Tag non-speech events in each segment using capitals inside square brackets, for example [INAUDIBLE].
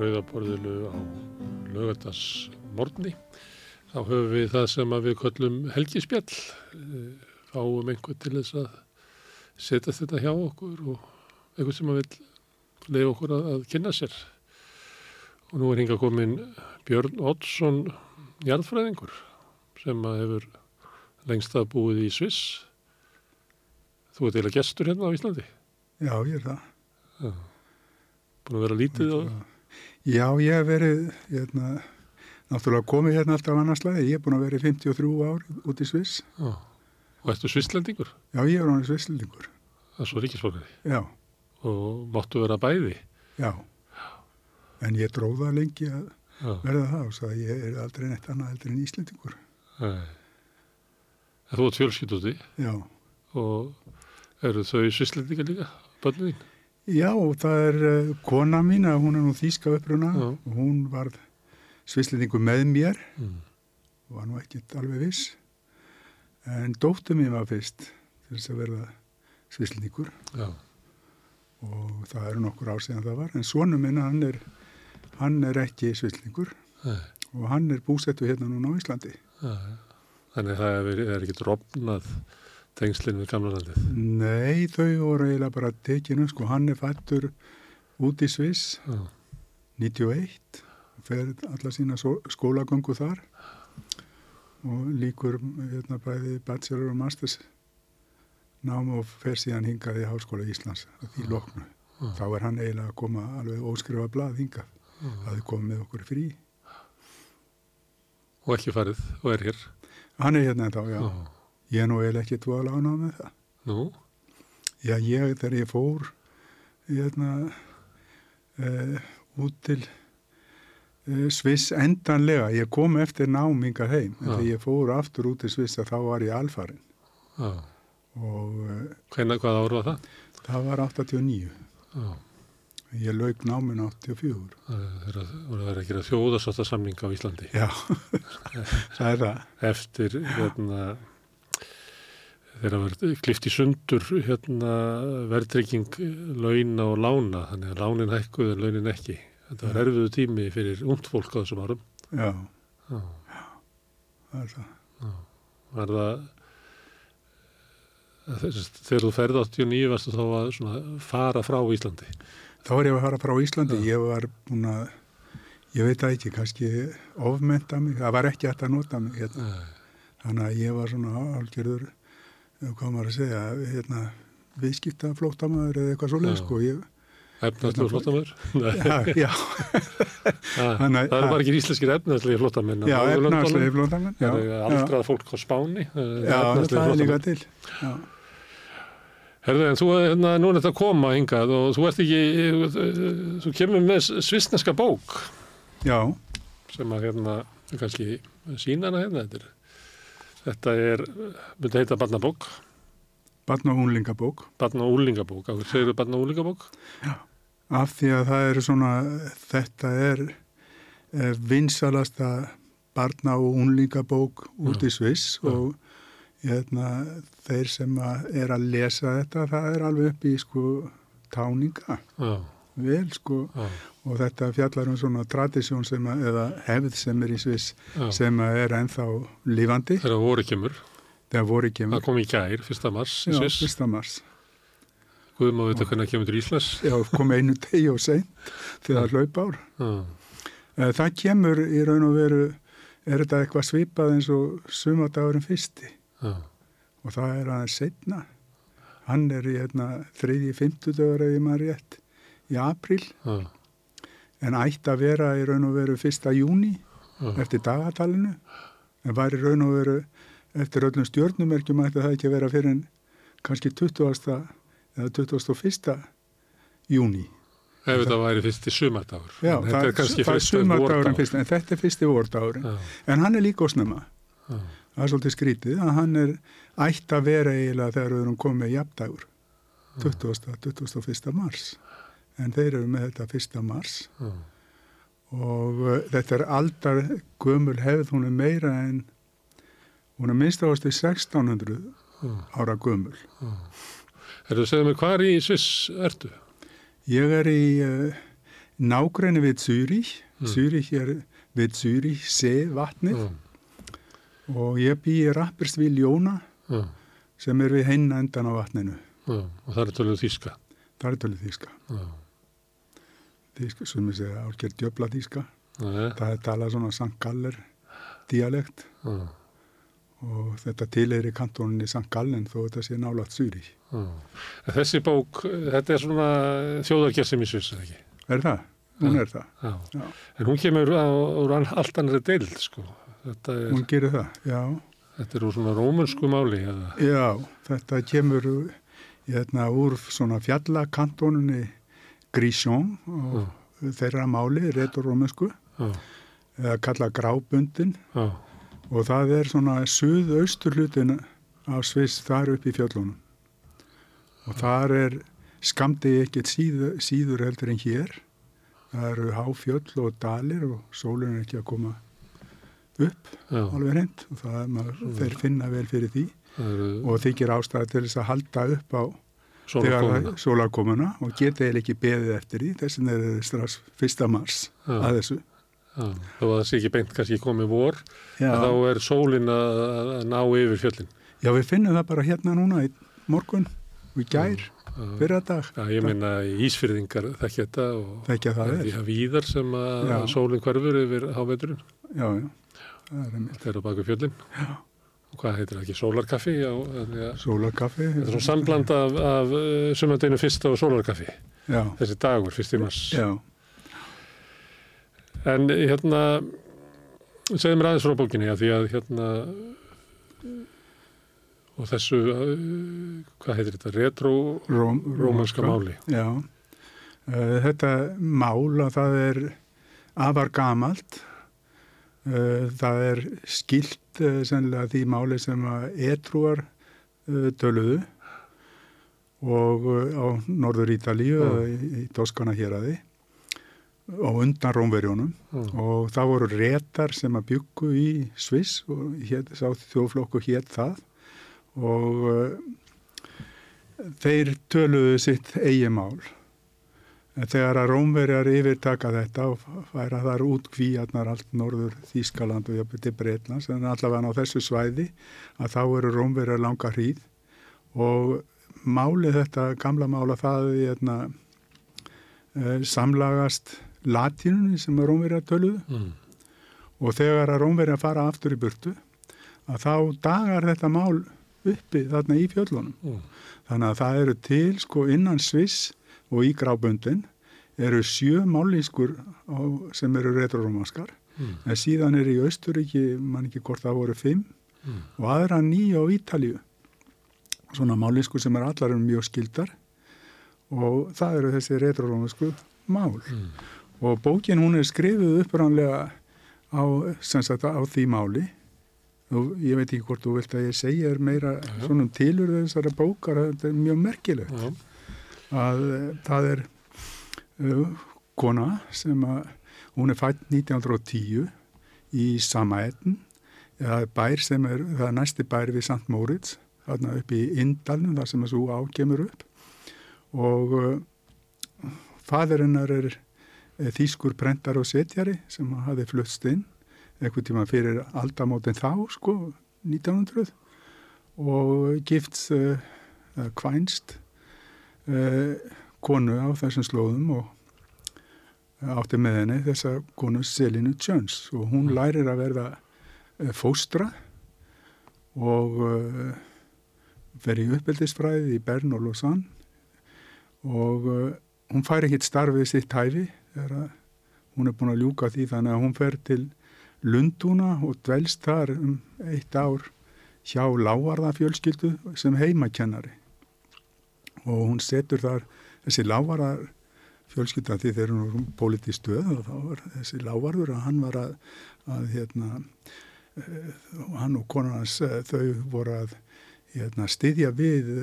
Rauðaborðinu á lögadagsmorni. Þá höfum við það sem við köllum helgispjall. Eh, Fáum einhver til þess að setja þetta hjá okkur og einhver sem að vil leiða okkur að, að kynna sér. Og nú er hinga komin Björn Oddsson, jarðfræðingur, sem að hefur lengst að búið í Sviss. Þú ert eiginlega gestur hérna á Íslandi. Já, ég er það. Já. Búin að vera lítið á... Já, ég hef verið, hérna, náttúrulega komið hérna alltaf annarslæði. Ég er búin að vera í 53 ár út í Sviss. Já. Og ertu svisslendingur? Já, ég er í Svisslendingur. Það er svo ríkisborgari. Já, Og máttu vera bæði. já. En ég dróða lengi að Já. verða það og svo að ég er aldrei neitt annað heldur en Íslendingur. Nei. En þú ert fjölskyld úti Já. og eru þau svisslendingar líka, börnin þín? Já, það er uh, kona mín, að hún er nú þýska uppruna Já. og hún var Svisslendingur með mér Mm. og var nú ekkert alveg viss. En dóttur mín var fyrst til þess að verða Svisslendingur. Já. og það eru nokkur ár síðan það var en svonu minn hann er, hann er ekki Nei. og hann er búsettu hérna núna á Íslandi Já. Þannig að það er, er ekki drofnað tengslinn við gamla landið. Nei, þau voru eiginlega bara tekinu sko, hann er fættur út í Sviss Já. 91 og fer alla sína skólagöngu þar og líkur hérna bæði bachelor og masters nám og fer síðan hingað í Háskóla Íslands að því loknu. Já. Þá er hann eiginlega að koma alveg óskrifa blað hingað. Það er komið með okkur í frí. Og ekki farið og er hér. Hann er hérna þá, já. Já. Ég nú eiginlega ekki tvo að lána með það. Nú, Já, ég, þegar ég fór hérna uh, út til uh, Sviss endanlega, ég kom eftir náminga heim, en þegar ég fór aftur út til Sviss þá var ég alfarin já. og uh, Hvenær, hvað ára var það? það var 89. Já. Ég lauk námin 84. Það er að, gera þjóðasátta samninga á Íslandi. Já, [LAUGHS] það er það. Eftir, hérna, þeirra verið klift í sundur, hérna, verðtrygging launa og lána, þannig að lánin hækkuð en launin ekki. Þetta var erfiðu tími fyrir ungt fólk á þessum árum. Já, Já. það er það. Var það, þegar þú ferði 89 varstu þá að fara frá Íslandi. Þá var ég að fara frá Íslandi, Já. ég var búin að, ég veit það ekki, kannski ofmenta mig, það var ekki hægt að nota mig hérna. Þannig að ég var svona álgjörður, eh, hvað maður að segja, hérna, viðskipta flótamaður eða eitthvað svoleið, sko. Ég, Efnastlegu flottamöður? [LAUGHS] Nei, já, [LAUGHS] já, það Þannig- það er bara ekki íslenskir efnastlegi flottamenn. já, efnarslegi flótamenn, já. Það er aldrað fólk á Spáni. Já, það er líka til. Já, Herðu, en þú er hérna, núna þetta að koma hingað og þú ert ekki, þú kemur með svissneska bók já, sem að hérna, kannski sína hana hérna, þetta er, þetta er, myndi heita barnabók, barn og unlingabók. barna og úlingabók, af hverju segir barna og úlingabók? Af því að það eru svona, þetta er eh, vinsalasta barna og unlingabók út í Sviss Já. og hérna, þeir sem að er að lesa þetta, það er alveg upp í sko táninga, Já, vel sko. Já, og þetta fjallar um svona tradisjón sem að, eða hefð sem er í Sviss já. sem er ennþá lífandi, Þegar voru kemur, þegar voru það kemur, kom í gær, fyrsta mars, í já, Sviss, fyrsta mars. Guðum að vita hvernig það kemur til Íslands. Já, kom einu tegi og seint þegar það hlaup ár. Já, Eh, Það kemur í raun og veru, er þetta eitthvað svipað eins og sumadagurinn fyrsti já, og það er aðeins setna. Hann er í hérna, þriðji, fymtudagur ef ég maður rétt í apríl já, en ætti að vera í raun og veru fyrsta júni já, eftir dagatalinu en var í raun og veru eftir öllum stjórnumerkjum ætti það ekki að vera fyrir en kannski 20. eða 21. júni. ef þetta væri fyrsti sumardagur. Já, En þetta það, er kannski fyrsti vordagur. en þetta er fyrsti vordagurinn. Já, En hann er líka ósnema. já, Það er svolítið skrítið að hann er ætti að vera eiginlega þegar við erum komið jafndagur 20. 21. mars en þeir eru með þetta 1. mars já, og uh, þetta er aldar gömul hefð, hún er meira en hún er minnst ást í 1600 já, ára gömul. já. Erðu að segja mig hvar í Sviss ertu? Ég er í uh, nágræni við Zürich, Mm. Zürich er við Zürich sé vatnið Já, og ég bý í Rappersvíl Jóna já, sem er við hinn endan á vatninu. og það er tölvöld þýska. Það er tölvið þýska. Já, Þýska, sem ég segja, álgerð djöfla þýska. já, Það er talað svona St. Galler dialekt já, og þetta tilheyri kantóninni St. Gallen þó þetta sé já. En Þessi bók, þetta er svona þjóðargersum í Sviss, eða ekki? Er það? Hún er það. Já. Já. En hún kemur á, úr allt annari deild, sko. Er, Hún gerir það, já. þetta er úr svona rómunsku máli, eða? Já, þetta kemur hérna, úr svona fjallakantónunni Grisjón og þeirra máli, retorómusku, Já, eða kalla grábundin já, og það er svona suðaustur hlutin af Sviss þar upp í fjöllunum. Og þar er skamdegi ekkert síður, síður heldur en hér. Það eru háfjöll og dalir og sólun er ekki að koma upp já. alveg hreint. Og það er maður, þeir finna vel fyrir því. Eru og þykir ástæði til þess að halda upp á svona þegar komuna. það sólarkomuna og geta eða ekki beðið eftir því þess vegna er það strax fyrsta mars Já. að þessu. Já, þó að það sé ekki beint kannski komið vor, þá er sólin að, ná yfir fjöllin. Já, við finnum það bara hérna núna í morgun og í gær, fyrra dag, Já, ég meina ísfyrðingar þekki þetta og þekkja það því er. að víðar sem að sólin hverfur yfir háveturinn. Já, já, það er. Þetta er á baku fjöllin. Já. Hvað heitir það ekki? Sólarkaffi? Já, Sólarkaffi. þetta er svona sambland af, af uh, sumandeginu fyrsta og sólarkaffi. Já, Þessi dagur, fyrst í mars. já, En hérna, segðu mér aðeins frá bókinni, að því að hérna, og þessu, uh, hvað heitir þetta, retro Róm, máli. Já, uh, þetta mál að það er afar gamalt. Uh, það er skilt uh, sennilega því máli sem að etrúar uh, töluðu og á Norður Ítalíu eða í, Toskana héraði og undan Rómverjónum Já, og það voru réttar sem að byggu í Sviss og hét, sá þjóðflokku hétt það. Og uh, þeir töluðu sitt eigi mál. Þegar að Rómverjar yfirtaka þetta og færa þar út kvíarnar allt norður Þískaland og jafnveg til Breitlands, en allavega á þessu svæði að þá eru Rómverjar langa hríð. Og málið þetta gamla mála það hérna, eh, samlagast latínunni sem Rómverjar töluðu. Mm, og þegar að Rómverjar fara aftur í burtu að þá dagar þetta mál uppi þarna í fjöllunum. mm, Þannig að það eru til sko innan Sviss og í gráböndin eru sjö mállískur á, sem eru retrorómaskar mm, en síðan er í Austuríki, mann ekki hvort það voru fimm mm, og aðra nýja á Ítalíu. Svona mállískur sem er allar um mjög skildar. Og það eru þessi retrorómasku mál. mm, Og bókin hún er skrifuð upprannlega á, á því máli. Og ég veit ekki hvort þú vilt að ég segja er meira Já, já. svona um tilur þessara bókar þetta er mjög merkilegt. Já, að uh, það er uh, kona sem að hún er fætt 1910 í Samaetten eða bær sem er, það er næsti bær við St. Moritz, þarna upp í Indalnum þar sem þessu ákemur upp og uh, fæðurinnar er eh, þýskur prentar og setjari sem hafi flutst inn eitthvað tíma fyrir aldamótin þá sko 1900 og gift uh, kvænst konu á þessum slóðum og átti með henni þessa konu Selinu Jones og hún lærir að verða uh, fóstra og fer í uppeldisfræði í Bern og Lausanne. Og hún fær ekkit starfið sitt hæfi hún er búin að ljúka því þannig að hún fer til Lundúna og dvelst þar um eitt ár hjá lávarðafjölskyldu sem heimakennari og hún setur þar þessi lávarðar fjölskylda því þeir eru nú pólitið stöð og þá var þessi lávarður að hann var að, að hérna, uh, hann og konan hans uh, þau voru að hérna, styðja við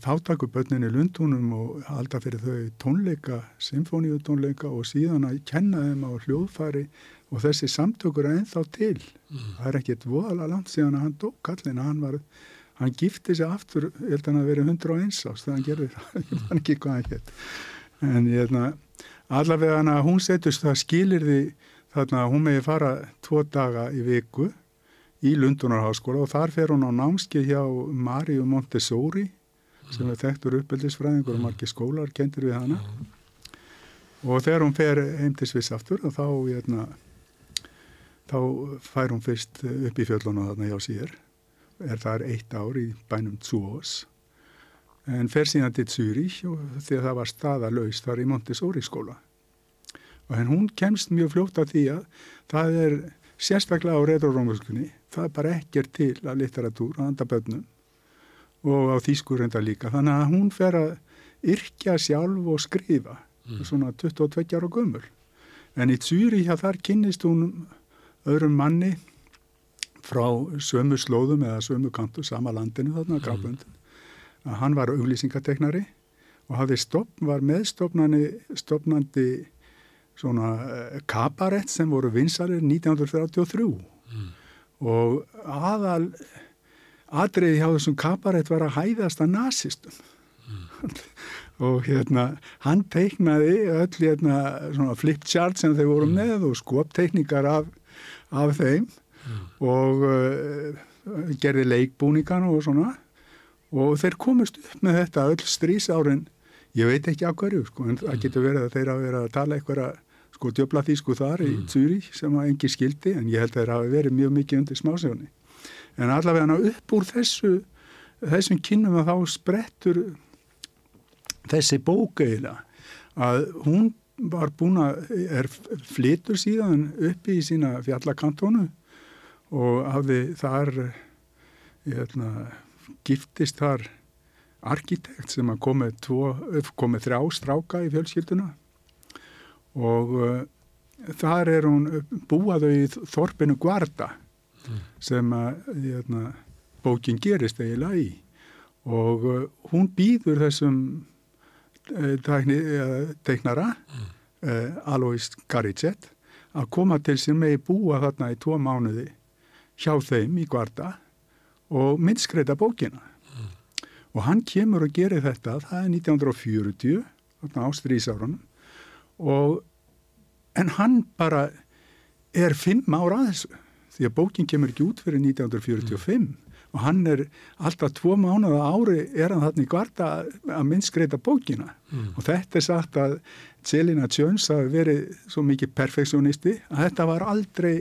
fátakubötnin í Lundúnum og halda fyrir þau tónleika, symfóníutónleika og síðan að kenna þeim á hljóðfari og þessi samtökur er ennþá til. Það er ekkert voðalega langt síðan að hann dó kallin að hann var, hann gifti sig aftur, ég held að hann að verið 101 ást þegar hann gerði það, [LAUGHS] ég fann ekki hvað hann hétt. En hérna, allavega hana, hún setust það skilir því þarna að hún megi fara tvo daga í viku í Lundunarháskóla og þar fer hún á námski hjá Maríu Montessori sem er þekktur uppeldisfræðingur og margir skólar kentir við hana. Og þegar hún fer heim til Sviss aftur þá hérna, þá fær hún fyrst upp í fjöllunum þarna hjá sér er þar eitt ár í bænum Tsúos en fer síðan til Zürich og því að það var staðalauðs þar í Montessori skóla. Og en hún kemst mjög fljótt af því að það er sérstaklega á retrorómuskunni það er bara ekkert til að litteratúr að anda bönnum og á þýskur reynda líka. Þannig að hún fer að yrkja sjálf og skrifa mm. svona 22 ára gömur en í Zürich að þar kynnist hún öðrum manni frá sömu slóðum eða sömu kantu, sama landinu þarna, Graflundin. Mm. Hann var auglýsingateknari og hafði stopn, var meðstopnandi svona uh, kabarett sem voru vinsalir 1933 mm. og aðal atriði hjá þessum kabarett var að hæðast að nazistum mm. [LAUGHS] og hérna hann teiknaði öll hérna svona flipchart sem þeir voru mm. með og skopteikningar af, af þeim mm. og uh, gerði leikbúningan og svona og þeir komist upp með þetta öll strísárin ég veit ekki á hverju sko en það mm. getur verið að þeir hafa verið að tala eitthvað sko djöbla þýsku þar í Zúri sem að engi skildi en ég held að þeir hafa verið mjög mikið undir smásjóni en allavega upp úr þessu þessum kynum að þá sprettur þessi bóka eiginlega að hún var búin að er flitur síðan uppi í sína fjallakantónu og hafði þar hérna, giftist þar arkitekt sem að komið, tvo, komið þrjá stráka í fjölskylduna og uh, þar er hún búaðu í Þorpinu Guarda mm. sem að hérna, bókin gerist eiginlega í og uh, hún býður þessum uh, teiknara mm. Alois Garicet að koma til sem megi búa þarna í tvo mánuði hjá þeim í Guarda og minnskreita bókina mm. og hann kemur og gerir þetta það er 1940 á strísárunum og en hann bara er fimm ára að þessu því að bókin kemur ekki út fyrir 1945 mm. og hann er alltaf tvo mánuða ári er hann þarna í Guarda að minnskreita bókina mm. og þetta er sagt að Selina Jones hafi verið svo mikið perfektionisti að þetta var aldrei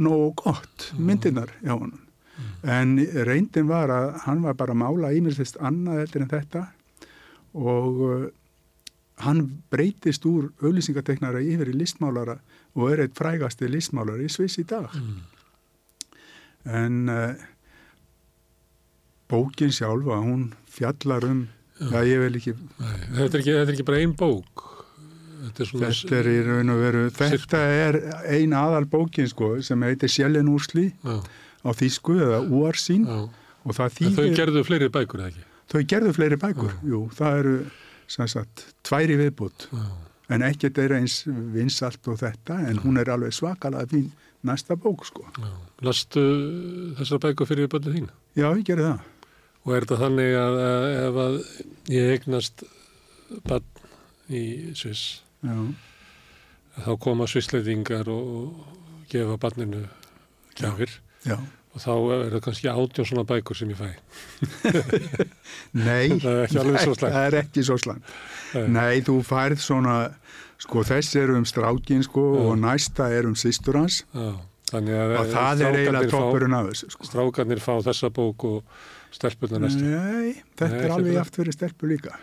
nógu gott mm. myndinar hjá hann mm. en reyndin var að hann var bara að mála ímilsist annað eftir en þetta og uh, hann breytist úr auðlýsingateknara yfir í listmálara og er eitt frægasti listmálara í Sviss í dag mm. en uh, bókin sjálfa hún fjallar um Já, ég vil ekki... Nei, þetta, er ekki þetta er ekki bara einn bók Þetta er, þetta er í raun og veru, þetta er ein aðal bókin sko sem heitir Sjælin Úrsli Já. á Þísku eða Úarsín og það þýðir... Þau gerðu fleiri bækur eða ekki? Þau gerðu fleiri bækur, Já. jú, það eru sagt, tværi viðbútt en ekkert er eins vinsalt og þetta en hún er alveg svakalega fín næsta bók sko. Lastu þessar bækur fyrir bönnið þín? Já, ég gerði það. Og er þetta þannig að, ef að ég eignast bann í Sviss Já. Þá koma svissleitingar og gefa barninu kjafir og þá er það kannski átjón svona bækur sem ég fæ. [LAUGHS] Nei. [LAUGHS] Það er ekki alveg svo slæmt. það er ekki svo slæmt. Nei, þú færð svona sko þess er um strákin sko Já. og næsta er um sýstur hans. Þannig að og það er eiginlega toppurinn af þessu sko. Strákarnir fá þessa bók og stelpurna næstu. Nei, þetta Nei, er alveg aft fyrir stelpur líka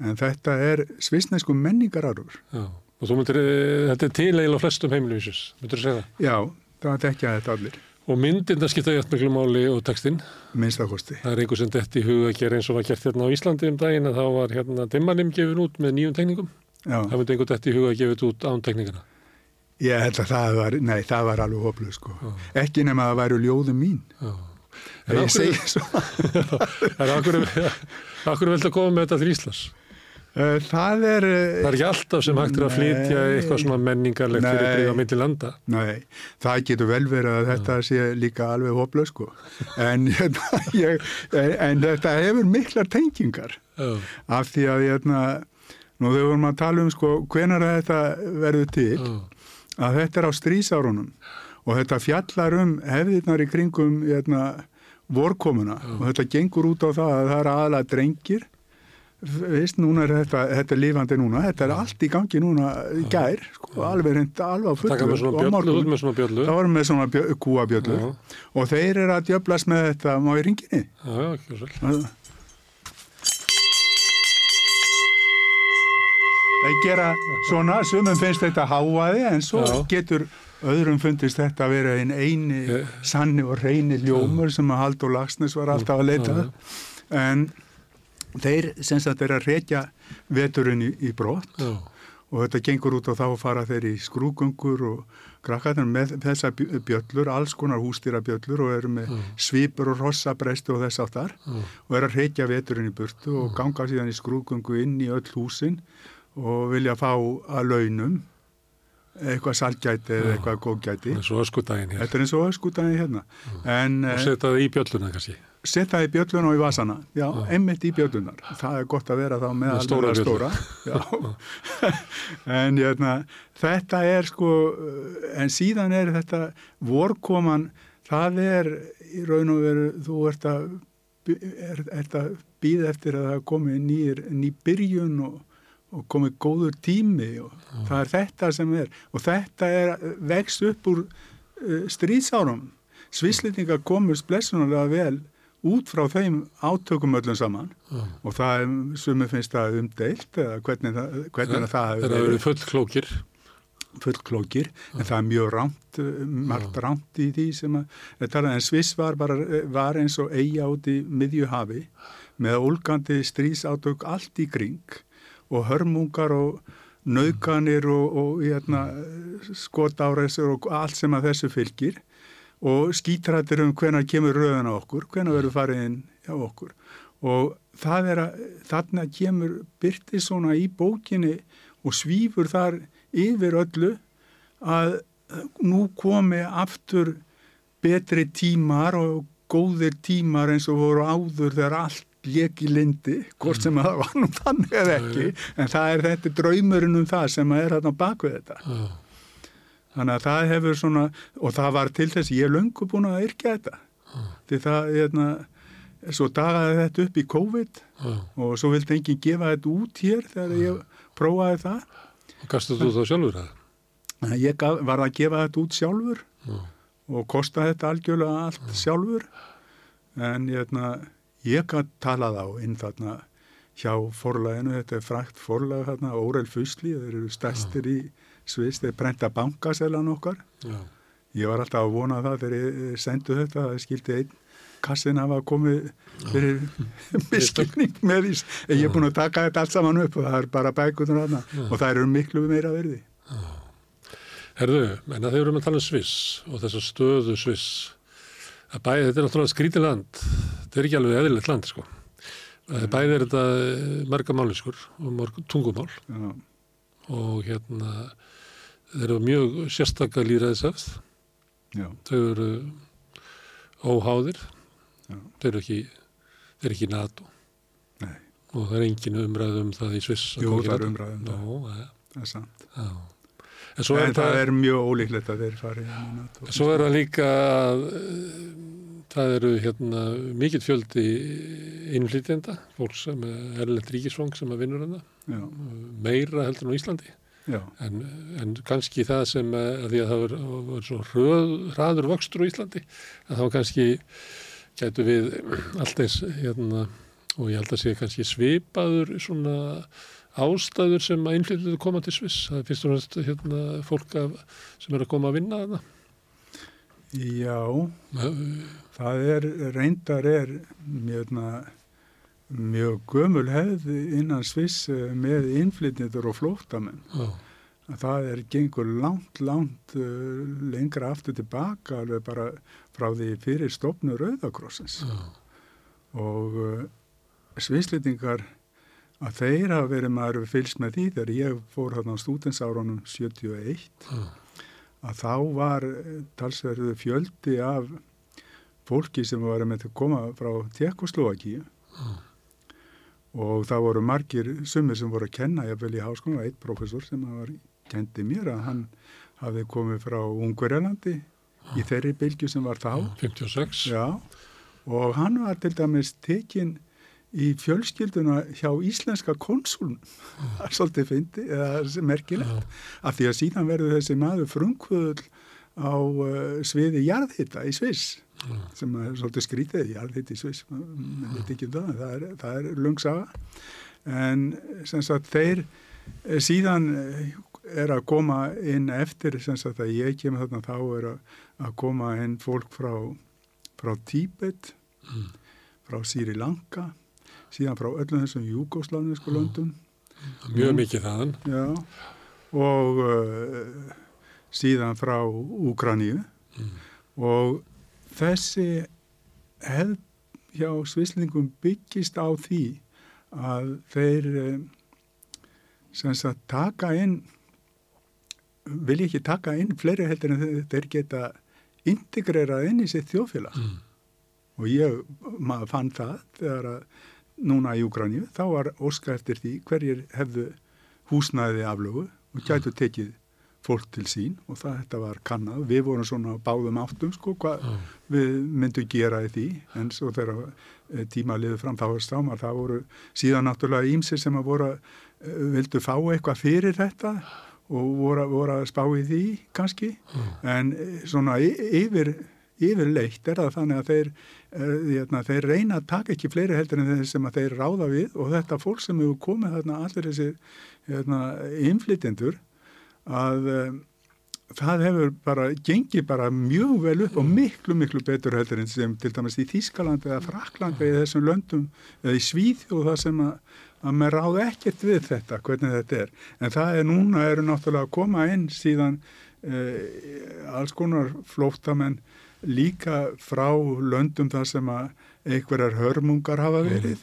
en þetta er svisnesku menningararur. Já, og þú myndir, eh, þetta er tilægil á flestum heimilvísus, myndir þú segja það? Já, það tekja þetta allir. Og myndin það skipta hjátt miklu máli og textinn? Minnstakosti. Það er einhver sem dætt í huga að gera eins og var gert hérna á Íslandi um daginn að þá var hérna dimmanum gefin út með nýjum tekningum. Já. Það myndi einhver dætt í huga að gefa þetta út án tekningana. Ég held að það var, nei, það var alveg hopluð sko. Já. Ekki nema að það væru ljóðum mín. Já. En ég segi svo. Það er akkur, vel að koma með þetta til Íslands. Eh, það er... Það er ekki alltaf sem hægt er að flytja eitthvað svona menningarlegt fyrir bríða myndi landa. Nei, það getur vel verið að þetta Já. sé líka alveg hópla sko. En, [LAUGHS] ég, en þetta hefur miklar tengingar Já. af því að ég, Nú þegar vorum að tala um sko hvenar þetta verður til já, að þetta er á strísárunum og þetta fjallar um hefðirnar í kringum hérna, vorkomuna og þetta gengur út á það að það er aðalega drengir veist, núna er þetta, þetta er lifandi núna, þetta er allt í gangi núna í gær, sko, alveg reynd alveg á með fullu bjöllu, morgun. út með svona bjöllu. þá erum við svona bjö, kúabjöllur Já. og þeir eru að djöblast með þetta má í ringinni Já, ekki svo vel. þeir gera svona, sumum finnst þetta háaði en svo Já. getur öðrum fundist þetta að vera einn eini sanni og reyni ljómur sem að Haldur Lagsnes var alltaf að leita en þeir sem sagt er að rekja veturinn í, í brott Já, og þetta gengur út og þá fara þeir í skrúgöngur og krakkarnir með þessa bjöllur, alls konar hústýrabjöllur og eru með Já. svipur og rossabresti og þess já, og eru að reykja veturinn í burtu og ganga síðan í skrúgöngu inn í öll húsin og vilja fá að launum eitthvað salgæti eða eitthvað góðgæti. Þetta er eins og öskutaði hérna. En Og eh, setja það í bjölluna kannski. Setja í bjölluna og í vasana. Já, einmitt í bjöllunar. Það er gott að vera þá með alveg stóra að stóra. Já. [LAUGHS] en hérna, þetta er sko, en síðan er þetta vorkoman, það er í raun og veru, þú ert að, er, ert að býða eftir að það komi nýr, ný byrjun og, og komi góður tími og það er þetta sem er og þetta er vext upp úr uh, stríðsárum. Svisslendingar komust blessunarlega vel út frá þeim átökum öllum saman. Já. og það er, sumi finnst það umdeilt eða hvernig, það, hvernig það Þeir hefur verið full klókir. fullklókir, en það er mjög rámt, uh, margt rámt í því sem að, tala, en Sviss var bara, var eins og eiga út í miðju hafi með ólgandi stríðsátök allt í kring og hörmungar og naukanir og, og hérna, skotáreisur og allt sem að þessu fylgir og skítrættir um hvenær kemur röðan á okkur, hvenær verður farið inn hjá okkur. Og það er að þarna kemur byrti svona í bókinni og svífur þar yfir öllu að nú komi aftur betri tímar og góðir tímar eins og voru áður þegar allt lék í lindi, hvort sem að það var nú þannig eða ekki, en það er þetta draumurinn um það sem er þarna bak við þetta. Þannig að það hefur svona, og það var til þess, ég er löngu búin að yrkja þetta. Því það, hérna, svo dagaði þetta upp í COVID já. og svo vildi enginn gefa þetta út hér þegar ég prófaði það. Og gastu þú þá sjálfur það? Ég gaf, var að gefa þetta út sjálfur Já, og kostaði þetta algjörlega allt sjálfur. En hérna, ég gæti talað á inn þarna hjá forlæginu, þetta er frækt forlæg þarna, Órel Fusli, þeir eru stærstir í Sviss, þeir prenta bankaselan okkar. já, Ég var alltaf að vona það þegar ég sendu þetta, það skildi einn kassin hafa komið fyrir [LAUGHS] miskilning með því. Ég er búin að taka þetta allt saman upp og það er bara bækutur hana og það eru miklu meira verði. Herðu, en að þeir eru með að tala um Sviss og þessa stöðu Sviss að bæði, þetta er náttúrulega skrítið land. Þetta er ekki alveg eðlilegt land sko. Að bæði er þetta marga máliskur og marg tungumál. Já, og hérna þeir eru mjög sérstakka líraðisafð já, þau eru óháðir Já. þeir eru ekki þeir eru ekki NATO nei, og það er engin umræð um það í Sviss Jú, það er NATO. umræða um það. Nó, ja, það er sant. já. en En er það það er mjög ólíklegt að þeir fari í NATO. Svo er það líka að eh, það eru hérna mikill fjöldi innflytjenda, fólk sem er erlend ríkisfang sem að vinnur hana, meira heldur en á Íslandi. En, en kannski það sem, eh, að því að það var, svo hröð, hraður vöxtur á Íslandi, að þá kannski gætu við allt eins hérna, og ég held að sé kannski svipaður svona ástæður sem að innflytjendur koma til Sviss. Það er fyrst og næst hérna, fólk af, sem er að koma að vinna þarna. já, það er, reyndar er mjög, mjög gömul hefð innan Sviss eh, með innflytjendur og flóttamenn. Já, að það er gengur langt, langt uh, lengra aftur tilbaka alveg bara frá því fyrir stopnu Rauðakrossins já, og uh, svislendingar að þeir hafa verið maður fylgst með því þegar ég fór hérna á stúdensárunum 71 já, að þá var eh, talsverðu fjöldi af fólki sem var með að koma frá Tjekkoslovakíu og það voru margir sumir sem voru að kenna, ég vel í háskóla, eitt professor sem var, kendi mér að hann hafði komið frá Ungverjalandi í þeirri bylgu sem var þá. 56. Já, og hann var til dæmis tekinn í fjölskylduna hjá íslenska konsuln, [LAUGHS] það er svolítið fyndi, eða merkilegt, af því að síðan verður þessi maður frumkvöðul á uh, sviði jarðhitta í Sviss, Já. sem er svolítið skrítið, jarðhitta í Sviss, um það, það er, er lungsaga, en sem sagt þeir eh, síðan eh, er að koma inn eftir, sem sagt að ég kemur þarna þá er að, koma inn fólk frá, frá Tíbet, Mm. frá Sýri Lanka, síðan frá öllum þessum júgosláfnisku löndum, Mjög mikið þaðan. já, og uh, síðan frá Úkraníu Mm. og þessi hefð hjá svislingum byggist á því að þeir uh, sem sagt taka inn vilja ekki taka inn fleiri heldur en þeir- geta integrerað inn í sitt þjóðfélag Mm. og ég maður fann það þegar að núna í Úgræni þá var óska eftir því hverjir hefðu húsnæði aflögu og gætu tekið fólk til sín og það þetta var kannað. Við vorum svona báðum áttum sko hvað Já. við myndum gera í því. En svo þegar eh, tíma liður fram þá var stámar það voru síðan náttúrulega ímsir sem að voru uh, vildu fá eitthvað fyrir þetta og voru, voru að spá í því kannski. En eh, svona yfir yfirleitt er það þannig að þeir, uh, hérna, þeir reyna að taka ekki fleiri heldur en þeir sem að þeir ráða við. Og þetta fólk sem hefur komið þarna allir þessi hérna, inflytjendur að um, það hefur bara, gengið bara mjög vel upp og miklu, miklu betur heldur en sem til dæmis í Þískalandi eða Fraklandi eða í þessum löndum eða í og það sem að, að maður ráða ekkert við þetta, hvernig þetta er. En það er núna, eru náttúrulega að koma inn síðan eh, alls konar flóttamenn líka frá löndum þar sem að einhverjar hörmungar hafa verið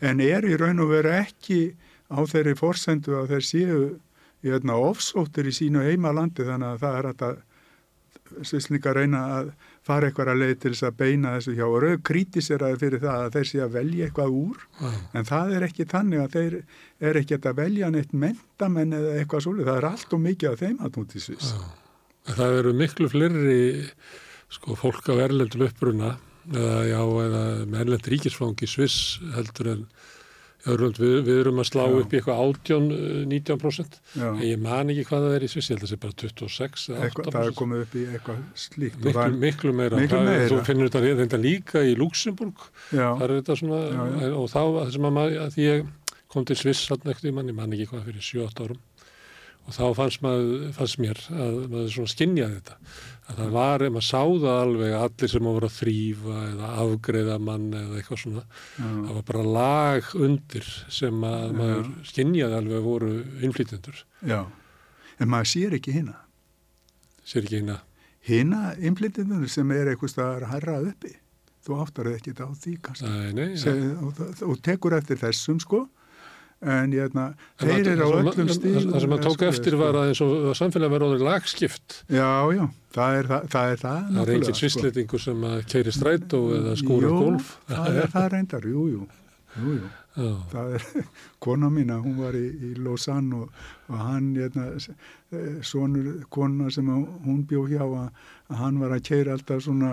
en er í raun og veru ekki á þeirri forsendu að þeir séu hérna, ofsóttir í sínu heimalandi þannig að það er að svislinga reyna að fara eitthvað að leið til þess að beina þessu hjá og rauð krítiseraði fyrir það að þeir sé að velja eitthvað úr Já. en það er ekki þannig að þeir er ekki að velja neitt mentamenn eða eitthvað svolítið, það er allt og mikið af þeim að núti sviss. En Það eru miklu fleiri sko, fólk af erlendum uppruna eða, já, eða með erlend ríkisfang í Sviss heldur en löndum. við, við erum að slá Já. upp í eitthvað 18, eh, 19% Já. en ég man ekki hvað það er í Sviss, ég held að það sé bara 26 eða Eitthvað, það er 8%. komið upp í eitthvað slíkt Miklu, það, miklu meira. Miklu Það- meira. Þú finnur þetta reynda líka í Luxemburg, það er þetta svona, Já, og þá að að, því ég kom til Sviss hann ekkert í mann, ég man ekki hvað fyrir 7-8 árum og þá fannst, maður, fannst mér að maður svona skinjaði þetta. Að það var, ef maður sá það alveg allir sem voru að þrýfa eða afgreiða mann eða eitthvað svona já, það var bara lag undir sem að maður skinjaði alveg að voru innflytjendur, já, en maður sér ekki hina. sér ekki hérna Hina innflytjendunum sem er eitthvað staðar herra uppi, þú áttar ekki þetta á því kannski. Nei, nei, ja. Og, og tekur eftir þessum sko, en hérna, En þeir eru á öllum stíl. Það sem maður tók eftir var að eins og samfélag var orðið lagskipt. Já, já, það er það, það er það. Það er engin svisleitingur sem að keiri strætó eða skúra Jú, golf. það er það reyndar, jú, jú, jú, jú. Það er [LAUGHS] kona mín að hún var í, í Lausanne og, og hann, hérna, eh, sonur kona sem hún bjó hjá að, hann var að keira alltaf svona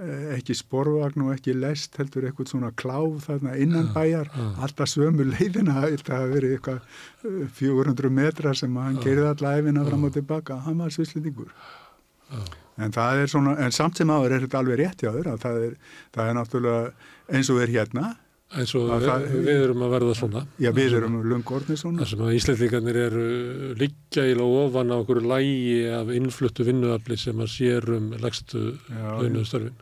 ekki sporvagn og ekki lest heldur eitthvað svona kláf þarna innan bæjar. já. alltaf sömu leiðina það hafi verið eitthvað eh, 400 metra sem hann keirði alla æfina fram og tilbaka hann var svislendingur en það er svona, en samt sem áður er þetta alveg rétt hjá þér að það er, það er náttúrulega eins og er hérna eins og Að við, það- við erum að verða svona. já við erum lungorni svona. Það sem að Íslandingarnir eru liggja í ofan á okkur lægi af innfluttu vinnuafli sem að sér um legstu Já, launuðstörfin.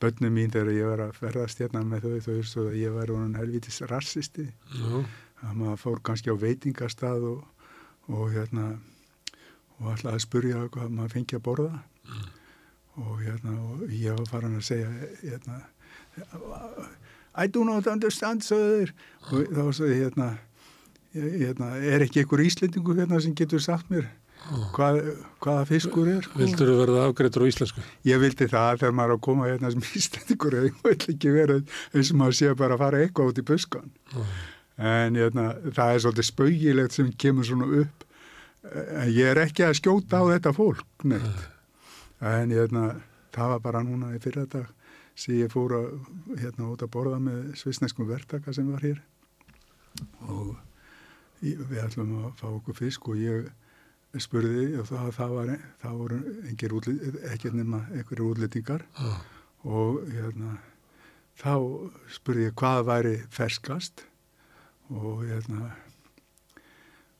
börnum mín þegar ég var að ferðast hérna með þau þau er svo að ég var honum helvitis rassisti að maður fór kannski á veitingastað og, og hérna og ætlaði að spurja hvað maður fengi að borða. Og hérna og ég var farin að segja hérna I do not understand sir og þá sagði hérna, hérna er ekki einhver íslendingu hérna sem getur sagt mér hvað, hvaða fiskur er. Vildur þú verða afgreitur á íslensku? Ég vildi það þegar maður er að koma hérna sem [LAUGHS] íslendingur eða ég vil ekki vera eins og maður sé bara að fara eitthvað út í buskan. En hérna, það er svolítið spaugilegt sem kemur svona upp. En ég er ekki að skjóta á þetta fólk neitt. En hérna, það var bara núna í fyrir þetta sem ég fór að, hérna, út að borða með svisneskum verktaka sem var hér. Og við ætlum að fá okkur fisk og ég spurði og það, það, var, það voru útlit, ekki nema einhverju útlýtingar ah. og hérna, þá spurði ég hvað væri ferskast og hérna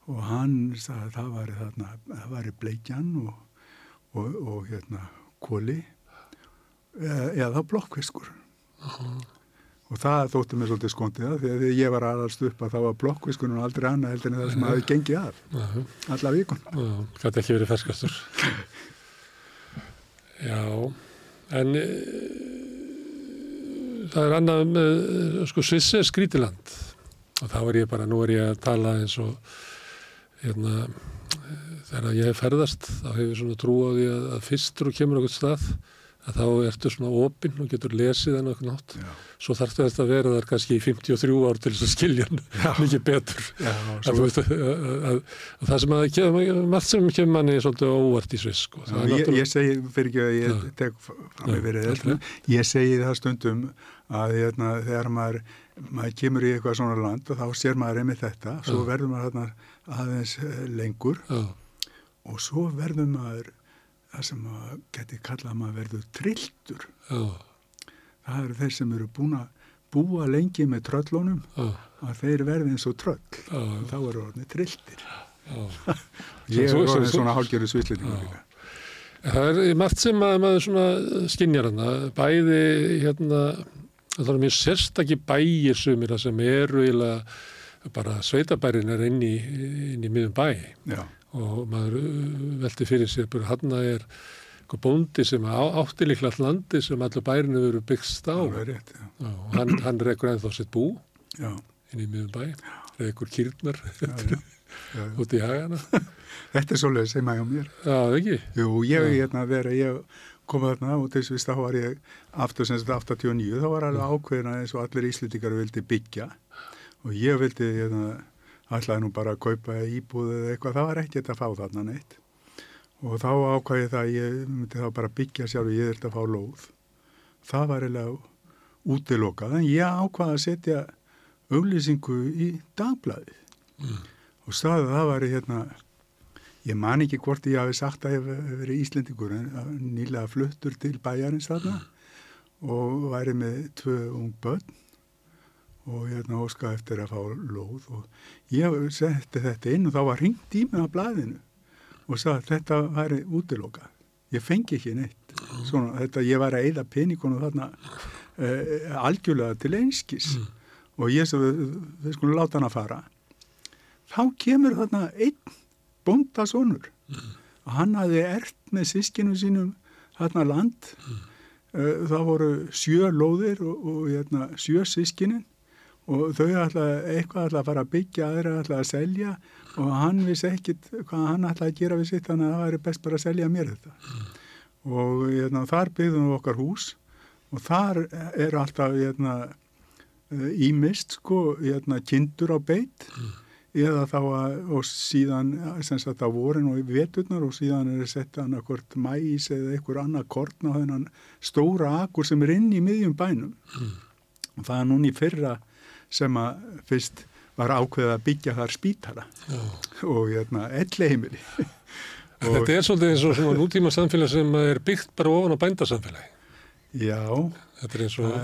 og hann sagði að það væri þarna, það væri bleikjan og, og, og hérna kóli eða, eða blokkveskur uh og það þótti mér svolítið skondið að því að ég var aðalst upp að það var blokkviskunum og aldrei annað heldur en það sem hafi gengið að uh, alla vikun Það gæti ekki verið ferskastur. Já en e, það er annað með sko Sviss er skrítiland og þá er ég bara, nú er ég að tala eins og hérna þegar ég hef ferðast þá hefur ég svona trú á því að, að fyrstur og kemur okkur stað að þá ertu svona opinn og getur lesið en okkur nátt. Svo þarf þetta að vera þar kannski í 53 ár til þess að skilja mikið betur. Já, að, að, að, að það sem að allt sem kemur manni er svolítið óvart í svisk. Sko. Ég, ég segi, fyrir ekki að ég tek fram með verið þetta, ég segi það stundum að hérna, þegar maður, maður kemur í eitthvað svona land og þá sér maður einmitt þetta, svo verður maður aðeins eh, lengur Já. og svo verður maður það sem að geti kallað að maður verður trilltur oh. það eru þeir sem eru búin að búa lengi með tröllunum oh. að þeir verði eins og tröll. Oh. og þá eru orðinni trilltir [LAUGHS] ég er orðin svona hálgjörðu svislitningur Það er margt sem að maður skinnjar hana bæði hérna það er mjög sérstakki bæir sumir að sem eru bara sveitabærin er inn í, í miðum bæ. Já og maður uh, veldi fyrir sér bara hann að er bóndi sem átti líklega all landi sem allur bærinu veru byggst á. Rétt, og hann, hann rekur ennþá sitt bú já. inn í miðum bæ rekur kýrnar [LAUGHS] út í hagana. [LAUGHS] Þetta er svolítið sem að hjá mér. Já, ekki? Jú, ég hef hérna verið, ég kom þarna og þess að þá var ég aftur sem þetta 89, þá var alveg ákveðina eins og allir íslitikar vildi byggja. Og ég vildi hérna ætlaði nú bara að kaupa íbúðu eða eitthvað, það var ekkert að fá þarna neitt. Og þá ákvæði það að ég myndi þá bara byggja sjálf og ég þurfti að fá lóð. Það var eiginlega útilokað en ég ákvæði að setja auglýsingu í dagblæði mm. og staðið það var hérna ég man ekki hvort ég hafi sagt að ég hef verið Íslendingur en nýlega fluttur til bæjarins þarna mm. og væri með tvö ung börn og hérna óska eftir að fá lóð og ég setti þetta inn og þá var ringt í mig á blæðinu og sagði að þetta væri útilokað. Ég fengi ekki neitt. Svona, þetta, ég var að eida peningunum þarna eh, algjörlega til einskis mm. og ég svo við skulum láta hann að fara. Þá kemur þarna einn bondasónur mm. og hann hafi ert með sískinu sínum þarna land. Mm. Eh, það voru sjö lóðir og, og hérna, sjö sískinin og þau ætlaði eitthvað ætlaði að fara að byggja, aðra ætlaði að selja og hann vissi ekkit hvað hann ætlaði að gera við sitt þannig að það væri best bara að selja mér þetta mm. og hérna, þar byggðum við okkar hús og þar er alltaf ímist hérna, sko, hérna, kindur á beitt mm. eða þá að, og síðan sem sagt á vorin og veturnar og síðan er sett annarkort mæs eða einhver annar kortn á þennan stóra akur sem er inn í miðjum bænum mm. og það er núni fyrra sem að fyrst var ákveðið að byggja þar spítala Já. og hérna, elleimili. [LAUGHS] Þetta er svolítið eins og svona nútíma samfélag sem er byggt bara ofan á bændasamfélagi. Já. Þetta er eins og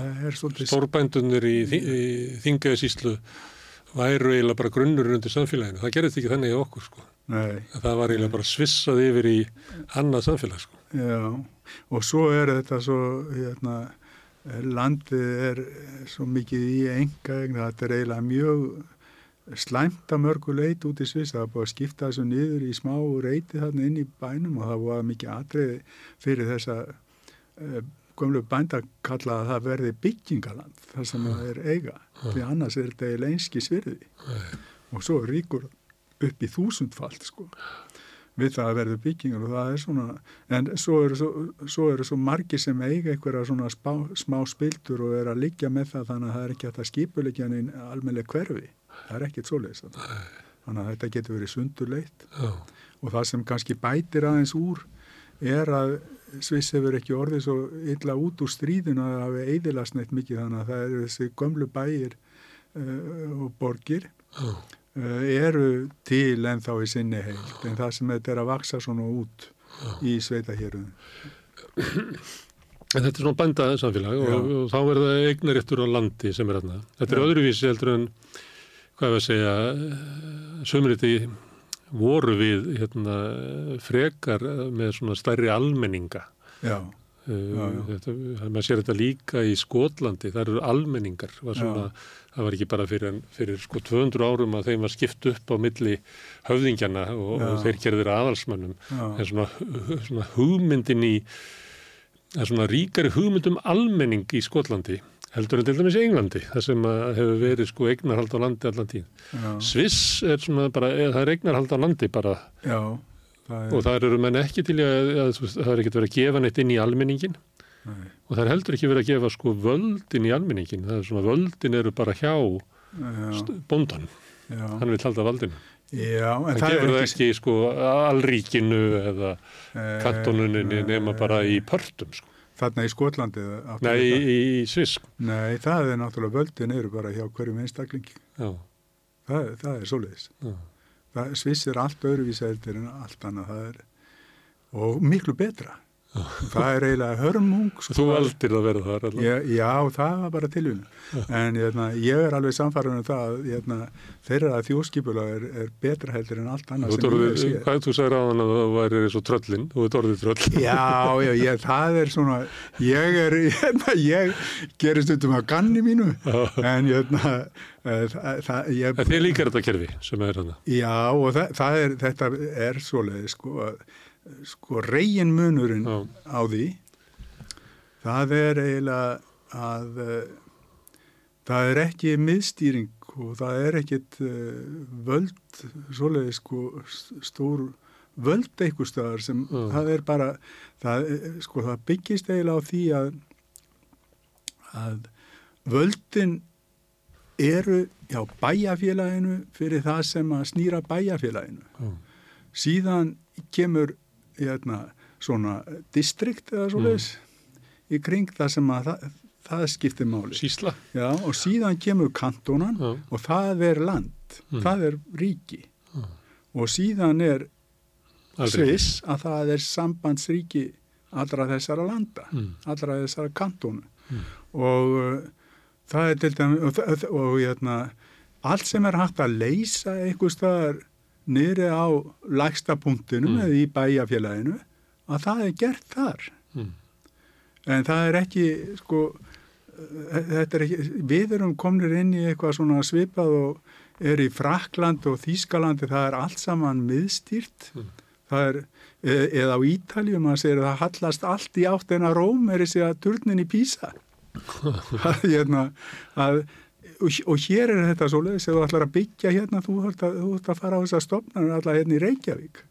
svolítið... stórbændunir í, í þingaðisíslu væru eiginlega bara grunnur undir samfélaginu. Það gerðist ekki þannig í okkur sko. Nei. Það var eiginlega bara svissað yfir í annað samfélag sko. Já, og svo er þetta svo, hérna, landið er svo mikið í enga egna þetta er eiginlega mjög slæmt að mörgu leit út í Sviss. Það var búið að skipta þessu niður í smá reyti þarna inn í bænum og það var mikið atriði fyrir þessa uh, gömlu bændakalla að það verði byggingaland þar sem það er eiga því annars er þetta einski svirði og svo ríkur upp í þúsundfald sko við það að verður byggingar og það er svona, en svo eru svo, svo, eru svo margir sem eiga einhverja svona spá, smá spildur og er að liggja með það þannig að það er ekki að það skipulegja hann almennileg hverfi, það er ekkit svoleiðis þannig að þetta getur verið sundurleitt. Og það sem kannski bætir aðeins úr er að Sviss hefur ekki orðið svo illa út úr stríðinu að það hefur eðilast neitt mikið þannig að það eru þessi gömlu bæir uh, og borgir. Uh, eru til en þá í sinni heilt en það sem þetta er að vaksa svona út í sveita hérum En þetta er svona bændaðið samfélag og, og þá er það eignaréttur á landi sem er aðna. Þetta er Já. öðruvísi heldur en, hvað er að segja, sömuriti voru við hérna, frekar með svona stærri almenninga. Já. Já, já. Þetta, maður sér þetta líka í Skotlandi, það eru almenningar var svona, það var ekki bara fyrir, fyrir sko 200 árum að þeim var skipt upp á milli höfðingjana og, og þeir gerðir aðalsmannum en svona, svona hugmyndin í svona ríkari hugmyndum almenning í Skotlandi heldur en til dæmis í Englandi það sem hefur verið sko eignarhald á landi allan tíð. Sviss er svona bara, það er eignarhald á landi bara. Já, það er... og það eru menn ekki til að, að það er ekkert verið að gefa neitt inn í almenningin Nei. Og það er heldur ekki verið að gefa sko völdin í almenningin, það er svona völdin eru bara hjá bondan, hann vil halda valdinu. Já, en það, það gefur það ekki, ekki sko alríkinu eða eh, kantonuninni nema bara í pörtum sko. Þarna í Skotlandi? Nei, í, í Svisk. Nei, það er náttúrulega völdin eru bara hjá hverjum einstaklingi. Já. Það, það er svoleiðis. Sviss er allt öðruvísældir en allt annað. Er, og miklu betra það er eiginlega hörmung sko. Þú valdir að vera þar ég, Já, það var bara tilvíðinu en ég, hérna, ég er alveg samfarið um það ég, hérna, þeirra þjóðskipula er, er betra heldur en allt annað hvað, þú sagði ráðan að það væri svo tröllin þú ert orðið tröll. Já, já, ég, það er svona ég er, [LAUGHS] hérna, ég gerir stundum að ganni mínu en eh, það, það ég, Þið líkar þetta kerfi sem er hana Já, og það er, þetta er svoleið sko að sko reygin munurinn Já. á því það er eiginlega að uh, það er ekki miðstýring og það er ekkit uh, völd svoleiði sko stór völd eitthvað staðar sem Já. það er bara það, sko það byggist eiginlega á því að að völdin eru hjá bæjafélaginu fyrir það sem að snýra bæjafélaginu Já. síðan kemur hérna, svona distrikt eða svo leiðis mm. í kring það sem að það, það skiptir máli. Sísla. Já, og síðan kemur kantónan ja. og það er land, mm. það er ríki og síðan er sviss að það er sambandsríki allra þessara landa, mm. allra þessara kantónu mm. og uh, það er til dæmi og, og, og hérna, allt sem er hægt að leysa einhver staðar niður á lægsta punktinum mm. eða í bæjafélaginu að það er gert þar mm. en það er ekki sko er ekki, við erum komnir inn í eitthvað svona svipað og er í Frakland og Þýskalandi það er allt saman miðstýrt mm. það er e, eða á Ítaljum að segja það hallast allt í átt en að Róm er þessi að turnin í Písa [LAUGHS] það, hérna, að og, og hér er þetta svo leiðis ef þú ætlar að byggja hérna þú ætlar að, að fara á þessa stofnar allar hérna í Reykjavík.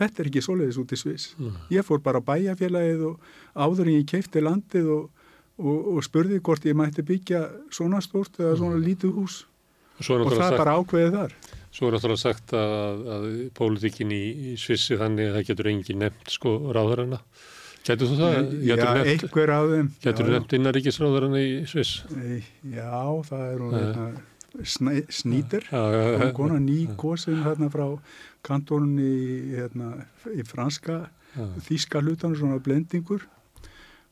Þetta er ekki svo leiðis út í Sviss. Mm. ég fór bara bæjafélagið og áður en ég keipti landið og, og, og spurði hvort ég mætti byggja svona stort eða svona mm. lítið hús. Og það er sagt, bara ákveðið þar. Svo er náttúrulega sagt að, að pólitíkin í, í Svissi þannig að það getur engin nefnt sko ráðarana Gætur þú það? Getur já, einhver af þeim. Getur þú nefnt innaríkisráðurinn í Sviss? Já, það er hún hérna, snýtir, hún konar ný góðsinn hérna frá kantónun í, hérna, í franska þíska hlutan, svona blendingur.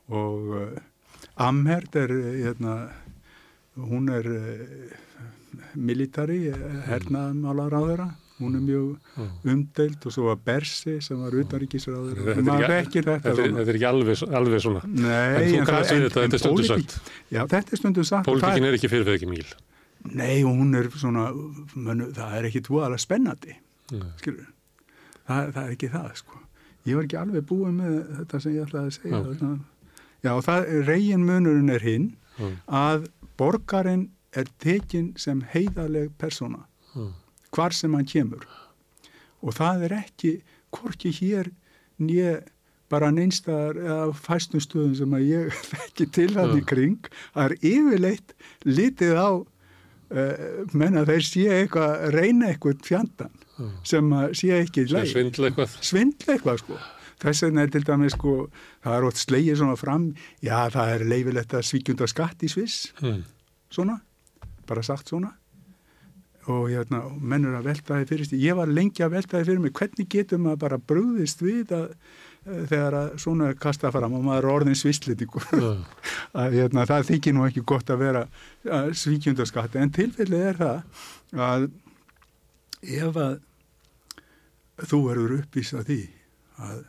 Og uh, Amherd er, hérna, hún er uh, militari, hernaðmálar á þeirra hún er mjög umdeilt og svo var Bersi sem var utaríkisraður þetta, þetta, þetta er ekki alveg, alveg svona. Nei, en þú kannast við þetta, þetta er stundu sagt. Já, þetta er stundu sagt Pólitíkin er ekki fyrir fyrir ekki mýl Nei, hún er svona manu, það er ekki tvoðalega spennandi skilur það, það er ekki það, sko. Ég var ekki alveg búið með þetta sem ég ætlaði að segja okay. Já, það, reygin munurinn er hinn að borgarinn er tekinn sem heiðaleg persóna hvar sem hann kemur. Og það er ekki hvorki hér nýja bara neinstaðar eða fæstum stöðum sem að ég [LAUGHS] þekki til hann í kring. Það er yfirleitt litið á uh, menna þeir sé eitthvað reyna eitthvað fjandan Já. sem að sé ekki lagi. svindla eitthvað. svindla eitthvað sko. Þess vegna er til dæmis sko það er ótt slegið svona fram já það er leifilegt að svíkjunda skatt í Sviss. Mm. svona, bara sagt svona og hérna, og menn eru að velta því fyrir ég var lengi að velta því fyrir mig hvernig getur maður bara brúðist við að, eh, þegar að svona er kastað fram og maður er orðin svisslítingur Já. [LAUGHS] að hérna, það þykir nú ekki gott að vera svíkjundaskatti en tilfellið er það að ef að þú verður uppvísað því að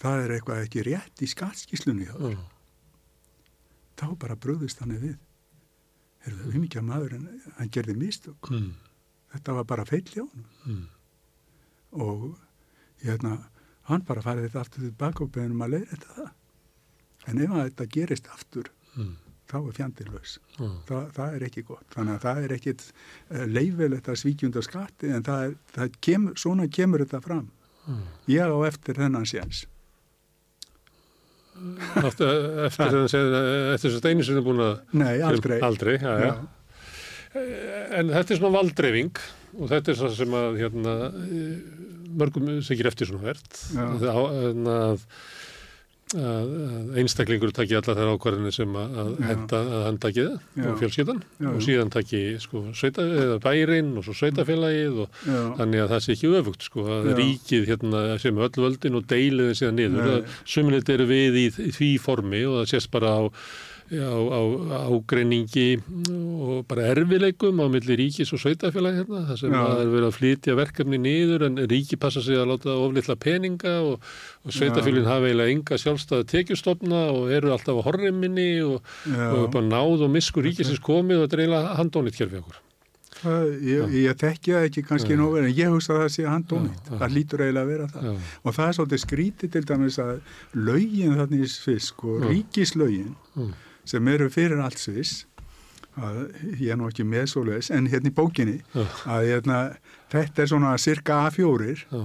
það er eitthvað ekki rétt í þér, Já. þá bara brúðist hann við er það umíkja maður en hann gerði mistök Mm. Þetta var bara feil hjá hann Mm. og hérna, hann bara farið þetta aftur tilbaka og beðum að leiða þetta það en ef þetta gerist aftur Mm. þá er fjandilös Já. Þa, það er ekki gott þannig að það er ekkit uh, leifilegt að svíkjunda skatti en það er, það kemur, svona kemur þetta fram Já. ég á eftir þennan séns Áttu eftir þess að segja, eftir þess að einu sinni búin að... nei, aldrei Aldrei, já, já. En þetta er svona valdreifing og þetta er það sem að hérna, eh, mörgum segir eftir svona verðt. Já. Að, að, að, að einstaklingur taki alla þær ákvarðinni sem að, henda að hann taki það og fjölskyldan og síðan taki sko, sveita, bærin og svo sveitafélagið og já, þannig að það sé ekki öfugt sko að Já. ríkið hérna sem öll völdin og deilið þeim síðan niður suminleitt eru við í, í því formi og það sést bara á, á, á ágreiningi og bara erfileikum á milli ríkis og sveitafélag hérna það sem Já. að er verið að flytja verkefni niður en ríki passa sig að láta oflitla peninga og, og sveitafélagin hafa eiginlega enga sjálfstæða tekjustofna og eru alltaf á horriminni og, og bara náð og misku ríkisins komið og þetta er eiginlega handónit kerfi okkur Það, ég, ég tekki það ekki kannski Já. nógu en ég hugsa að það sé hann dónit Já, já. það lítur eiginlega að vera það Já, og það er svolítið skrítið til dæmis að lögin þannig í Svisk og Já. ríkislögin Mm. Sem eru fyrir allt Sviss að ég er nú ekki með svoleiðis en hérna í bókinni Já. að hérna, þetta er svona cirka A4 já,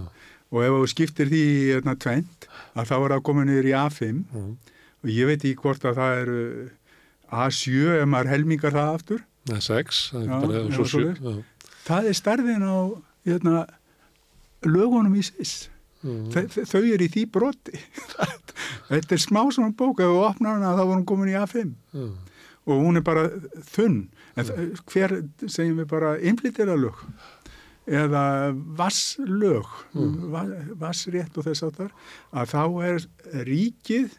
og ef þú skiptir því hérna, tvent að þá er það komið niður í A5 já. og ég veit ekki hvort að það eru A7 ef maður helmingar það aftur. Er sex, það er svo er starfin á hérna, lögunum í Sviss já, þau, þau eru í því broti. [LAUGHS] Þetta er smá svona bók. Ef þú opnar hana þá var hún komin í A5 já, og hún er bara þunn. En þ- hver segjum við bara innflytjaralög eða vasslög va- vassrétt og þess áttar að þá er ríkið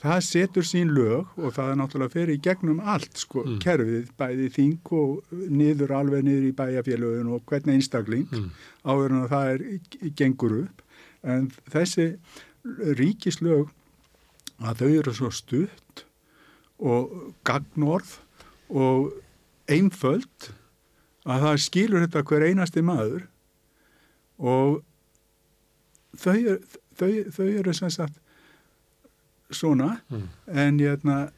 það setur sín lög og það er náttúrulega fyrir í gegnum allt sko, Mm. kerfið, bæði þing og niður alveg niður í bæjafélögin og hvernig einstakling. Mm. áður en að það er gengur upp en þessi ríkislög að þau eru svo stutt og gagnorð og einföld að það skilur þetta hver einasti maður og þau, þau, þau eru sem sagt svona Mm. en hérna,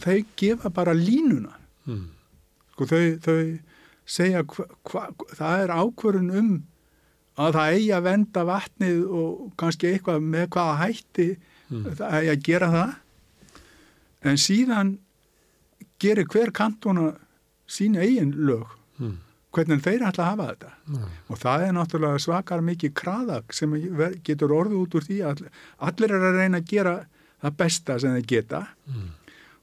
þau gefa bara línuna Mm. sko þau, þau segja hva, hva, það er ákvörun um að það eigi að venda vatnið og kannski eitthvað með hvaða hætti Mm. það eigi að gera það en síðan gerir hver kantona sín eigin lög Mm. hvernig þeir ætla að hafa þetta Já. og það er náttúrulega svakar mikið kraðak sem getur orðið út úr því að allir er að reyna að gera það besta sem þeir geta Mm.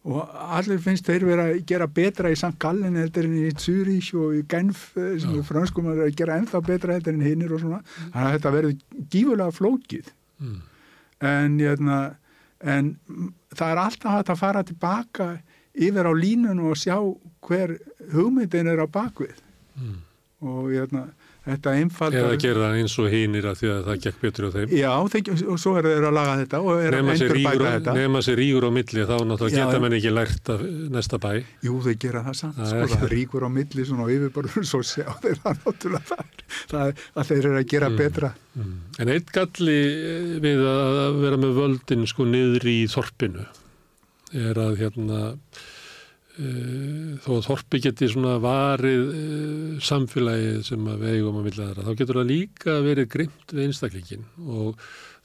Og allir finnst þeir vera að gera betra í St. Gallen heldur en í Zürich og í Genf eh, sem er franskum að gera ennþá betra heldur en hinnir og svona þannig að þetta verður gífulega flókið Mm. en, hérna, en mm, það er alltaf hægt að fara tilbaka yfir á línun og sjá hver hugmyndin er á bakvið Mm. og hérna, þetta einfaldar Eða gera eins og hinir að því að það gekk betur á þeim. Já, þeir, og svo er þeir að laga þetta og er Nefna að endur bæta þetta nema sér rígur á milli þá náttúrulega Já, geta menn ekki lært af næsta bæ. Jú, þeir gera það samt, sko, er- það ríkur á milli svona á yfirborður, svo sjá þeir það náttúrulega það, er- það er að þeir eru að gera Mm. betra. Mm. En eitt galli eh, við að vera með völdin sko niður í þorpinu er að hérna þó að þorpi geti svona varið uh, samfélagið sem að við eigum að vilja þeirra, þá getur það líka verið grimt við einstaklingin og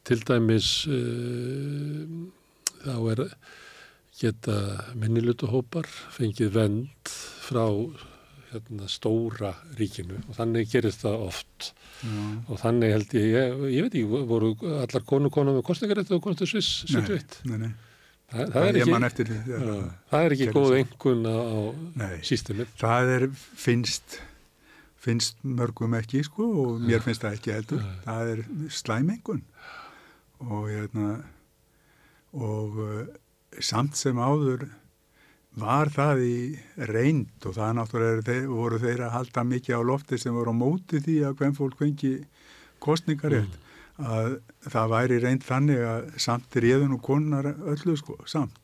til dæmis uh, þá er geta minnilutuhópar fengið vend frá hérna, stóra ríkinu og þannig gerist það oft Já. og þannig held ég, ég, ég veit ekki, voru allar konu konu með kostningarétt og konstu Sviss 71. Nei, nei. Það, það, er ekki, eftir Já. það er ekki góð engun á, sístemið. Það er, finnst, finnst mörgum ekki, sko, og mér finnst það ekki heldur. Nei. Það er slæmengun og, hérna, og uh, samt sem áður var það í reynd og það náttúrulega þeir, voru þeir að halda mikið á lofti sem voru á móti því að hvem fólk fengi kostningarétt að það væri reynd þannig að samt réðun og konar öllu sko, samt.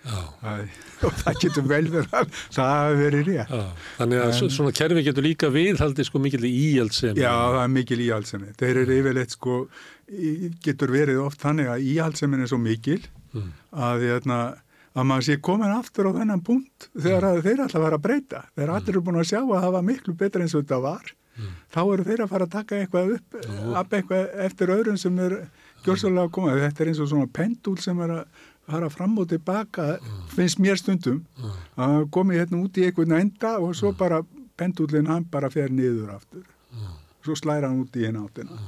Já, Það, [LAUGHS] og það getur vel verið að það hafi verið rétt. já. Þannig að En- svona kerfi getur líka viðhaldi sko mikil íhaldsemi. Já, það er mikil íhaldsemi. Þeir eru yfirleitt sko, í- getur verið oft þannig að íhaldsemin er svo mikil Mm. að, hérna, að maður sé komin aftur á þennan punkt þegar að þeir alltaf var að breyta. Þegar allir eru búin að sjá að það var miklu betra eins og þetta var. Mm. Þá eru þeir að fara að taka eitthvað upp, upp eitthvað eftir öðrum sem er gjörsalega að koma. Þetta er eins og svona pendul sem er að fara fram og tilbaka, finnst mér stundum Mm. að komi hérna út í einhvern enda og svo bara pendullin hann bara fer niður aftur. Mm. Svo slæra hann út í hérna áttina.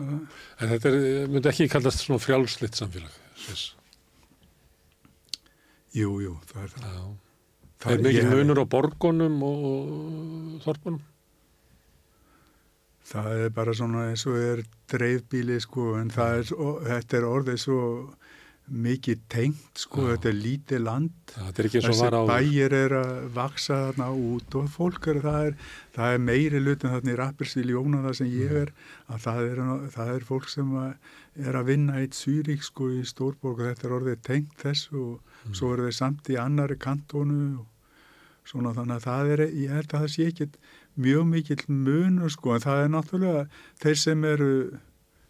En þetta er, myndi ekki kallast svona frjálslitt samfélag. Jú, jú, það er það. Já. Það er mikil ég- munur á borgunum og, þorpunum. Það er bara svona eins og er dreifbíli sko en er, þetta er orðið svo mikið tengt sko, Já. þetta er lítið land. Er Þessi bæir er að vaksa þarna út og fólk er, það er, það er meiri lutin þarna í Rappersvíl Jóna það sem ég er, að það er, það er fólk sem er að vinna eitt Sýrík sko í Stórborg og þetta er orðið tengt þessu og Mm. svo eru þeir samt í annari kantónu og svona þannig að það er, ég held að það sé ekki mjög mikill munur sko en það er náttúrulega þeir sem eru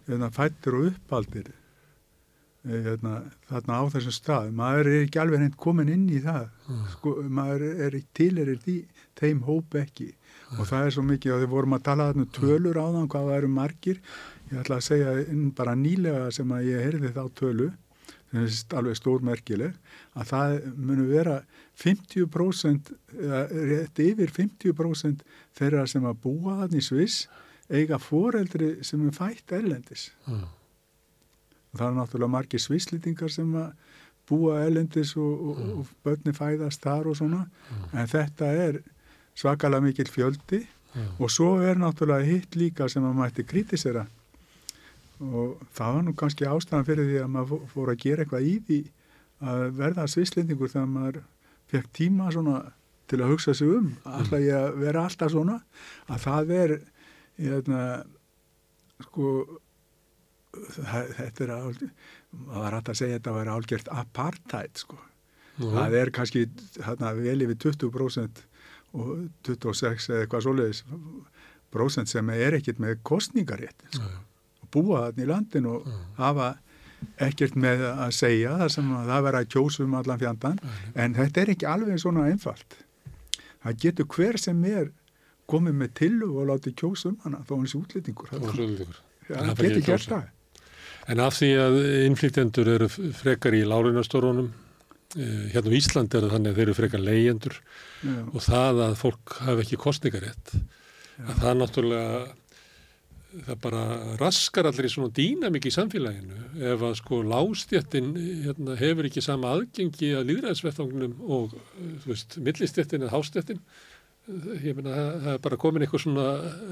hérna, fættir og uppaldir eh, hérna, þarna á þessum stað. Maður er ekki alveg hendt komin inn í það Mm. sko, maður er ekki tilerir því, þeim hóp ekki. Og það er svo mikið að þið vorum að tala þarna um tölur á þann hvað það eru margir. Ég ætla að segja bara nýlega sem að ég heyrði þá tölu sem er alveg stórmerkileg að það munu vera 50% eða rétt yfir 50% þeirra sem að búa þannig í Sviss eiga foreldri sem er fætt erlendis. Og það er náttúrulega margir svisslýtingar sem að búa erlendis og, og, og börni fæðast þar og svona. En þetta er svakalega mikill fjöldi Já. og svo er náttúrulega hitt líka sem að mætti kritisera og það var nú kannski ástæðan fyrir því að maður fó- fór að gera eitthvað í því að verða svislendingur þegar maður fekk tíma svona til að hugsa sig um. Alltaf ég að vera alltaf svona? Að það er hérna, sko það, þetta er ál, það var hægt að segja að þetta var álgjört apartheid sko. Nú, það er kannski þarna, vel yfir 20% og 26 eða eitthvað svoleiðis prósent sem er ekkert með kostningarétt sko. Búa þarna í landin og já. hafa ekkert með að segja það sem að það vera að kjósa um allan fjandan en þetta er ekki alveg svona einfalt. Það getur hver sem er komið með tillu og látið kjósa um hana þó hans útlýtingur Það getur gert það. En af því að innflytjendur eru frekar í lárunastórónum, hérna á Íslandi er það þannig að þeir eru frekar leyendur og það að fólk hafi ekki kostningarétt, að það náttúrulega, það bara raskar allir í svona dýnamik í samfélaginu ef að sko lástjettin hérna, hefur ekki sama aðgengi að líðræðisvettangunum og, eh, þú veist, millistjettin eða hástjettin, ég meina það, er bara komin eitthvað svona,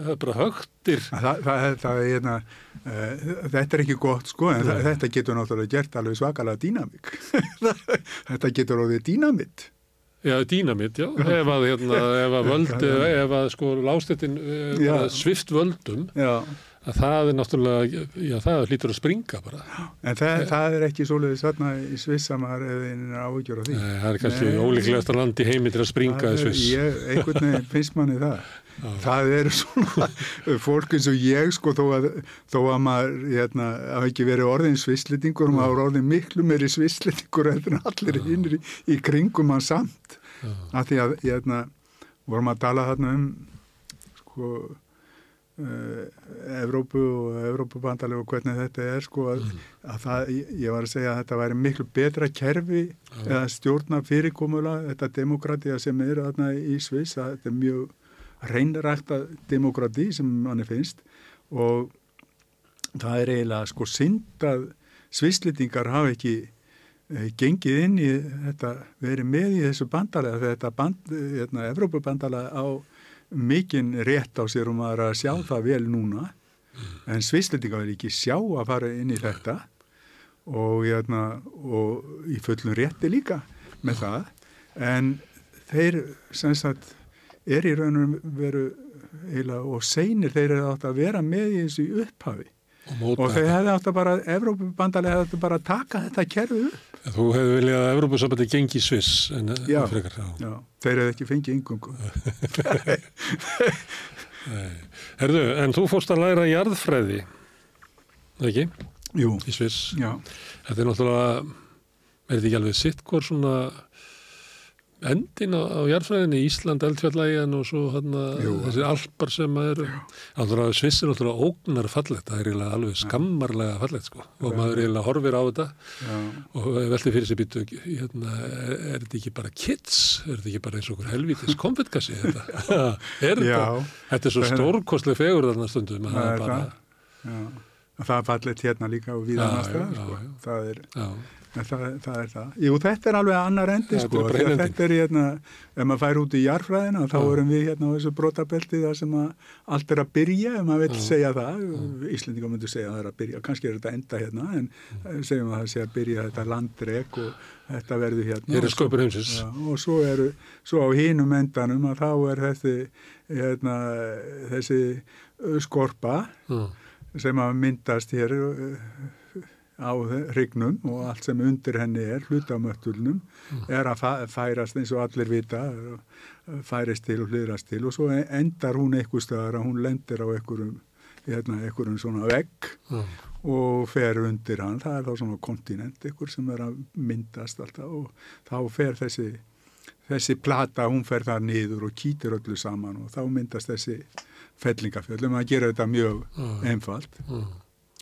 það er bara högtir Það, það, það er hérna, uh, þetta er ekki gott sko, en það, þetta getur náttúrulega gert alveg svakalega dýnamík. [LAUGHS] þetta getur orðið dýnamitt. Já, dýnamitt, já, [LAUGHS] ef að, hérna, ef að völd, ef að sko lástettin Já. svift völdum, Já, að það er náttúrulega, já, það hlýtur að springa bara. en það, það er ekki svoleiðis þarna í Svissamar eða einnir áhugjur á því. Nei, það er kannski Nei. ólíklegasta land í heimi til að springa í Sviss. Ég, einhvern veginn finnst manni það. [LAUGHS] það eru svona fólk eins og ég sko þó að, þó að maður hérna, hafa ekki verið orðin svislitingur maður orðin miklu meiri svislitingur en allir hinnir í, í kringum hann samt. Af því að hérna, vorum að tala þarna um sko uh, Evrópu og Evrópubandali og hvernig þetta er sko að, Mm. að það, ég var að segja að þetta væri miklu betra kerfi eða stjórna fyrirkomula þetta demokratía sem er þarna í að þetta er mjög reynrækta demokratí sem manni finnst og það er eiginlega sko synd að svisslendingar hafa ekki eh, gengið inn í þetta, verið með í þessu bandalega þetta band, hérna, Evrópubandalega á mikinn rétt á sér um að sjá það vel núna. En svisslendingar vil ekki sjá að fara inn í þetta og, hérna, og í fullum rétti líka með það. En þeir sem sagt er í raunum veru eiginlega, og seinir þeir eru átt að vera með í þessu upphafi og og þeir hefði átt að bara, Evrópubandalega hefði átt að bara taka þetta kerfi upp. Þú hefur viljað að Evrópusambandi gengi Sviss en Já. frekar, já. Já, þeir hefði ekki fengið yngungu. [LAUGHS] Herðu, en þú fórst að læra jarðfræði, ekki, Jú, í Sviss. Þetta er náttúrulega, er þetta ekki alveg sitt hvort svona endin á, á jarðfræðinni, Ísland, eldfjallægin og svo hana, Jú. þessir alpar sem náttúrulega Sviss er náttúrulega ógnar fallegt, það er alveg skammarlega fallegt sko. Og maður eiginlega horfir á þetta. Já, og velti fyrir sér býtu, hérna, er, er þetta ekki bara kids, er þetta ekki bara eins og okkur helvítis [LAUGHS] konfettkassi þetta, [LAUGHS] er þetta, er svo er- stórkostlega fegur þarna stundum, að það er er bara, það. Það er fallet hérna líka og við Já, annars það, já, sko. Það er, það, það er það. Jú, þetta er alveg annar endi, er sko. ein Þetta er hérna, ef maður fær út í jarfræðina, þá Já. erum við hérna á þessu brotabelti þar sem allt er að byrja, ef maður vil Já. segja það. Íslendingar myndu segja að það er að byrja, kannski er þetta enda hérna, en segjum að það sé að byrja þetta landrek og þetta verður hérna. hér og er sköpur heimsins. Og svo, eru, svo á hinum endanum að þá er þessi, hérna, þessi skorpa sem að myndast hér uh, á hrygnum og allt sem undir henni er, hlutamöttulnum, er að færast eins og allir vita, færist til og hliðrast til og svo endar hún eitthvað stöðar að hún lendir á einhverjum, hérna, einhverjum svona vegg já, og fer undir hann, það er þá svona kontinent ykkur sem er að myndast alltaf og þá fer þessi þessi plata, hún fer þar niður og kýtir öllu saman og þá myndast þessi fellingafjöld, um að gera þetta mjög Já. einfalt. Já,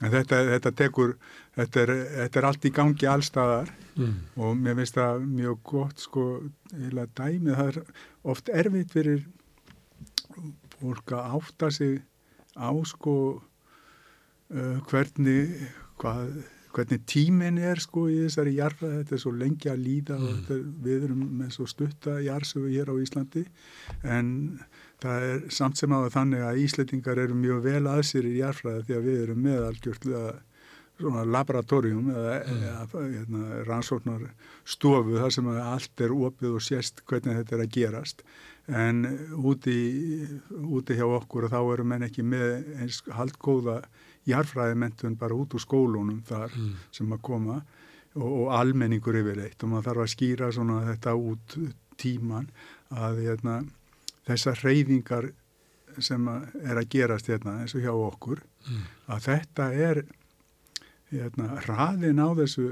en þetta, þetta tekur þetta er, þetta er allt í gangi allstaðar mm, og mér finnst það mjög gott sko, eða dæmi það er oft erfitt fyrir fólk að átta sig á sko uh, hvernig hvað, hvernig tíminn er sko í þessari jarðað, þetta er svo lengi að líða og þetta, er- við erum með svo stutta jarðsögu hér á Íslandi. En það er samt sem að þannig að Íslandingar eru mjög vel að sér í jarðfræði því að við erum með algjörlega svona laboratorium eða, eða hérna, rannsóknar stofu þar sem allt er opið og sést hvernig þetta er að gerast. En úti, úti hjá okkur þá eru menn ekki með eins haldgóða jarfræðimentun bara út úr skólunum þar mm, sem að koma og, og almenningur yfirleitt og maður þarf að skýra svona þetta út tíman að hérna, þessar reyfingar sem að er að gerast hérna eins og hjá okkur mm, að þetta er hérna, hraðin á þessu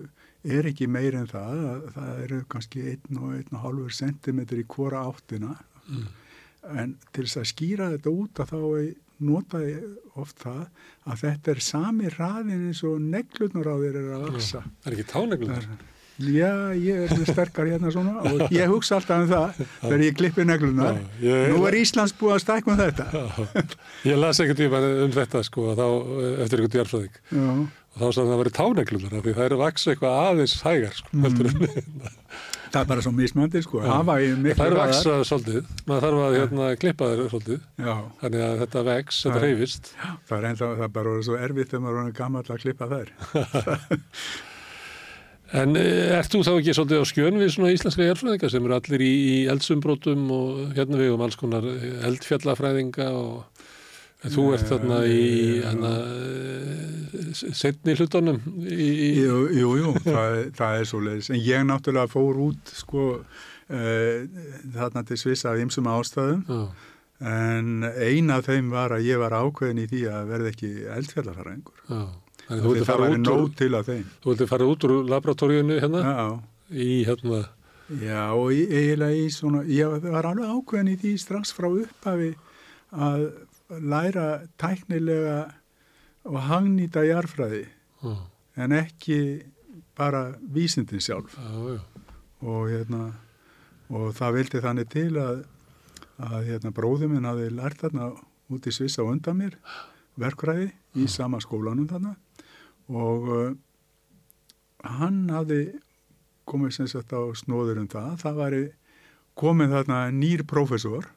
er ekki meir en það að það eru kannski 1,5 cm í hvora áttina mm, en til þess að skýra þetta út að þá nota ég oft það að þetta er sami hraðin eins og neglutnur á þér er að vaksa. Það er ekki táneglundar. Já, ég er sterkar hérna svona [LAUGHS] og ég hugsa alltaf um það þegar ég klippi neglunar. Ég- Nú er Íslands búið að stækka um þetta. Já, ég las ekkert tíma um þetta sko þá, eftir einhvern djarfræðing og þá sagði það að það væri táneglundar af því það er að vaksa eitthvað aðeins hægar sko, Mm. það er bara svo mismandi sko. Það miklu er hraðar. vaksa svolítið, maður þarf að hérna, klippa þeir svolítið, Já, þannig að þetta vex, þetta reyfist það er enda, það er bara svo erfitt þegar maður er gamall að klippa þær. [LAUGHS] En eh, ert þú þá ekki svolítið á skjön við svona íslenska jærfræðinga sem eru allir í, í eldsumbrótum og hérna við um alls konar eldfjallafræðinga og en þú ert þarna í hana, setni hlutunum í, Jú, jú, jú það, er- það er svo leiðis. En ég náttúrulega fór út sko uh, þarna til Sviss af ymsum ástæðum. já, en eina af þeim var að ég var ákveðin í því að verði ekki eldfjallarfæraðingur. Já. Þannig þú vildi Það fara út úr, til af þeim. þú vildi fara út úr laboratóriunni hérna? Já, í hérna, já og eiginlega í svona, ég var alveg ákveðin í því strax frá upphafi að læra tæknilega og hagnýta jarfræði já, en ekki bara vísindin sjálf. já, já, og hérna og það vildi þannig til að að hérna bróður minn hafi lært þarna út í Sviss á undan mér verkræði í sama skólanum þarna og uh, hann hafi komið sem sagt á snóður um það. Það var komið þarna nýr prófessor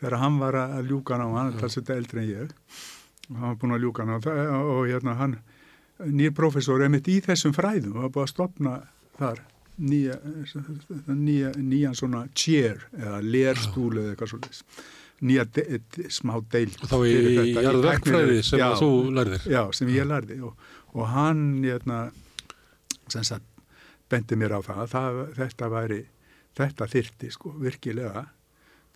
þegar hann var að ljúka ná hann er talsett eldri en ég. Og hann var búin að ljúka ná það, og hérna hann nýr prófessor er mitt í þessum fræðum. Og var búin að stopna þar nýja, nýja, nýjan svona chair eða lerstúl eða eitthvað svolítið nýja de, de, smá deild og þá í, í jarðverkfræði sem já, þú lærðir. já, sem ég lærði og, og hann hérna, sem sagt bendi mér á það, það þetta væri, þetta þyrti sko virkilega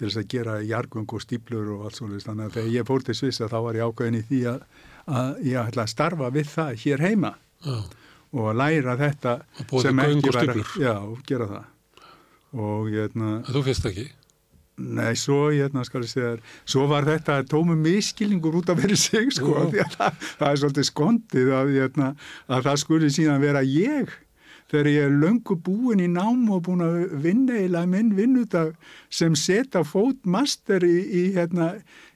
til þess að gera jargung og stíplur og allt svolítið þannig að þegar ég fór til Svissa þá var ég ákveðin í því að, að ég ætla að starfa við það hér heima Já, og að læra þetta sem ekki stíflur. Já, gera það og hérna, en þú finnst ekki. Nei, svo hérna skal ég segja, þér, svo var þetta tómu miskilningur út af verið sig sko, Já. því að það, það er svolítið skondið að, hérna, að það skuli síðan vera ég þegar ég er löngu búin í nám og búin að vinna eiginlega minn vinnudag sem setja fót master í, í, hérna,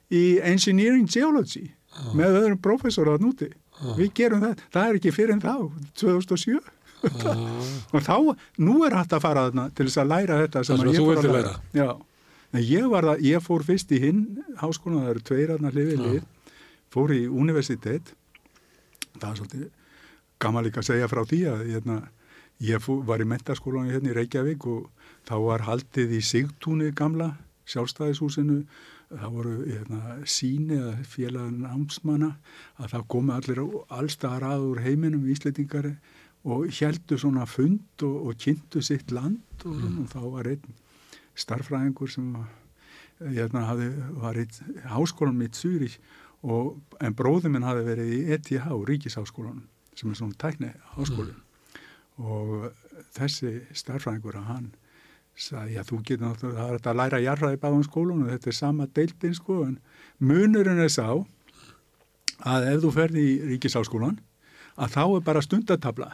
í engineering geology með öðrum professorar núti. Við gerum það, það er ekki fyrir en þá, 2007 Já, [LAUGHS] og þá, nú er hægt að fara þarna til þess að læra þetta sem, að að ég fór að vildir læra. Já, en ég var það, ég fór fyrst í hinn háskólan, það eru tveir aðna hlifið lið, fór í universitet, það er svolítið gaman líka að segja frá því að hérna, ég fór, var í mentaskólan hérna í Reykjavík og þá var haldið í Sigtúni gamla, sjálfstæðishúsinu, það voru hérna, síni eða félagin námsmanna að það komi allir allstaðar að úr heiminum íslendingar og heldu svona fund og, og kynntu sitt land og, mm. og þá var einn starfræðingur sem var, hérna, hafði, var í háskólanum í Zürich og, en bróðum minn hafði verið í ETH, Ríkisháskólanum sem er svona tækni háskóli og þessi starfræðingur að hann sagði, já þú getur náttúrulega, það er þetta að læra jarðræði báðum skólan og þetta er sama deildin sko en munurinn er sá að ef þú ferði í Ríkisháskólan að þá er bara stundatabla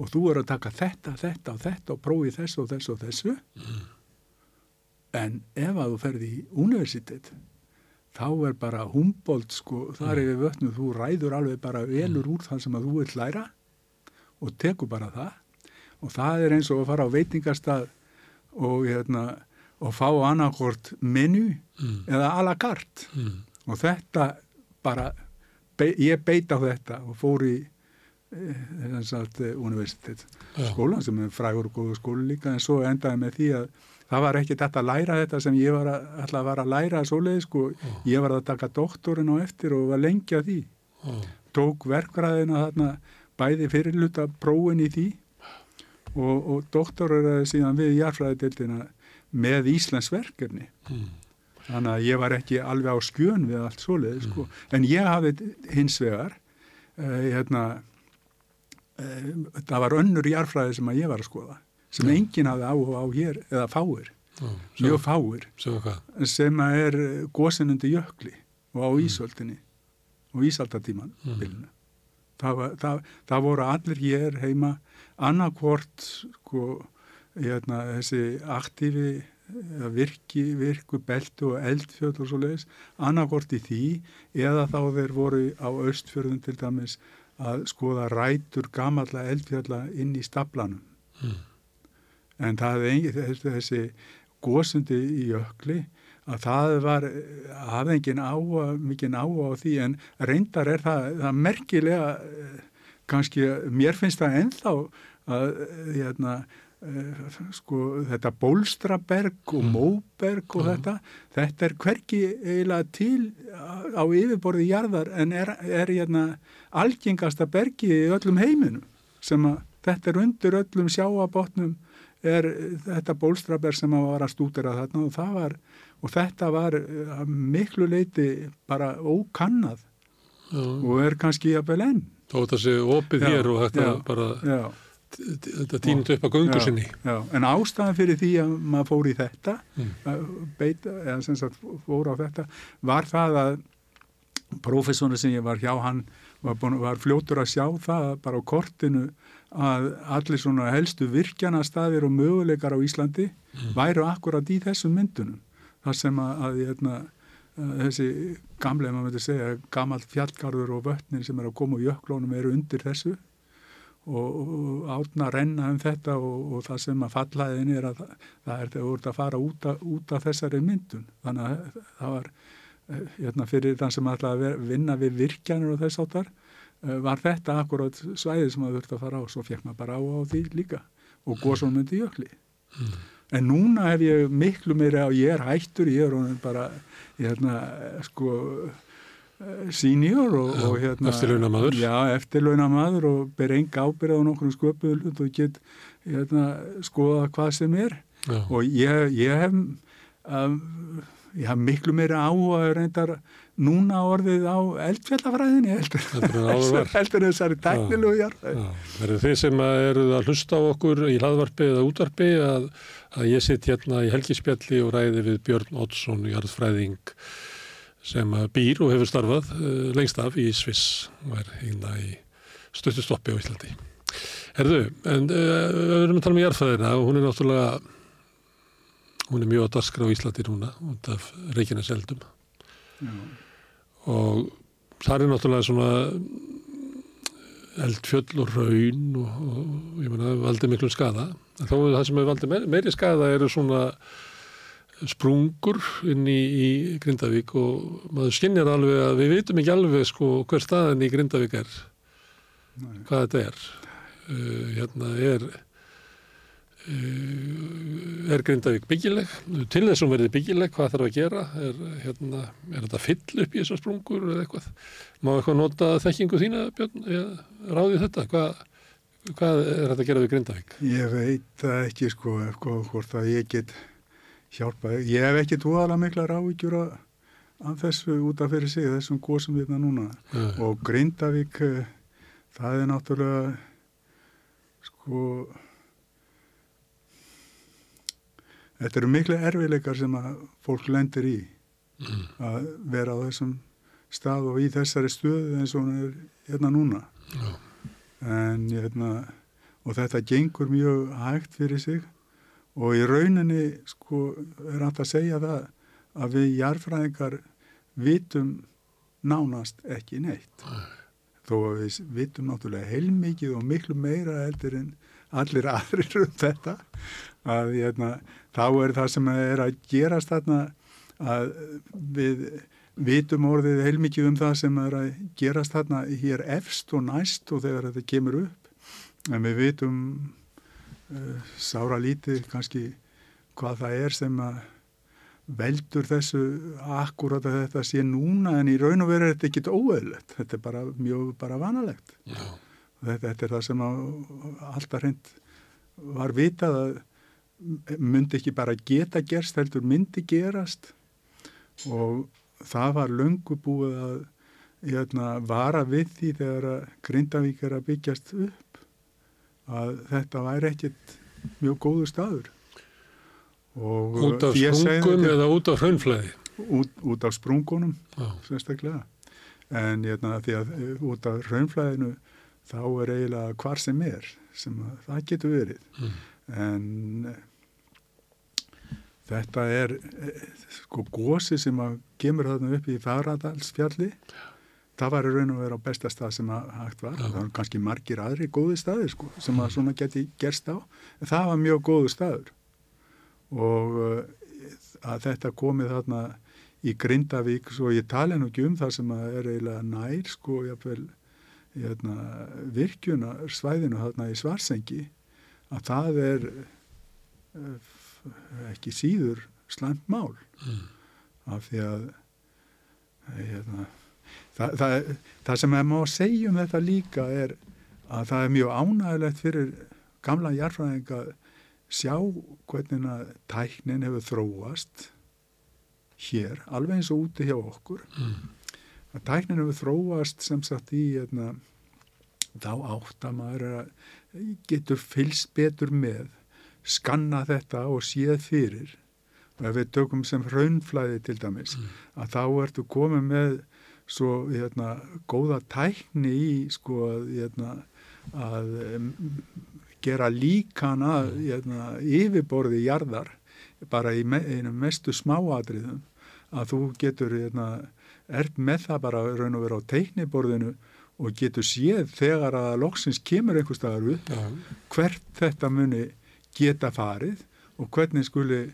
og þú er að taka þetta, þetta og þetta og prófi þessu og þessu og þessu en ef að þú ferði í universitet þá er bara Humboldt sko, þar er við vötnu þú ræður alveg bara velur úr það sem að þú vill læra og tekur bara það. Og það er eins og að fara á veitingastað og, hérna, og fá annarkort menu mm, eða a la carte. Mm, og þetta bara, be, ég beit á þetta og fór í þess að universitet. Skólan sem er frægur og góðu skóli líka en svo endaði með því að það var ekki þetta að læra þetta sem ég var að, að vara að læra svoleiði sko, ég var að taka doktorinn á eftir og var lengi að því. Já, tók verkræðina þarna bæði fyrirluta prófin í því og, og doktoreraði síðan við jarfræðideildina með Íslands verkefni. Mm, þannig að ég var ekki alveg á skjön við allt svoleið sko. en ég hafði hins vegar uh, hérna uh, það var önnur jarfræði sem að ég var að skoða sem Já. enginn hafði áhuga á hér eða fáir, já, mjög fáir sem er gósinundi jökli og á ísöldinni og ísaldatíman Mm. Það, var, það, það voru allir hér heima annarkvort sko, hérna, þessi aktífi virki, virku beltu og eldfjöld og svo leiðis annarkvort í því eða þá þeir voru á austfjörðum til dæmis að skoða rætur gamalla eldfjalla inn í staplanum mm, en það hefði engi, þessi, þessi gósundi í jökli að það var, hafði engin áhuga, mikinn áhuga á því en reyndar er það, það merkilega eh, kannski, mér finnst það ennþá að eh, hérna, eh, sko, þetta bólstraberg og móberg og Já. þetta, þetta er hverki eiginlega til á yfirborði jarðar en er, er hérna, algengasta bergi í öllum heiminum sem að þetta er undir öllum sjáabotnum er þetta bólstraberg sem að var að stúdera þarna og það var og þetta var að miklu leiti bara ókannað Já. og er kannski jafnvel enn. Þó þetta sé opið Já, hér og þetta já. bara, þetta týnit upp að göngu Já. sinni. en ástæðan fyrir því að maður fór í þetta, Mm. að beita, eða sem sagt fór á þetta, var það að prófessorinn sem ég var hjá hann var, búin, var fljótur að sjá það bara á kortinu að allir svona helstu virkjanastaðir og möguleikar á Íslandi væru akkurat í þessum myndunum. Það sem að, að, að þessi gamlega, maður myndi segja, gamalt fjallgarður og vötnin sem er að koma úr jöklónum eru undir þessu og, og átna að renna um þetta og, og það sem að fallaðin er að það, það er ert að fara út, a, út af þessari myndun. Þannig að það var eh, hérna, fyrir þann sem ver- vinna við virkjanir og þess áttar var þetta akkurat svæðið sem maður þurfti að fara á svo fekk maður bara á á því líka og góðsvon myndi jökli. En núna hef ég miklu meira og ég er hættur, ég er bara hérna, sko eh, senior og, og hérna eftirlaunamaður. Já, eftirlaunamaður og ber enga ábyrð á nokkrum sköpuðu hlut og get hérna, skoða hvað sem er Já. og ég, ég hef um, ég hef miklu meira áhuga reyndar núna orðið á eldfjallafræðinni heldur, Heldur [LAUGHS] heldur þessari tæknilegu jarðfræði. Já, verður þið sem að eruð að hlusta á okkur í hlaðvarpi eða útvarpi að, að ég sitt hérna í helgispjalli og ræði við Björn Oddsson, jarðfræðing sem að býr og hefur starfað uh, lengst af í Sviss og er hérna í stuttustoppi á Íslandi. Herðu, en uh, við erum að tala um jarðfræðina og hún er náttúrulega hún er mjög að daskra á Íslandi núna út af Reykjanes eldum Já. Og það er náttúrulega svona eldfjöll og raun og, og ég meina valdi miklum skada en þó það sem hefur valdi meiri, meiri skada eru svona sprungur inn í, í Grindavík og maður skinnjar alveg að við vitum ekki alveg sko hver staðan í Grindavík er. Nei. hvað þetta er. Uh, hérna er er Grindavík byggileg? Til þess að hún verði byggileg, hvað þarf að gera? Er, hérna, er þetta fyll upp í þessar sprungur eða eitthvað? Má eitthvað nota þekkingu þína Björn, eða ráðið þetta? Hvað, hvað er þetta að gera við Grindavík? Ég veit það ekki sko, hvort að ég get hjálpað. Ég hef ekki tóðala mikla rávíkjur af, þessu út af fyrir sig, þessum góðsum við núna. uh, Og Grindavík, eh, það er náttúrulega sko þetta eru miklu erfileikar sem að fólk lendir í mm, að vera á þessum stað og í þessari stöðu eins og hún er hérna núna. já, en hérna, og þetta gengur mjög hægt fyrir sig og í rauninni sko er hægt að segja það að við jarfræðingar vitum nánast ekki neitt. Þó að við vitum náttúrulega heilmikið og miklu meira heldur en allir [LAUGHS] aðrir um þetta að hérna, þá er það sem er að gerast þarna að við vitum orðið heilmikið um það sem er að gerast þarna hér efst og næst og þegar þetta kemur upp. En við vitum uh, sára lítið kannski hvað það er sem að veldur þessu akkurat að þetta sé núna en í raun og veru er þetta ekkit óeðlegt þetta er bara mjög bara vanalegt. Þetta, þetta er það sem að alltaf hreint var vitað að myndi ekki bara geta gerst heldur myndi gerast. Og það var löngu búið að hérna, vara við því þegar Grindavík er að byggjast upp að þetta væri ekkit mjög góðu staður. Og út af sprungum eða út af hraunflæði? Út, út af sprungunum já, sérstaklega. En hérna, því að eh, út af raunflæðinu þá er eiginlega hvar sem er sem að, það getur verið. Mm, en þetta er eh, sko gósi sem að kemur þarna upp í Fagradalsfjalli. Það var í raun og vera á besta stað sem að hægt var, það var kannski margir aðri góði staðir sko, sem að svona geti gerst á. En það var mjög góðu staður. Og eh, að þetta komið þarna í Grindavík svo ég tala nú ekki um það sem að er eiginlega nær sko jafnvel hérna, virkjuna svæðinu þarna í Svarsengi að það er eh, ekki síður slæmt mál. Mm, af því að hérna, það, það, það sem er má segja um þetta líka er að það er mjög ánægilegt fyrir gamla jarfræðinga að sjá hvernig að tæknin hefur þróast hér, alveg eins og úti hjá okkur. Mm. að tæknin hefur þróast sem sagt í hérna, þá átt að maður að getur fylst betur með skanna þetta og séð fyrir. Og ef við tökum sem raunflæði til dæmis að þá ertu komið með svo hérna, góða tækni í sko hérna, að um, gera líkana hérna, yfirborði jarðar bara í me, einum mestu smáatriðum. Að þú getur hérna, ert með það bara raun og vera á teikniborðinu og getur séð þegar að loksins kemur einhver staðar upp Já, hvert þetta muni geta farið og hvernig skuli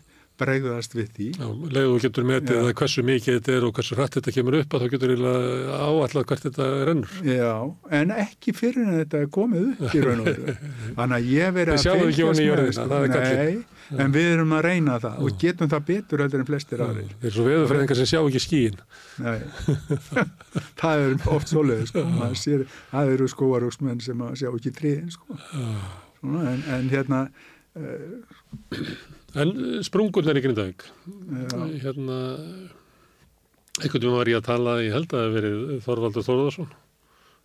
bregðast við því. já, leið og getur metið Já. að hversu mikið þetta er og hversu hratt þetta kemur upp að þá getur eiginlega áallega hvert þetta rennur. Já, en ekki fyrir en þetta er komið upp í raun og veru. [LAUGHS] Þannig að ég verið að fylgjast með það er gallinn. Nei, en við erum að reyna það og getum það betur heldur en flestir aðrir. Þeir eru svo veðurfræðingar sem sjá ekki skíin. Nei, [LAUGHS] það er oft svoleiði, sko. Það eru skóarúksmenn sem sjá ekki tríðin, sko. Svona, en, en hérna, En eh, sprungurnar í Grindavík, hérna, einhvern veginn var ég að tala, ég held að það hafi verið Þorvaldur Þorðarsson.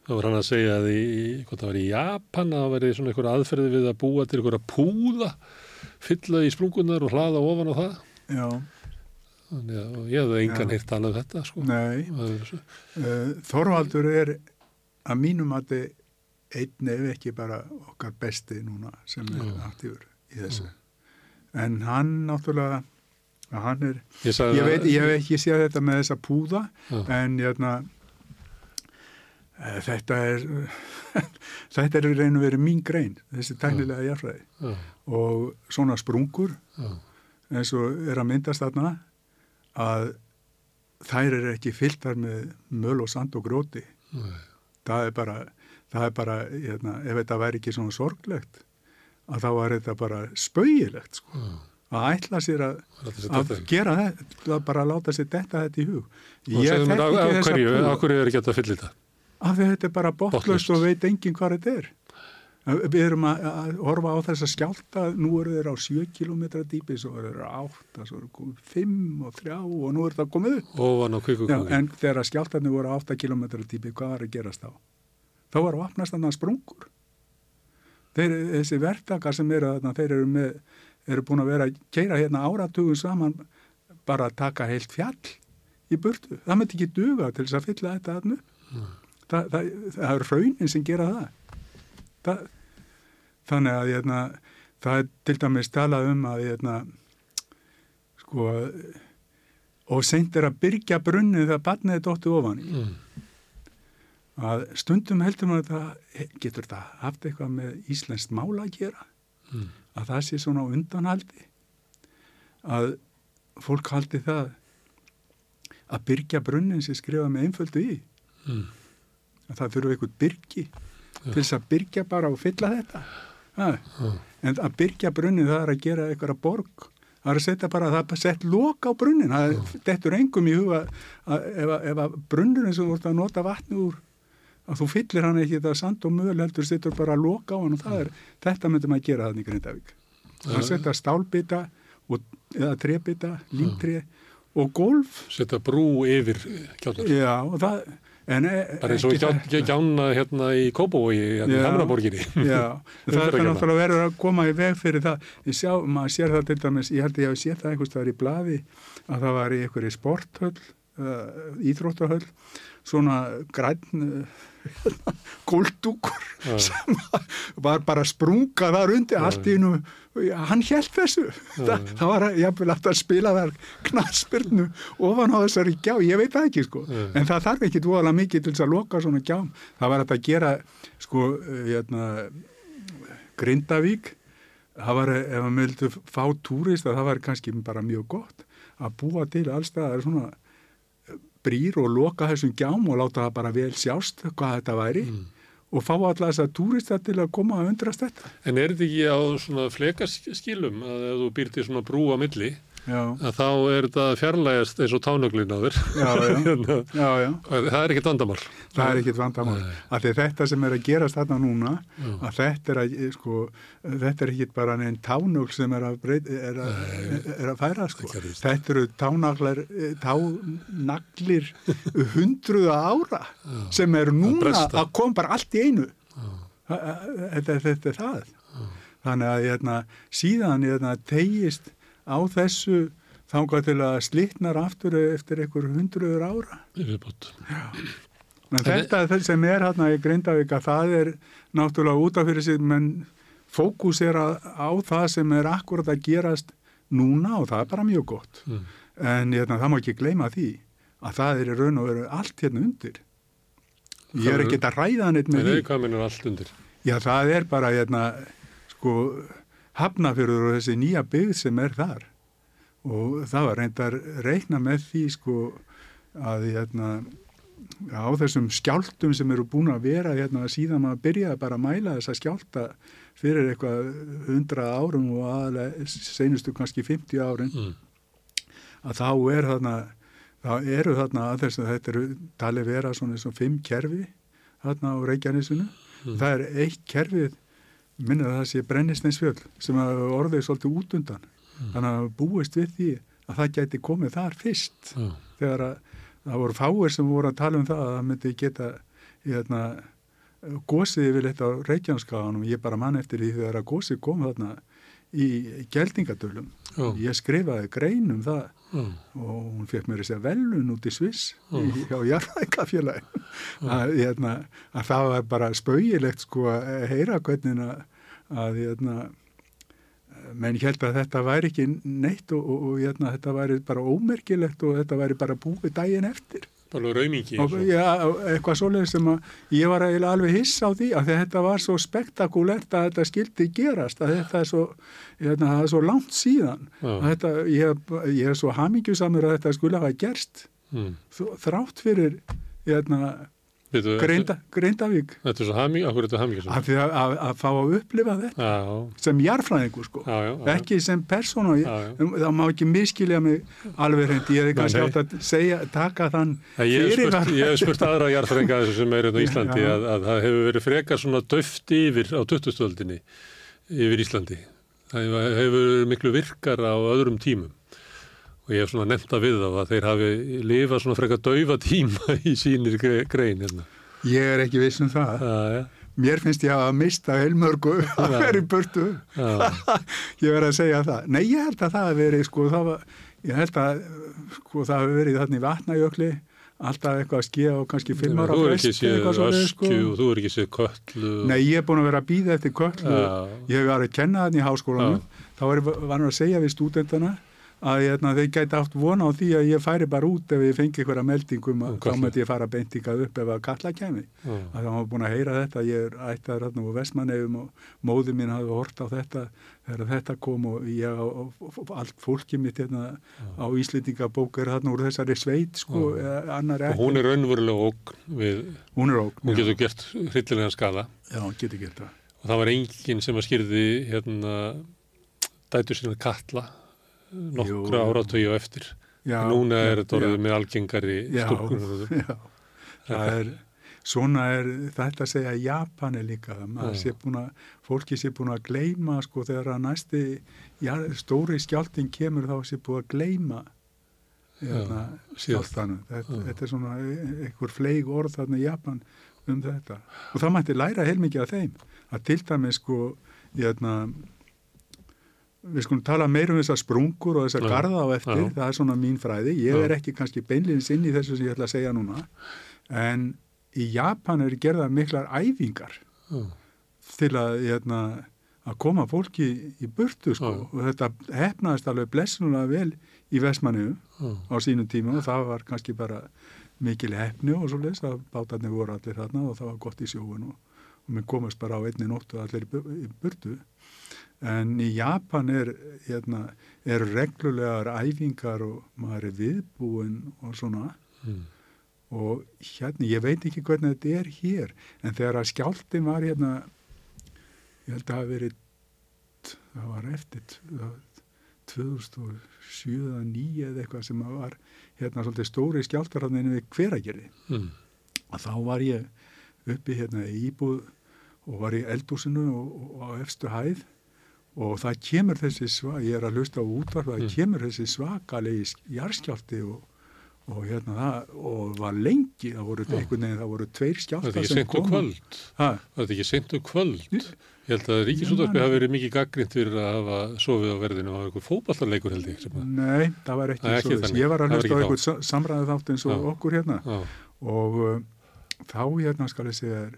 Það var hann að segja að í, hvort það var í Japan að það verið svona einhver aðferði við að búa til einhverja púða, fylla í sprungurnar og hlaða ofan á það. já, Þannig að ég hefði engan heyrt talað um þetta, sko. nei. Er Uh, Þorvaldur er að mínum að þið einn ef ekki bara okkar besti núna sem er aktífur í þessu. En hann náttúrulega, hann er, Ég, ég veit, ég hef ekki séð þetta með þessa púða, Já. en hérna, uh, þetta er, [LAUGHS] þetta er og verið mín grein, þessi tæknilega jafnfræði. Og svona sprungur, já, eins og er að myndast þarna, að þær eru ekki fylltar með möl og sand og gróti. nei, það er bara, það er bara hérna, ef þetta væri ekki svona sorglegt að þá var þetta bara spauðilegt sko. já. að ætla sér að, Það er að þetta. gera þetta að bara láta sér detta þetta í hug Og segðu mér, af, hverju, af hverju er ekki hægt að fylla þetta? af því að þetta er bara botlaust og veit enginn hvað þetta er við erum að, að horfa á þess að skjálta nú eru þeir á 7 km dýpi svo eru þeir á 8, svo eru komið 5 og 3 og nú er þetta komið upp Ofan á Já, kvikukúki. en þegar skjáltarnir voru á 8 km dýpi, hvað var að gerast þá? Þá var að opnast þannig sprungur. Þeir, þessi verktakar sem eru þarna, þeir eru, með, eru búin að vera að keira hérna áratugum saman bara að taka heilt fjall í burtu. Það myndi ekki duga til þess að fylla þetta þarna. upp. Það, það, það er raunin sem gera það. það þannig að hérna, það er til dæmis talað um að hérna, sko og seint er að byrja brunnið þegar barnið er dóttið ofan í Mm. Að stundum heldur maður að getur það haft eitthvað með íslenskt mála að gera Mm. að það sé svona undanhaldi að fólk haldi það að byrja brunnin sem skrifa með einföldu í Mm. að það þurfa eitthvað byrgi til þess að byrja bara og fylla þetta ha. Já. en að byrja brunnin það er að gera eitthvað borg það er að setja bara, það er sett lok á brunnin það er- dettur engum í huga að ef, að- ef að brunnurinn sem ert að nota vatni úr að þú fyllir hann ekki það sand og möl heldur setur bara að loka á hann og það er, þetta myndi maður gera þannig í Grindavík það setja stálbita og, eða trébita, límtré og golf Setja brú yfir kjálnar. já, og það en, e- Bara eins og það- gjána hérna í Kópavogi, hérna í. Hamraborginni. Já, [LAUGHS] það er Umferðargjarna. náttúrulega verður að koma í veg fyrir það. Ég sjá, maður sér það til dæmis, ég held að ég hef séð það einhvers staðar í blaði að það var í einhverju sporthöll, uh, íþróttahöll, svona græn uh, [LAUGHS] góldúkur Já. sem var bara sprungað þar undir allt í innu, hann held þessu. Þa, það var ég vil að spila þar knaspyrnu ofan á þessari gjá, ég veit það ekki sko. En það þarf ekki dvoðalega mikið til þess að loka svona gjám. Það var að gera, sko, uh, hérna, Grindavík, það var, ef maður vildu fá túrist, það var kannski bara mjög gott að búa til allstaðar svona eh, brýr og loka þessum gjám og láta það bara vel sjást hvað þetta væri og fá alla þess að túrista til að koma að undrast þetta. En er þetta ekki á svona flekaskilum að ef þú býr til svona brú á milli þá er þetta fjarlægast eins og tánöglin á þér. já, já, [LAUGHS] Hérna, það er ekkert vandamál. Það er ekkit vandamál. Þetta sem er að gerast þarna núna, þetta er, að, sko, þetta er ekkit bara einn tánugl sem er að, breyt, er að, er að færa, sko. Þetta eru tánaglar, tánaglir hundruða ára sem eru núna að koma bara allt í einu. Þetta, þetta er það. Þannig að hérna, síðan hérna, tegist á þessu þangað til að slitnar aftur eftir einhver hundruður ára. Þetta er það sem er hérna í Grindavík að það er náttúrulega út af fyrir sig menn fókus er að, á það sem er akkurat að gerast núna og það er bara mjög gott. Mm. En hérna, það má ekki gleyma því að það er í raun og veru allt hérna undir. Ég er ekki að ræða neitt Nei, með því. Já, það er bara hérna, sko, hafnafjörður og þessi nýja byggð sem er þar. Og það var reyndar reikna með því, sko, að hérna, á þessum skjáltum sem eru búin að vera hérna síðan maður byrjaði bara að mæla þessa skjálta fyrir eitthvað hundrað árum og aðalega seinustu kannski 50 árin Mm. að þá er þarna þá eru þarna að þess að þetta eru talið vera svona eins og fimm kerfi þarna á Reykjanesinu Mm. það er eitt kerfið minnir að það sé brennisteinsfjöld sem að orðið svolítið út undan Mm. þannig að búist við því að það gæti komið þar fyrst Já. þegar að það voru fáir sem voru að tala um það að það myndi geta hérna, gósið yfir þetta á Reykjaneskaganum ég bara mann eftir því þegar að gósið kom þarna í geldingadölum Já. ég skrifaði grein um það Já. og hún fekk mér þessi velun út í Sviss Já. í, hjá Jarðækafélagi að, hérna, að það var bara spauðilegt sko að heyra hvernig að, að hérna, menn ég held að þetta væri ekki neitt og, og, og hérna, þetta væri bara ómerkilegt og þetta væri bara búið daginn eftir Bara raumingi. og já, eitthvað svoleiðis sem að ég var eiginlega alveg hiss á því að þetta var svo spektakulert að þetta skildi gerast að þetta er svo, hérna, það er svo langt síðan þetta, ég, ég er svo hamingjusamur að þetta skulle hafa gerst Mm. Þrátt fyrir hérna, Greinda, Greindavík Þetta er svo haming, akkur er þetta haming að, því að, að, að fá að upplifa þetta Já, sem jarfræðingur sko. Já, já. ekki sem persóna. Já, já. það má ekki miskilja mig alveg hreint. Ég hefði kannski átt að segja, taka þann Ég hef spurt, ég hef spurt aðra jarðfrænga þessu sem er hérna á Íslandi að, að það hefur verið frekar svona döft yfir á 2000-öldinni yfir Íslandi. Það hefur- hefur verið miklu virkar á öðrum tímum og ég hef svona nefnt að við þá að þeir hafi lifað svona frekar daufa tíma í sínir gre- grein hérna. ég er ekki viss um það Já, já, mér finnst ég að mista heilmörgu að Já. vera í burtu já, [LAUGHS] ég verði að segja það nei ég held að það hafi verið sko það var, ég held að sko það hafi verið þarna í vatnajökli alltaf eitthvað að skýja og kannski fimm ára þú er ekki séð sko. öskju og þú er ekki séð köllu. Nei, ég er búin að vera að býða eftir köllu. Já. Ég hef verið að kenna þannig í háskólanum. Þá var ég að segja við stúdentana að hérna, þeir gæti átt vona á því að ég færi bara út ef ég fengi einhverja meldingum að Um þá mætti ég fara beintingað upp ef að kalla kemi. Að það var búin að heyra þetta, ég er ættaður hérna úr Vestmanneifum og móði mín hafði hort á þetta þegar þetta kom og ég og, og, og allt fólki mitt hérna á Íslendingabók er hérna úr þessari sveit sko, annar Og hún er raunverulega ógn við, hún er ógn. hún getur gert hryllilega skala. Já, hún getur gert það. og það var enginn sem að skýrði hérna dætur sína kalla nokkra Jú. áratögi og eftir Já, núna er þetta orðið með algengari Já, stúlkunar [LAUGHS] já. Það er, svona er þetta að segja Japani líka, maður Já. sé búin að, fólki sé búin að gleyma sko þegar að næsti já, stóri skjálting kemur þá sé búin að gleyma hérna, skjáltanum. Þetta, þetta er svona einhver fleig orð þarna í Japan um þetta. Og það mætti læra heilmikið af þeim. Að til dæmis sko, hérna, við skulum tala meira um þessar sprungur og þessar garða á eftir, Já. það er svona mín fræði. Ég er ekki kannski beinliðins inn í þessu sem ég ætla að segja núna, en í Japan eru gerðar miklar æfingar Já, til að, hérna, að koma fólki í burtu sko. Og þetta hefnaðist alveg blessunulega vel í Vestmanniðu já, á sínum tíma og það var kannski bara mikil hefni og svo leys að bátarnir voru allir þarna og það var gott í sjóun og, og mér komast bara á einni nóttu allir í í burtu en í Japan er, hérna, er reglulegar æfingar og maður er viðbúin og svona. Mm, og hérna, ég veit ekki hvernig þetta er hér en þegar að skjáltin var hérna ég held að það hafi verið það var eftir það, 2007 eða 2009 eða eitthvað sem var hérna svolítið stóri skjáltarhafninu við hveragerði. Mm. að þá var ég uppi hérna í íbúð og var í eldúsinu og, og á efstu hæð og það kemur þessi svaka, ég er að hlusta á útvarf, það Mm. kemur þessi svakalegi jarðskjálti og, og hérna það, og var lengi, það voru Já. einhvern veginn, það voru tveir um kvöld. Ha, Það er ekki seint um kvöld. Ég- held að Ríkisútvarpi hafi verið mikið gaggrind fyrir að hafa sofið á verðinu og einhver fótballarleikur held ég. sem nei, það var ekki, svo þannig. ég var að hlusta á einhvern sa- samræðu þátt eins og okkur hérna og uh, þá hérna skal ég segja þér,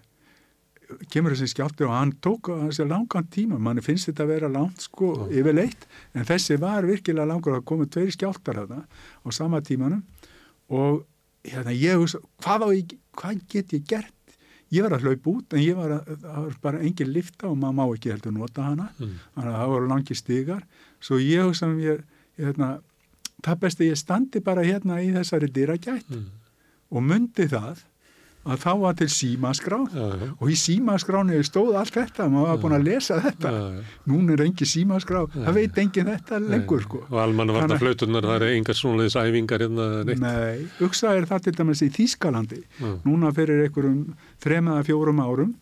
kemur þessi skjálti og hann tók þessi langan tíma manni finnst þetta að vera langt sko Já. yfirleitt en þessi var virkilega langur það komu tveiri skjáltar þarna á sama tímanum og hérna ég hugsa, hvað, ég, hvað get ég gert ég var að hlaupa út en ég var að, það var bara engin lifta og maður má ekki heldur nota hana mm. þannig að það voru langi stigar svo ég hugsa um ég, hérna, það best að ég standi bara hérna í þessari dýragætt Mm. og myndi það að þá var til símaskrá Já, já. og í símaskráni stóð allt þetta, maður var búin að lesa þetta núna er engin símaskrá, það veit engin þetta lengur sko. Og almanna varna flautunar, það er engar svonleiðis æfingar hérna neitt. Nei, hugsa er það til dæmis í Þýskalandi Já. núna fyrir einhverjum þrem eða fjórum árum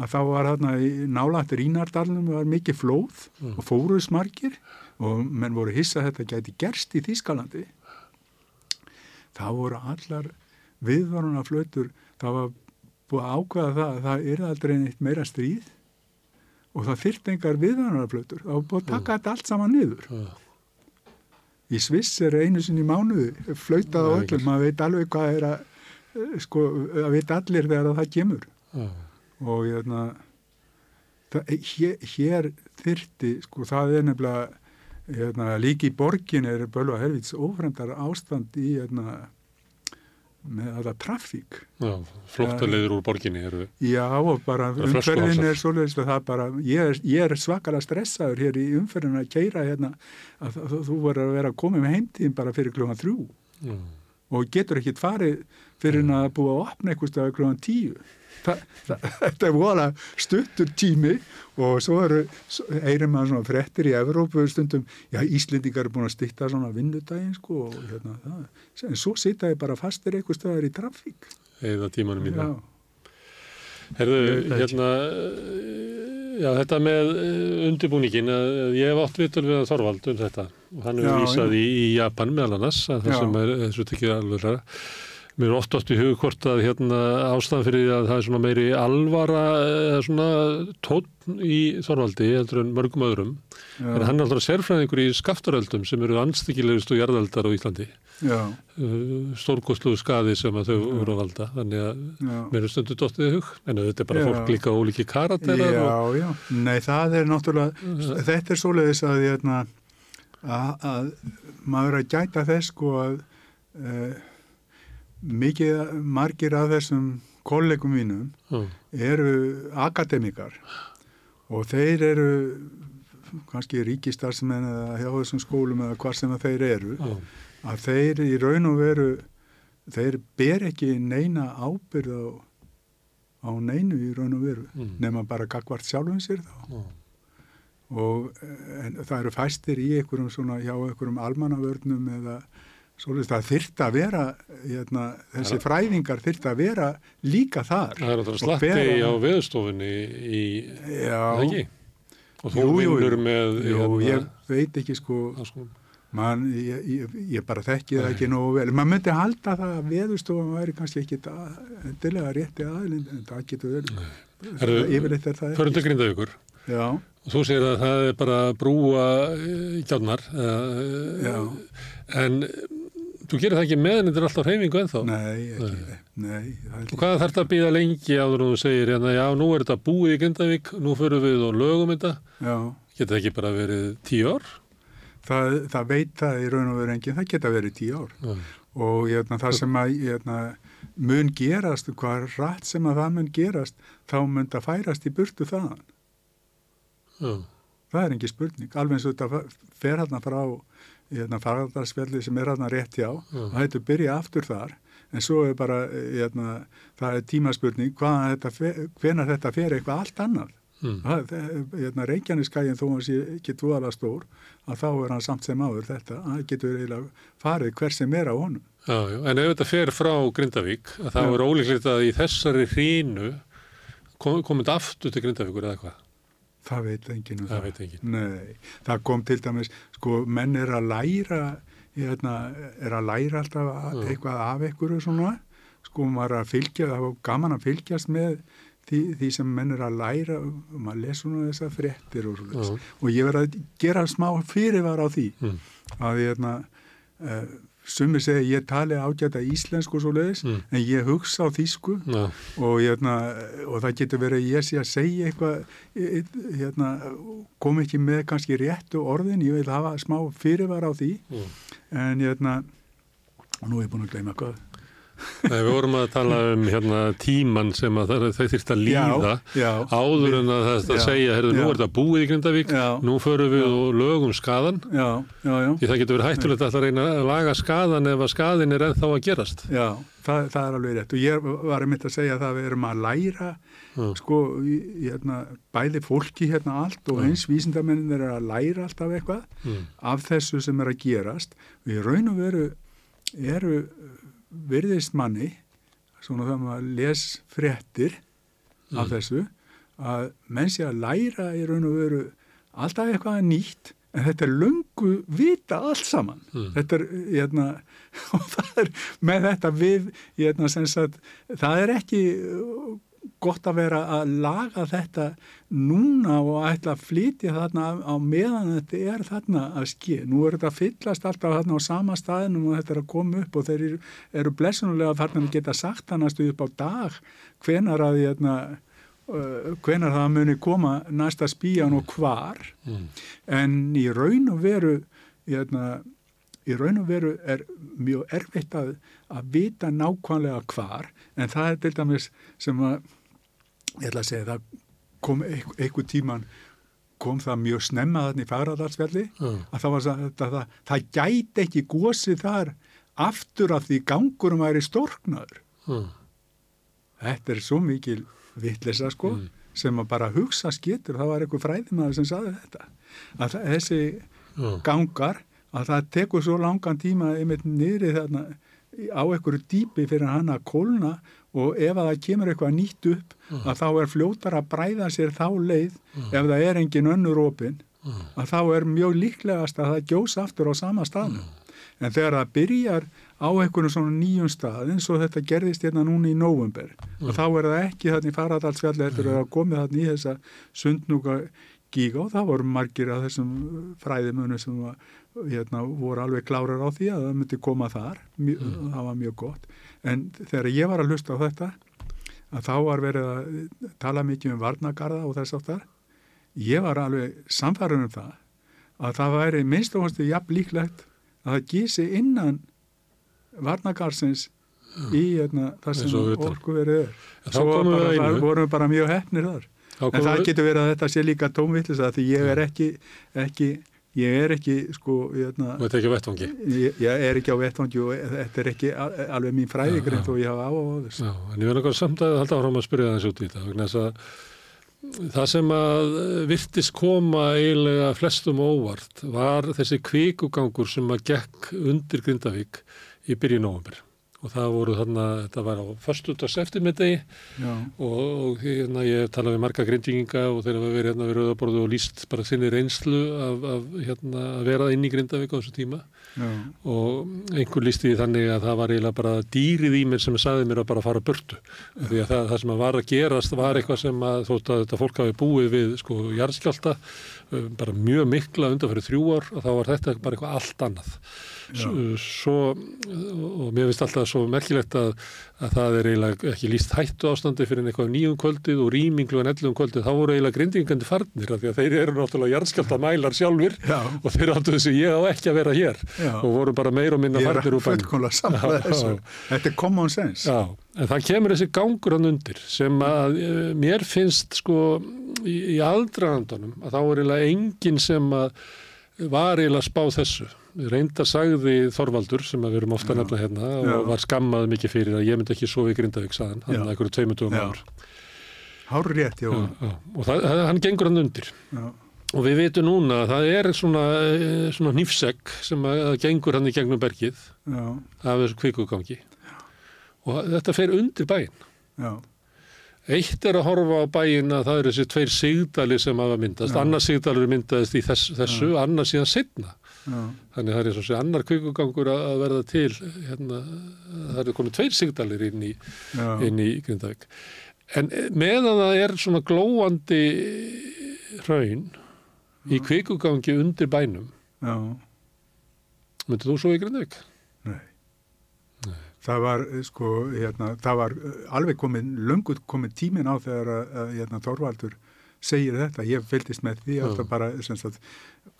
að þá var hérna nálægt Rínardalunum var mikið flóð og fóruðs margir og menn voru hissa þetta gæti gerst í Þýskalandi þá voru allar viðvaruna flautur það var búið að ákveða það að það er aldrei neitt meira stríð og það þyrft engar viðvaruna flautur það var búið að taka þetta allt saman niður. Í Sviss er einu sinni mánuði flautað á öllum, maður veit alveg hvað er að eh, sko, það veit allir þegar það kemur. Já. og hérna það, hér, hér þyrti sko það er nefnilega hérna, líki borgin er bölva helvits ófremdar ástand í hérna með þetta trafík Já, flóttaleiður úr borginni eru já og bara umferðin er svoleiðis að það bara ég er, ég er svakalega stressaður hér í umferðin að keira hérna að, að, þú verður að vera að koma með heimtíðin bara fyrir klukkan þrjú Já. og getur ekkit farið fyrir en að búa að opna eitthvað klukkan tíu. Þetta er vola stuttur tími og svo eru, eirum maður svona frettir í Evrópu stundum, já Íslendingar eru búin að stýtta svona vinnudaginn sko og hérna það, en svo sita ég bara fastir eitthvað stöðar í trafík. Eða tímanum í það. Herðu, hérna, já, þetta með eh, undirbúningin, ég hef átt vitul við Þorvald um þetta og hann hefur vísað í, í Japan meðal annars, að það sem er þessu tekið alveg ræða. Mér er oft átt í hug hvort að hérna ástæðan fyrir því að það er svona meiri alvara svona tónn í Þorvaldi heldur en mörgum öðrum. já, En hann er alltaf sérfræðingur í skaftaröldum sem eru anstíkilegustu jarðeldar á Íslandi. já, Uh, stórkostluðu skadi sem þau voru að valda. Þannig að já. mér er stundu dottið í hug. En þetta er bara Já. fólk líka ólíki karakterar. Já, og, já, nei það er náttúrulega, þetta er svoleiðis að, hérna, að, að maður að gæta þess sko að e, mikið, margir af þessum kollegum mínum já, eru akademikar og þeir eru kannski ríkistarsmenn eða hjá þessum skólum eða hvað sem þeir eru. Já, að þeir í raun og veru þeir ber ekki neina ábyrð á, á neinu í raun og veru Mm. nema bara gagvart sjálfum sér þá. Og en, það eru fæstir í einhverjum svona hjá einhverjum almannavörnum eða svolítið það þyrft að vera hérna, þessi Það- fræðingar þyrft að vera líka þar Það er alltaf Og slatti bera- á veðstofunni í, er það ekki? Og þú Jú, vinnur með jú, hérna, ég veit ekki sko háskólanum. man, ég, ég, ég bara þekki það ekki nógu vel maður myndi halda það að veðustofan væri kannski ekki endilega rétti aðlinn en það getur vel yfirleitt er það Förum til Grindavíkur. Já, Og þú segir að það er bara að brúa eh, gjárnar. eh, já, En þú gerir það ekki með en þetta er alltaf hreyfingu ennþá. nei, ekki, nei, það er Og hvað þarf það að býða lengi áður en þú segir hérna, já, nú er þetta búið í Grindavík, nú förum við og lögum þetta. já Geta það ekki bara verið tíu ár? það, það veit það í raun og veru enginn, það geta verið tíu ár Já, og hérna, það sem að hérna, mun gerast, hvað rætt sem að það mun gerast, þá mun það færast í burtu þaðan. já, Það er engin spurning, alveg eins og þetta fer hérna frá hérna, faraldarsfjalli sem er hérna rétt hjá, Já. það hættu byrja aftur þar, en svo er bara, hérna, það er tímaspurning, þetta, fer- hvenær þetta fer eitthvað allt annað. Mm. Það, hérna, Reykjaneskaðin þó hann sé ekki dvoðalega stór að þá er hann samt sem áður þetta að það getur eiginlega farið hver sem er á honum. Já, já, en ef þetta fer frá Grindavík, að það Já. er ólíklegt að í þessari hrínu kom, komið aftur til Grindavíkur eða hvað? Það veit enginn um Það veit enginn. Nei, það kom til dæmis, sko, menn er að læra, hérna, er að læra alltaf að, Já. eitthvað af einhverju svona, sko, maður er að fylgja, það var gaman að fylgjast með því, því sem menn er að læra, maður les svona þessar fréttir og. Já. Og ég verið að gera smá fyrirvar á því, Mm. að hérna, uh, sumir segja ég tali ágæta íslensku svo leiðis, Mm. en ég hugsa á þýsku Já, og, hérna, og það getur verið ég sé að segja eitthvað e- hérna, kom ekki með kannski réttu orðin, ég vil hafa smá fyrirvar á því mm. en hérna og nú er ég búin að gleyma hvað Nei, við vorum að tala um hérna, tíman sem að það, þau þyrst að líða já, já, áður en að það Já, segja, herðu, nú er þetta búið í Grindavík, nú förum við og lögum skadan, því það getur verið hættulegt að reyna að laga skadan ef að skadin er ennþá að gerast. já það, það er alveg rétt. Og ég var einmitt að segja það að við erum að læra sko, hérna, bæði fólki hérna allt og eins vísindamennin er að læra alltaf eitthvað Mm. af þessu sem er að gerast. Og í raun og veru eru virðist manni svona þegar maður les fréttir af Mm. þessu að menn sé að læra í raun og veru alltaf eitthvað nýtt en þetta er löngu vita allt saman Mm. þetta er, hérna, [LAUGHS] og það er með þetta við, hérna, sem sagt, það er ekki gott að vera að laga þetta núna og ætla að flytja þarna á- meðan þetta er þarna að ske. Nú er þetta fyllast alltaf þarna á sama staðinum og þetta er að koma upp og þeir eru, eru blessunulega þarna að geta sagt hann að stuði upp á dag hvenar að hérna, uh, hvenar það muni koma næsta spíjan og hvar Mm. en í raun og veru hérna, í raun og veru er mjög erfitt að, að vita nákvæmlega hvar en það er til dæmis sem að ég ætla að segja það kom einhver, tíman kom það mjög snemma þarna í Fagradalsfjalli Já. að það var það, það, það, það gæti ekki gósið þar aftur af því gangurum væri storknaður Mm. þetta er svo mikil vitleysa sko Mm. sem að bara hugsa skýtur það var einhver fræðimaður sem saði þetta að þessi gangar að það tekur svo langan tíma einmitt niðri þarna á einhverju dýpi fyrir hann að kólna og ef að það kemur eitthvað nýtt upp að þá er fljótar að bræða sér þá leið ef það er engin önnur opin að þá er mjög líklegast að það gjós aftur á sama staðnum. En þegar það byrjar á einhverjum svona nýjum stað eins og þetta gerðist hérna núna í nóvumber og þá er það ekki þarna í faradalsfjalli er að komið þarna í þessa sundnúka gíga og það voru margir af þessum fræðimunum sem var, hérna, voru alveg klárar á því að það myndi koma þar. Mjö, það var mjög gott en þegar ég var að hlusta á þetta að þá var verið að tala mikið um varnagarða og þess aftar ég var alveg samfærður um það að það væri minnst og hanstu jafn líklegt að það gísi innan varnagarðsins í hérna, það sem og utan. orku verið er. Þá svo komum við bara, að vorum bara mjög hefnir þar. En það getur verið að þetta sé líka tómvitlis því ég er ekki, ekki ég er ekki sko hérna, Þú ert ekki á vettvangi. ég, ég er ekki á vettvangi og þetta er ekki alveg mín fræðigrind og ég hafa á á þessu. Já, en ég vil eitthvað samt að halda áfram að spyrja þessu út í þetta þess það sem að virtist koma eiginlega flestum óvart var þessi kvikugangur sem að gekk undir Grindavík í byrju nóvumber og það voru þarna, þetta var á föstudags eftirmiddegi já, og, og hérna, ég hef talað við marga grindinginga og þeir hafa verið hérna við rauðaborðu og líst bara sinni reynslu af, af hérna, að vera inn í Grindavík á þessu tíma. Já, og einhver lísti því þannig að það var eiginlega bara dýrið í mér sem sagði mér að bara fara burtu. Því að það, það sem að var að gerast var eitthvað sem að þótt að þetta fólk hafi búið við sko jarðskjálta uh, bara mjög mikla undan fyrir þrjú ár og þá var þetta bara eitthvað allt annað svo og mér finnst alltaf svo merkilegt að, að það er eiginlega ekki líst hættu ástandi fyrir eitthvað nýjum kvöldið og rýminglu en ellum kvöldið, þá voru eiginlega grindingandi farnir af því að þeir eru náttúrulega jarðskjálta mælar sjálfur Já. og þeir áttu þessu ég á ekki að vera hér Já. og voru bara meir og minna ég farnir er úr bænum. fullkomlega samlega Já, þessu já. þetta er common sense Já, en það kemur þessi gangur hann undir sem að eh, mér finnst sko í, í aldraðandunum að þá er eiginlega enginn sem að var eiginlega spá þessu. Reynda sagði Þorvaldur sem við erum ofta nefna hérna og Já. var skammað mikið fyrir að ég myndi ekki sofa í Grindavík saðan, hann. Að einhverju tveimundum Já. áður. hár rétt já, og það, hann gengur hann undir. Já, og við veitum núna að það er svona, eh, svona nýfsegg sem að, að gengur hann í gegnum bergið já, af þessu kvikugangi og þetta fer undir bæinn. Já, Eitt er að horfa á bæinn að það eru þessi tveir sigdali sem hafa myndast. Já. Annar sigdalur myndaðist í þess, þessu, annar síðan setna. já, Þannig það er eins og sé annar kvikugangur að verða til. Hérna, það eru komið tveir sigdalir inn í, í Grindavík. En meðan það er svona glóandi raun í kvikugangi undir bænum, myndir þú svo í Grindavík? Það var, eh, sko, hérna, það var eh, alveg komin, löngu komin tímin á þegar að, að hérna, Þorvaldur segir þetta. Ég fylgist með því Já. alltaf bara, sagt,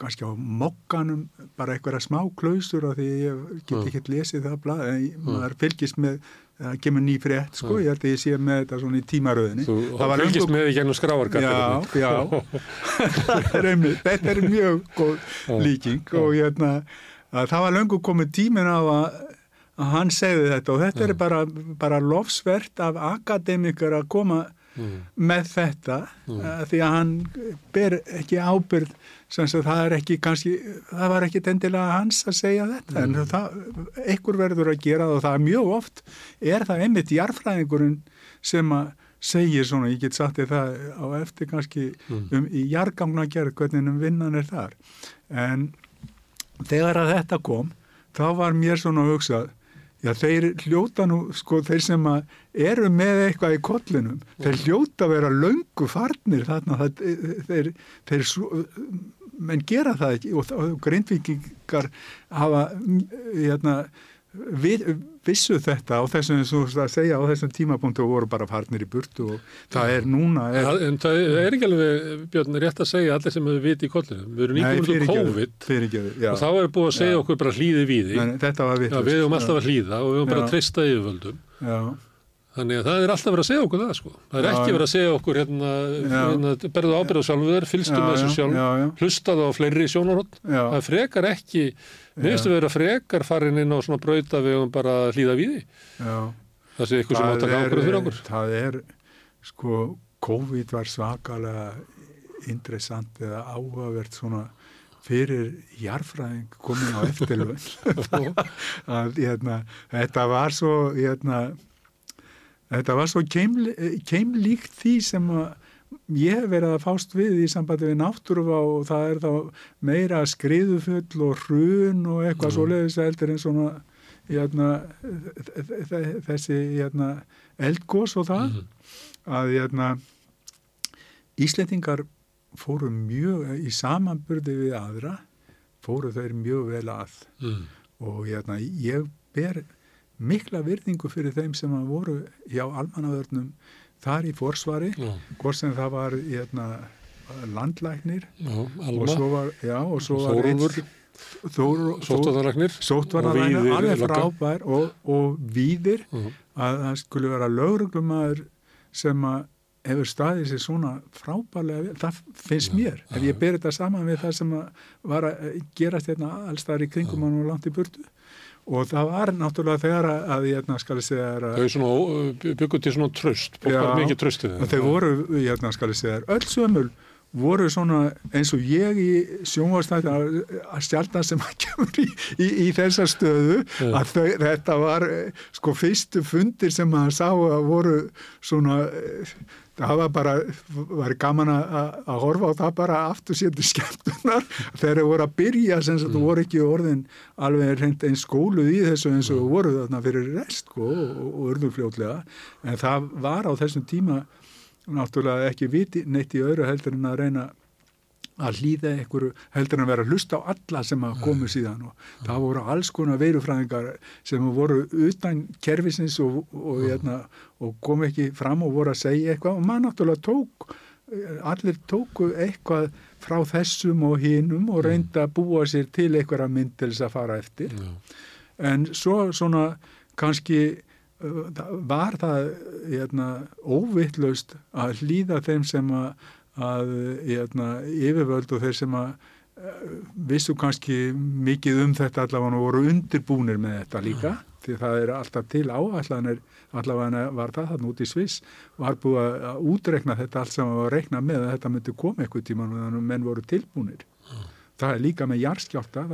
kannski á mokkanum, bara einhverja smá klausur af því ég get ekki lesið það blað, en ég- maður fylgist með, það kemur ný frétt, sko, ég held að ég sé með þetta svona í tímaröðinni. Þú Það var fylgist löngu- með í gennum skráargattir. Já, já. [LAUGHS] [LAUGHS] Það þetta er mjög góð líking og hérna, að það var löngu komið tímin á að, að hann segði þetta og þetta er bara, bara lofsvert af akademikar að koma Mm. með þetta Mm. að því að hann ber ekki ábyrð sem að það er ekki kannski, það var ekki endilega hans að segja þetta en það, einhver verður að gera það og það er mjög oft er það einmitt jarfræðingurinn sem að segir svona, ég get sagt þér það á eftir kannski Mm. um í jargangna gerð hvernig um vinnan er þar en þegar að þetta kom þá var mér svona hugsað já þeir hljóta nú sko þeir sem eru með eitthvað í kollinum, þeir hljóta að vera löngu farnir þarna það, þeir, þeir menn gera það ekki og, og grindvikingar hafa hérna, við, vissu þetta á þessum, og það segja, á þessum tímapunktu voru bara farnir í burtu og það er núna er, Ja, en það er ekki alveg, Björn, rétt að segja allir sem hefur viti í kollinu. Við erum út úr COVID og þá er búið að segja Já. okkur bara hlýði Já, vitlaust. við höfum alltaf að hlýða og við höfum bara að treysta yfirvöldum. Já, Þannig að það er alltaf verið að segja okkur það, sko. Það er Já, ekki verið að segja okkur hérna, hérna berðu ábyrðu sjálfur þér, fylgstu með þessu já, sjálf, já, já. hlustaðu á fleiri sjónarhótt. Það er frekar ekki, mér finnst að frekar farin inn á svona brauta við höfum bara að hlýða víði. já. Það sé ykkur sem átt að taka ákvörðu fyrir okkur. það er, sko, COVID var svakalega interessant eða áhugavert svona fyrir jarfræðing komin á eftirlun [LAUGHS] [LAUGHS] hérna, þetta var svo hérna, þetta var svo keimlíkt því sem að ég hef verið að fást við í sambandi við náttúrufa og það er þá meira skriðufull og hrun og eitthvað Mm. svoleiðis eldir en svona hérna, þ- þ- þessi hérna, eldgós og það Mhm. að hérna, Íslendingar fóru mjög í samanburði við aðra fóru þeir mjög vel að Mm. og hérna, ég ber mikla virðingu fyrir þeim sem voru hjá almannavörnum þar í forsvari, Já, hvort sem það var hérna, landlæknir já, og svo var, já, og svo var Sóttvarnalagnir. sóttvarnalæknir, Og Víðir alveg frábær og, og víðir Mhm. að það skulle vera lögreglumæður sem að hefur staðið sér svona frábærlega það finnst Já, mér ef já. ég ber þetta saman við það sem að var að gerast hérna allstaðar í kringum Já. og langt í burtu og það var náttúrulega þegar að, að hérna skal ég segja þér að Þau svona ó- byggu til svona tröst, Já. og þeir voru, hérna skal ég segja þér, öll sömul voru svona eins og ég í sjónvastætti að stjarnan sem að [LAUGHS] kemur í, í, í þessa stöðu Já. að þau, þetta var eh, sko fyrstu fundir sem maður sá að voru svona eh, það var bara, var gaman að horfa á það bara aftur sér til skemmtunar. Þegar þeir voru að byrja sem mm. voru ekki orðin alveg reynd einn skóluð í þessu eins og voru þarna fyrir rest sko, og, urðu fljótlega. En það var á þessum tíma náttúrulega ekki viti neitt í öðru heldur en að reyna að hlýða einhverju heldur en að vera að hlusta á alla sem að komu síðan og það voru alls konar veirufræðingar sem voru utan kerfisins og, og, hérna, og kom ekki fram og voru að segja eitthvað. Og maður náttúrulega tók allir tóku eitthvað frá þessum og hinum og reynda að búa sér til einhverja mynd til þess að fara eftir. En svo svona kannski var það hérna, óvittlaust að hlýða þeim sem að, að hérna, yfirvöld og þeir sem að uh, vissu kannski mikið um þetta allavega og voru undirbúnir með þetta líka því það er alltaf til áallanir allavega var það þannig út í Sviss var búið að útrekna þetta allt sem var að rekna með að þetta myndi koma eitthvað tíma þannig að menn voru tilbúinir mm. það er líka með jarskjálta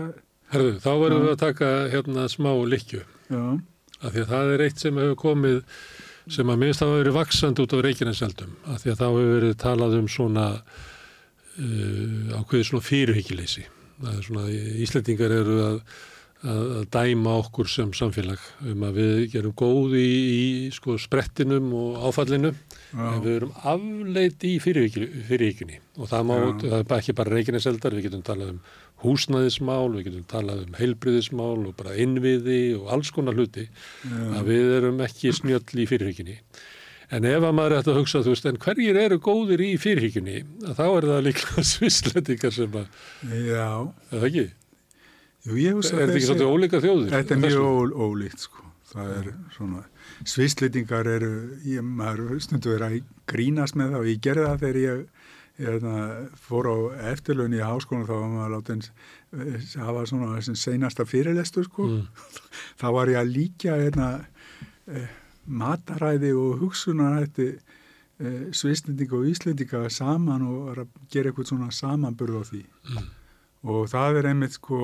Herðu, þá verðum við að taka hérna smá likju af því að það er eitt sem hefur komið sem að minnst hafa verið vaksand út á Reykjaneseldum af því að þá hefur verið talað um svona uh, ákveði svona svona, Íslendingar eru að að dæma okkur sem samfélag um að við gerum góð í, í sko, sprettinum og áfallinu Já. En við erum afleit í fyrirvíkunni og það, má, það er ekki bara reikinneseldar, við getum talað um húsnæðismál, við getum talað um heilbriðismál og bara innviði og alls konar hluti Já. að við erum ekki snjöll í fyrirvíkunni En ef að maður ætti að hugsa, þú veist, en hverjir eru góðir í fyrirhyggjunni, þá er það líka [LAUGHS] svislendingar sem að... Já. Það er ekki? Jú, ég hugsa Er þetta ekki svolítið ólíka þjóður? Þetta er mjög ólíkt sko. Það er svona, svislendingar eru, ég, maður stundu verið að grínast með það og ég gerði það þegar ég, ég erna, fór á eftirlaun í háskónu þá var maður látið það var svona þessi seinasta fyrirlestur sko. Mm. [LAUGHS] þá var ég að líka erna, eh, mataræði og hugsunarætti eh, svislendinga og íslendinga saman og gera eitthvað svona samanburð á því mm. og það er einmitt sko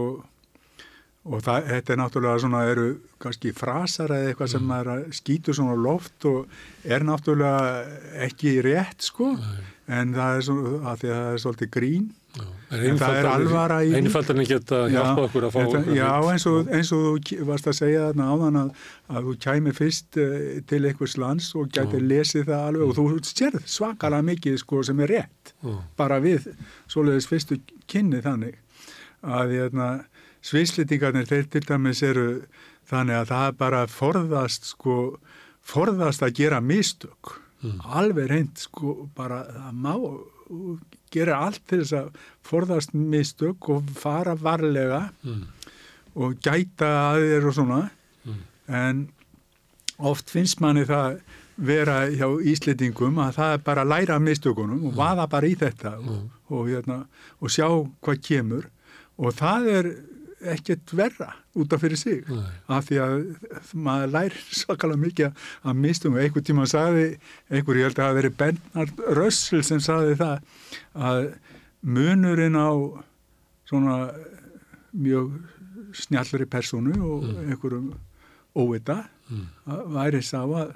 og það, þetta er náttúrulega svona, eru kannski frasar eða eitthvað sem mm. skýtur svona loft og er náttúrulega ekki rétt sko. Nei. en það er svona, að því að það er svolítið grín. Já. en það er alvara í Einfaldan geta hjálpa okkur að fá þetta, Já, eins og, eins og þú varst að segja þarna áðan að, að þú kæmi fyrst uh, til einhvers lands og gæti lesið það alveg og þú sérð svakalega mikið sko sem er rétt. Já. bara við svoleiðis fyrstu kynni þannig. Að ég er sviðslitingarnir þeir til dæmis eru þannig að það bara forðast sko, forðast að gera mistök mm. alveg reynd sko bara það má gera allt til þess að forðast mistök og fara varlega mm. og gæta að þér og svona mm. en oft finnst manni það vera hjá íslitingum að það er bara að læra mistökunum og mm. vaða bara í þetta og, mm. og, hérna, og sjá hvað kemur og það er ekkert verra út af fyrir sig Nei. af því að maður lærir [LAUGHS] svakalega mikið að mistum og einhver tíma saði, einhver ég held að það verið Bernhard Rössel sem saði það að munurinn á svona mjög snjallri personu og mm. einhverjum óvita mm. væri sá að,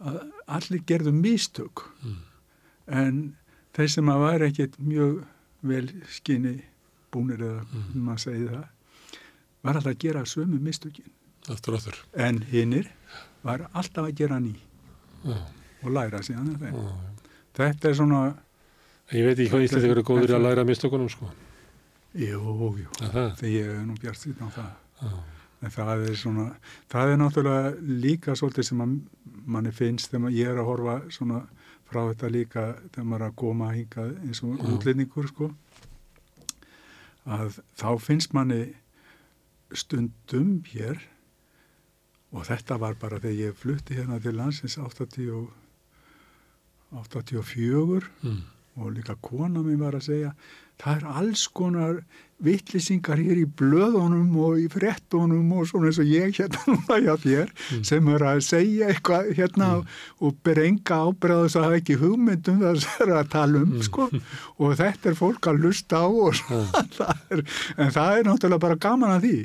að allir gerðu mistök mm. en þeir sem að væri ekkert mjög vel skinni búnir eða mm. maður segi það var alltaf að gera sömu mistökin. Aftur, aftur. en hinnir var alltaf að gera ný Já. og læra síðan þetta. Er svona ég veit ekki hvað Íslandi verið góður að læra mistökunum sko. Jú, jú, þegar ég er nú bjart síðan á það. Já. en það er svona það er náttúrulega líka svolítið sem manni finnst þegar ég er að horfa svona frá þetta líka þegar maður er að koma að hinga eins og útlýningur sko að þá finnst manni stundum hér og þetta var bara þegar ég flutti hérna til landsins 80, 84 mm. Og líka kona mér var að segja það er alls konar vittlisingar hér í blöðunum og í frettunum og svona eins og ég hérna [LAUGHS] núna hjá þér mm. sem er að segja eitthvað hérna mm. og berenga ábreðast að hafa ekki hugmyndum það er að tala um mm. sko og þetta er fólk að lusta á og svona [LAUGHS] það er, en það er náttúrulega bara gaman að því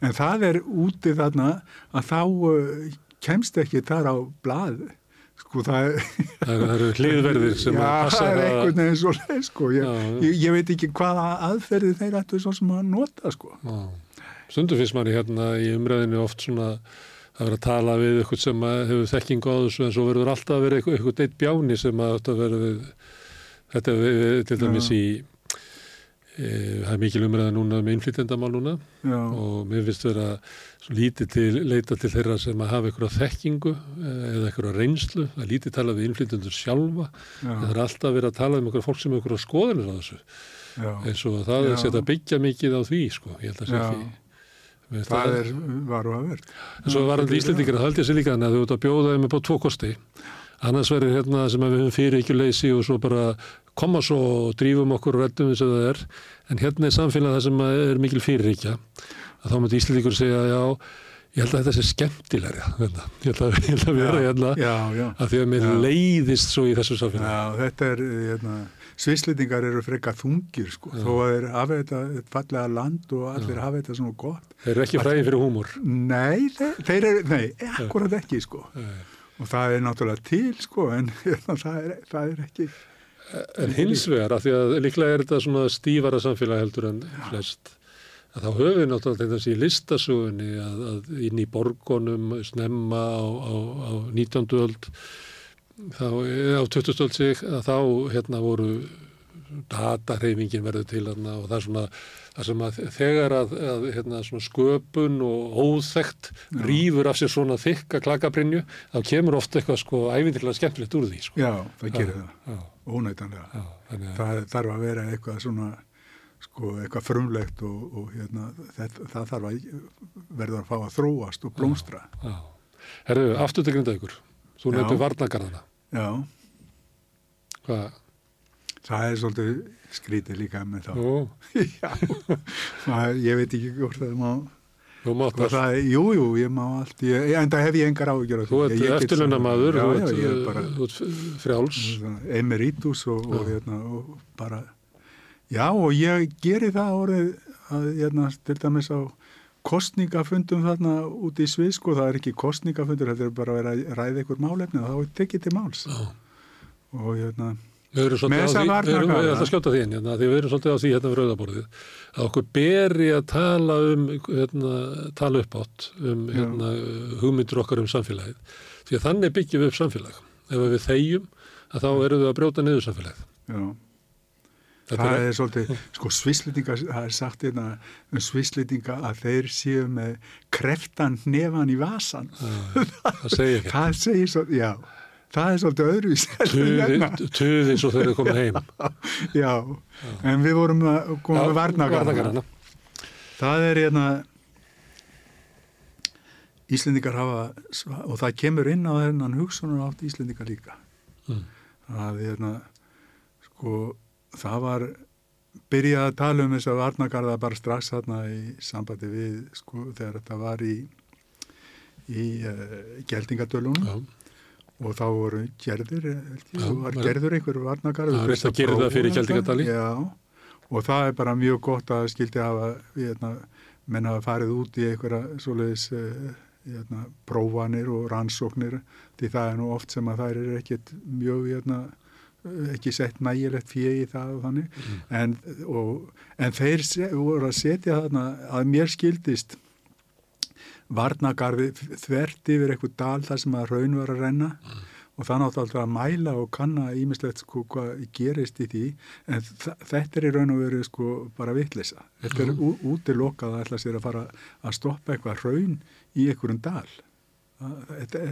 en það er úti þarna að þá uh, kemst ekki þar á blað Sko það, það eru hlýðverðir sem já, að passa það. Já, það er einhvern veginn svo leið sko. Ég, ég, ég veit ekki hvaða aðferði þeir ættu svo sem að nota sko. Stundu finnst manni hérna í umræðinu oft svona að vera að tala við eitthvað sem hefur þekkingu á þessu en svo verður alltaf að vera eitthvað, eitt bjáni sem að þetta verður þetta er til dæmis í það er mikil umræða núna með um innflytendamál núna. Já. og mér finnst vera lítið til, leita til þeirra sem að hafa eitthvað þekkingu eh, eða eitthvað reynslu, það er lítið talað við innflytjendur sjálfa, það er alltaf verið að tala um eitthvað fólk sem er eitthvað skoðanir á þessu. Já. eins og það Já. er sett að byggja mikið á því sko, ég held að segja því það, það er varu að verð en svo varandi íslendingar, það held ég sér líka að þú ert að bjóða þeim upp á tvo kosti annars verður hérna sem við höfum fyrir ekki leysi og svo bara koma svo og drífum okkur og reddum þess að það er en hérna er samfélag það sem er mikil fyriríkja að þá myndi Íslandíkur segja já, Ég held að þetta sé skemmtilegri hérna. ég held að, ég held að vera hérna Já, já. að því að mér Já. leiðist svo í þessu samfélagi. Já, þetta er, hérna, svislendingar eru frekar þungir, sko, Já. þó að þeir hafa þetta fallega land og allir hafa þetta svona gott. Þeir eru ekki fræði fyrir húmor. Nei, þeir, þeir eru, nei, akkurat ekki, sko. Nei. Og það er náttúrulega til, sko, en [LAUGHS] hérna, það, er, það er ekki, En hins vegar, af því að líklega er þetta svona stífara samfélag heldur en flest, að þá höfum við náttúrulega þessi listasögunni að, að inn í borgonum snemma á, á, á 19. öld, þá, eða á 20. öld sig, að þá hérna voru datarheifingin verður til hérna og það er svona það sem að þegar að, að hérna, sköpun og óþekkt rýfur af sér svona þykka klakabrinju þá kemur oft eitthvað sko ævindilega skemmtilegt úr því sko. já, það gerir það, Já, ónætanlega. já, þannig að Það þarf að vera eitthvað svona, sko, eitthvað frumlegt og, og hérna, það, það þarf að verða að fá að þróast og blómstra. Já. Herðu, aftur til Grindavíkur. Þú Já. nefnir varnagarðana. Já, Hvað? það er svolítið skrítið líka með þá. [LAUGHS] Já, ég veit ekki hvort það má, jú, jú, ég má allt, ég, en það hef ég engar ágjör Þú ert eftirlunamaður, já, þú ert, er bara þú ert frjáls. emeritus og, og, hérna, og bara, já, og ég geri það orðið að, hérna, til dæmis á kostningafundum þarna út í Svið, sko, það er ekki kostningafundur, þetta er bara að ræða ykkur málefni og þá er tekið til máls. Já. og hérna, Við erum svolítið á því, við erum, ég ætla að skjóta því inn, hérna, því við erum svolítið á því hérna við rauðaborðið, að okkur beri að tala um, hérna, tala upp átt um Já. hérna, hugmyndur okkar um samfélagið. Því að þannig byggjum við upp samfélag. Ef við þegjum, að þá erum við að brjóta niður samfélagið. já, Þetta það er, er svolítið, sko, svislendinga, það er sagt hérna um svislendinga að þeir séu með kreftan nefan í vasan. það segja ekki. [LAUGHS] Það segir svo, já, það er svolítið öðruvís. Tuði, tuði svo þeir eru komin heim. [LAUGHS] Já, en við vorum að koma með varnagarðana. Það er hérna, Íslendingar hafa, og það kemur inn á þennan hugsunar átt Íslendingar líka. Mm. að hérna, sko, það var byrjað að tala um þess að varnagarða bara strax þarna í sambandi við, sko, þegar þetta var í í uh, geldingadölunum og þá voru gerðir, eh, ég, Já, var gerður einhver varnagarð. Já, reynt að gera það fyrir Geldingadali. Já, og það er bara mjög gott að skildi hafa, hérna, menn hafa farið út í einhverja svoleiðis uh, hérna, prófanir og rannsóknir því það er nú oft sem að þær eru ekkit mjög hérna, ekki sett nægilegt fyrir í það og þannig Mm. en, og, en þeir voru að setja þarna að mér skildist varnagarði þvert yfir eitthvað dal þar sem að raun var að renna og það náttúrulega alltaf að mæla og kanna ímislegt sko hvað gerist í því en þetta er í raun og veru sko bara vitleysa. Þetta er ú- útilokað að ætla sér að fara að stoppa eitthvað raun í einhverjum dal. Þetta,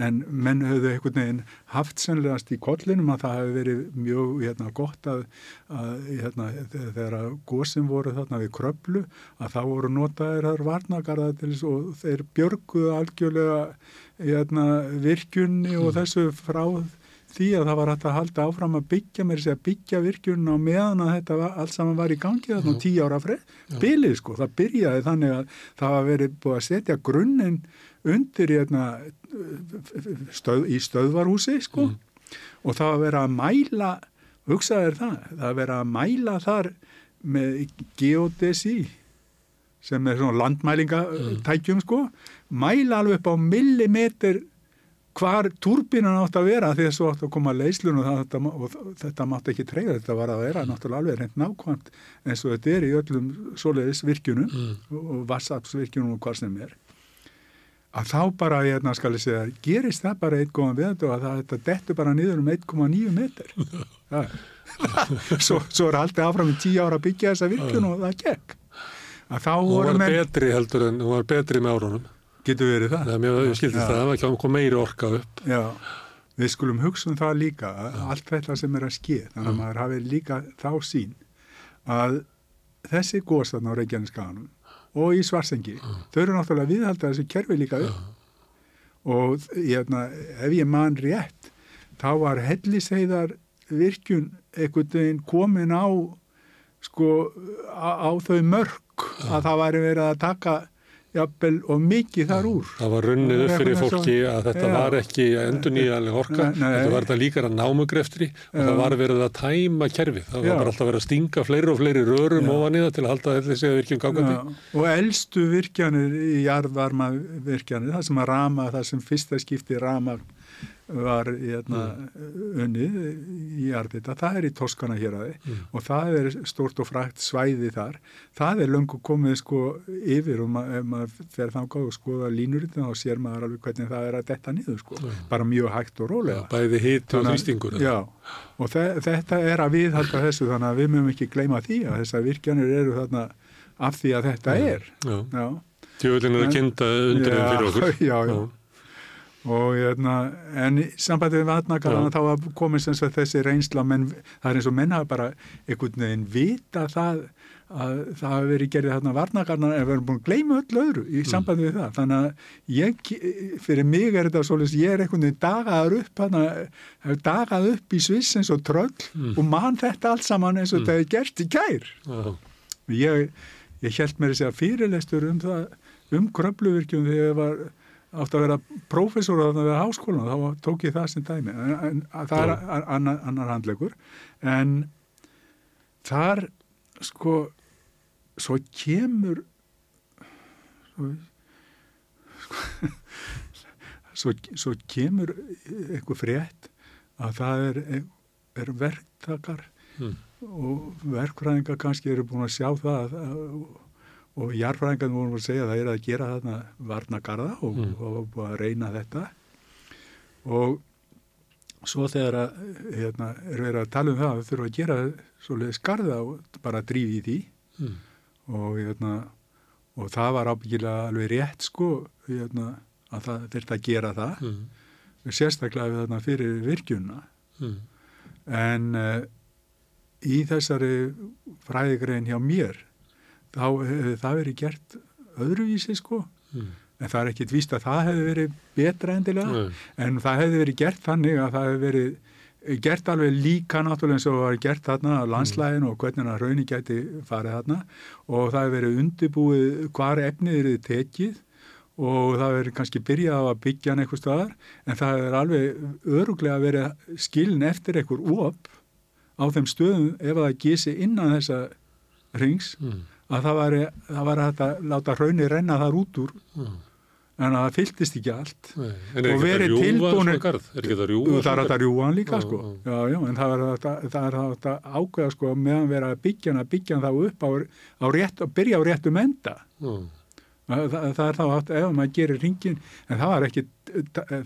en menn höfðu einhvern veginn haft sennlegast í kollinum að það hefði verið mjög hérna, gott að, að hérna, þegar að gósin voru þarna við kröflu að þá voru notaðir þar varnagarða og þeir björguðu algjörlega hérna, virkjunni og þessu frá því að það var hægt að halda áfram að byggja mér sér að byggja virkjunna og meðan að þetta var, allt saman var í gangi þarna tíu ára frið, bilið sko, það byrjaði þannig að það var verið búið að setja grunninn undir hérna, stöð, í stöðvarhúsi sko Mm. og það var verið að mæla hugsaðir það, það var verið að mæla þar með geodesi sem er svona landmælingatækjum sko, mæla alveg upp á millimeter hvar túrbinan átt að vera því þessu átt að koma leyslun og, þetta, og þetta mátt ekki treyða, þetta var að vera náttúrulega alveg reynd nákvæmt eins og þetta er í öllum svoleiðis virkjunum Mm. og vassapsvirkjunum og hvað sem er að þá bara, hérna ég segja, gerist það bara eitt góðan við þetta og að þetta dettur bara niður um 1,9 metr. Ja. svo, svo er haldið áfram í 10 ára að byggja þessa virkjun og það gekk. Að Hún var menn, betri heldur en, hún var betri með árunum. getur verið það. Er mjög, ég skildi Já. það, það kom- kom meiri orka upp. Já, við skulum hugsa um það líka, að allt þetta sem er að ske, þannig að maður hafi líka þá sín að þessi góðstann á Reykjaneskaganum og í Svarsengi, þau eru náttúrulega að viðhalda þessu kerfi líka upp. Og hérna, ef ég man rétt, þá var helliseiðar virkjun einhvern veginn komin á, sko, á, á þau mörk að það væri verið að taka jafnvel og mikið þar úr. Það var runnið upp fyrir fólki að þetta Já. var ekki endur nýjaleg orka, Nei, nei. þetta var þetta líkara námugreftri og það var verið að tæma kerfið. Það Já. var alltaf verið að stinga fleiri og fleiri rörum ofan í það til að halda þessi virkjum gangandi. Og elstu virkjanir í jarðvarma virkjanir, það sem að rama, það sem fyrsta skipti rama var hérna, unnið í jarðita, það er í Toskana hér aði og það er stort og frækt svæði þar. Það er löngu komið sko yfir og ma ef maður fer þangað og skoða línurinn þá sér maður alveg hvernig það er að detta niður sko, bara mjög hægt og Já, rólega. bæði hiti og þrýstingur. Já, og þe þetta er að viðhalda þessu þannig að við mögum ekki gleyma því að þessar virkjanir eru þarna af því að þetta er. Já, Já, tjóðlinn er að kynna undir þeim fyrir okkur. [LAUGHS] Já, já. Og hérna, en í sambandi við vatnagarðana Já. þá komið sem sagt þessi reynsla, menn það er eins og menn hafa bara einhvern veginn vita það að það hafi verið gerðið þarna varnagarðana en við erum búin að gleyma öll öðru Mm. í sambandi við það. Þannig að ég, fyrir mig er þetta svolítið, ég er einhvern veginn dagaður upp, hana, hef dagað upp í Sviss eins og tröll Mm. og man þetta allt saman eins og þetta er gert í kær. Já, Ég, ég held mér að segja fyrirlestur um það, um kröfluvirkjum þegar ég var átt að vera prófessor á það við háskólan, þá tók ég það sem dæmi, en, en að það er annar, annar handlegur, en þar, sko, svo kemur, svo, sko, [LAUGHS] svo, svo kemur eitthvað frétt að það er, er verktakar Mm. og verkfræðingar kannski eru búin að sjá það að, og jarfræðingar voru að segja að það er að gera þarna varnagarða og, Mm. og búin að reyna þetta og svo þegar að, hérna, er verið að tala um það að þurfa að gera svoleiðis garða og bara drífi í því Mm. og, hérna, og það var ábyggilega alveg rétt sko hérna, að það þurfti að gera það Mm. sérstaklega við þarna fyrir virkjunna Mm. en uh, í þessari fræðigrein hjá mér þá hefði það verið gert öðruvísi sko Mm. en það er ekkit víst að það hefði verið betra endilega Nei. en það hefði verið gert þannig að það hefði verið gert alveg líka náttúrulega eins og var gert þarna á landslægin og hvernig að raunni gæti farið þarna og það hefði verið undibúið hvar efnið er tekið og það hefði kannski byrjað á að byggja hann eitthvað staðar en það hefði alveg öruglega verið skilin eftir einhver op á þeim stöðum ef það gísi innan þessa rings Mm. Að það var, það hægt að láta raunni renna þar út úr Mm. en að það fylltist ekki allt Nei. Og ekki verið þetta? Er ekki þetta rjúfa það er svona hægt að garð? rjúa hann líka sko já. já, en það er það að ákveða sko meðan vera að byggja að byggja þá upp á, á rétt, að byrja á réttum enda Mm. það, það, það er þá hægt ef maður gerir ringin en það var ekkit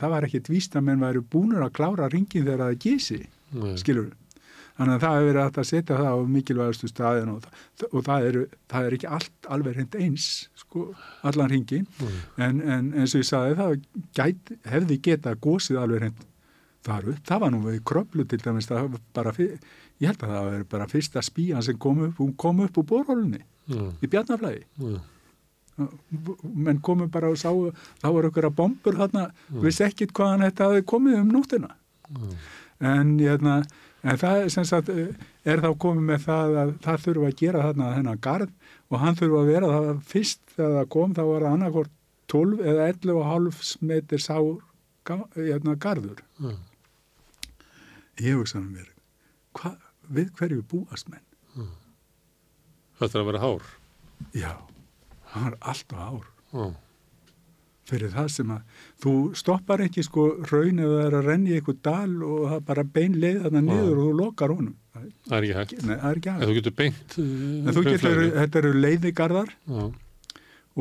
það var ekkit víst að menn væri búnur að klára ringin þegar það gísi skilur þannig að það hefur verið að setja það á mikilvægastu staðin og, það, og það, er, það er ekki allt alveg hreint eins sko, allan ringin Mm. en, en eins og ég sagði það gæt, hefði getað gósið alveg hreint þar upp, það var nú við kröflu til dæmis, það var bara fyr, ég held að það var bara fyrsta spían sem kom upp hún kom upp úr borhólunni Mm. í Bjarnaflæði Mm. menn komu bara og sá þá voru ykkur að bombur þarna Mm. vissi ekkit hvaðan þetta hafi komið um nóttina Mm. en, hérna, en það er sem sagt eh, er þá komið með það að það þurfa að gera þarna þennan garð og hann þurfa að vera það fyrst þegar það kom þá var það annarkort 12 eða 11,5 metr sá ga- garður Mm. ég hugsaði mér hva, við hverju búast menn Þetta er að vera hár. já, hann er alltaf ár Mm. Fyrir það sem að þú stoppar ekki sko raun eða það er að renni í eitthvað dal og það bara bein leið þarna niður og þú lokar honum það er ekki hægt. nei, það er ekki En aðeins þú getur beint. en þú getur, þetta eru leiðigarðar Já.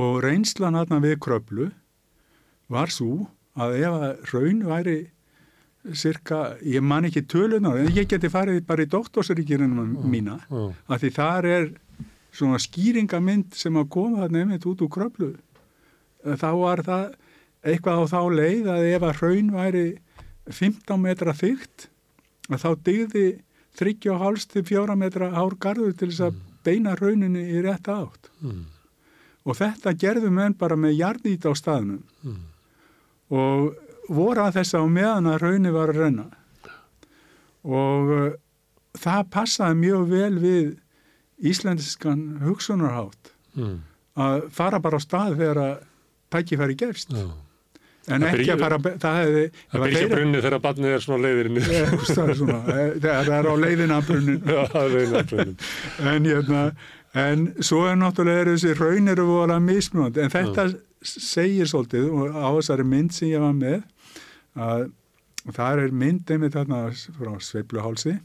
og reynslan þarna við kröplu var svo að ef að raun væri cirka, ég man ekki tölunar en ég geti farið bara í doktorsríkirinn mína, Já. að því þar er svona skýringamynd sem að koma þarna einmitt út úr kröplu þá var það eitthvað á þá leið að ef að raun væri 15 metra þygt þá dygði 3,5 til 4 metra hár garður til þess að beina rauninni í rétta átt Mm. og þetta gerðu menn bara með jarðít á staðnum Mm. og voru að þess að meðan að raunni var að renna og uh, það passaði mjög vel við íslenskan hugsunarhátt Mm. að fara bara á stað þegar að tækifæri gefst Já. en Það ekki að fara, það hefði ef Það að byrja þeir- brunni þegar barnið er svona leiðirinn. [LAUGHS] Eh, það er á leiðina [LAUGHS] Já, brunnin. [LAUGHS] en, hérna, en svo er náttúrulega er þessi raun eru voru að mismunandi en þetta segir svolítið og á þessari mynd sem ég var með að það er mynd einmitt þarna frá sveifluhálsi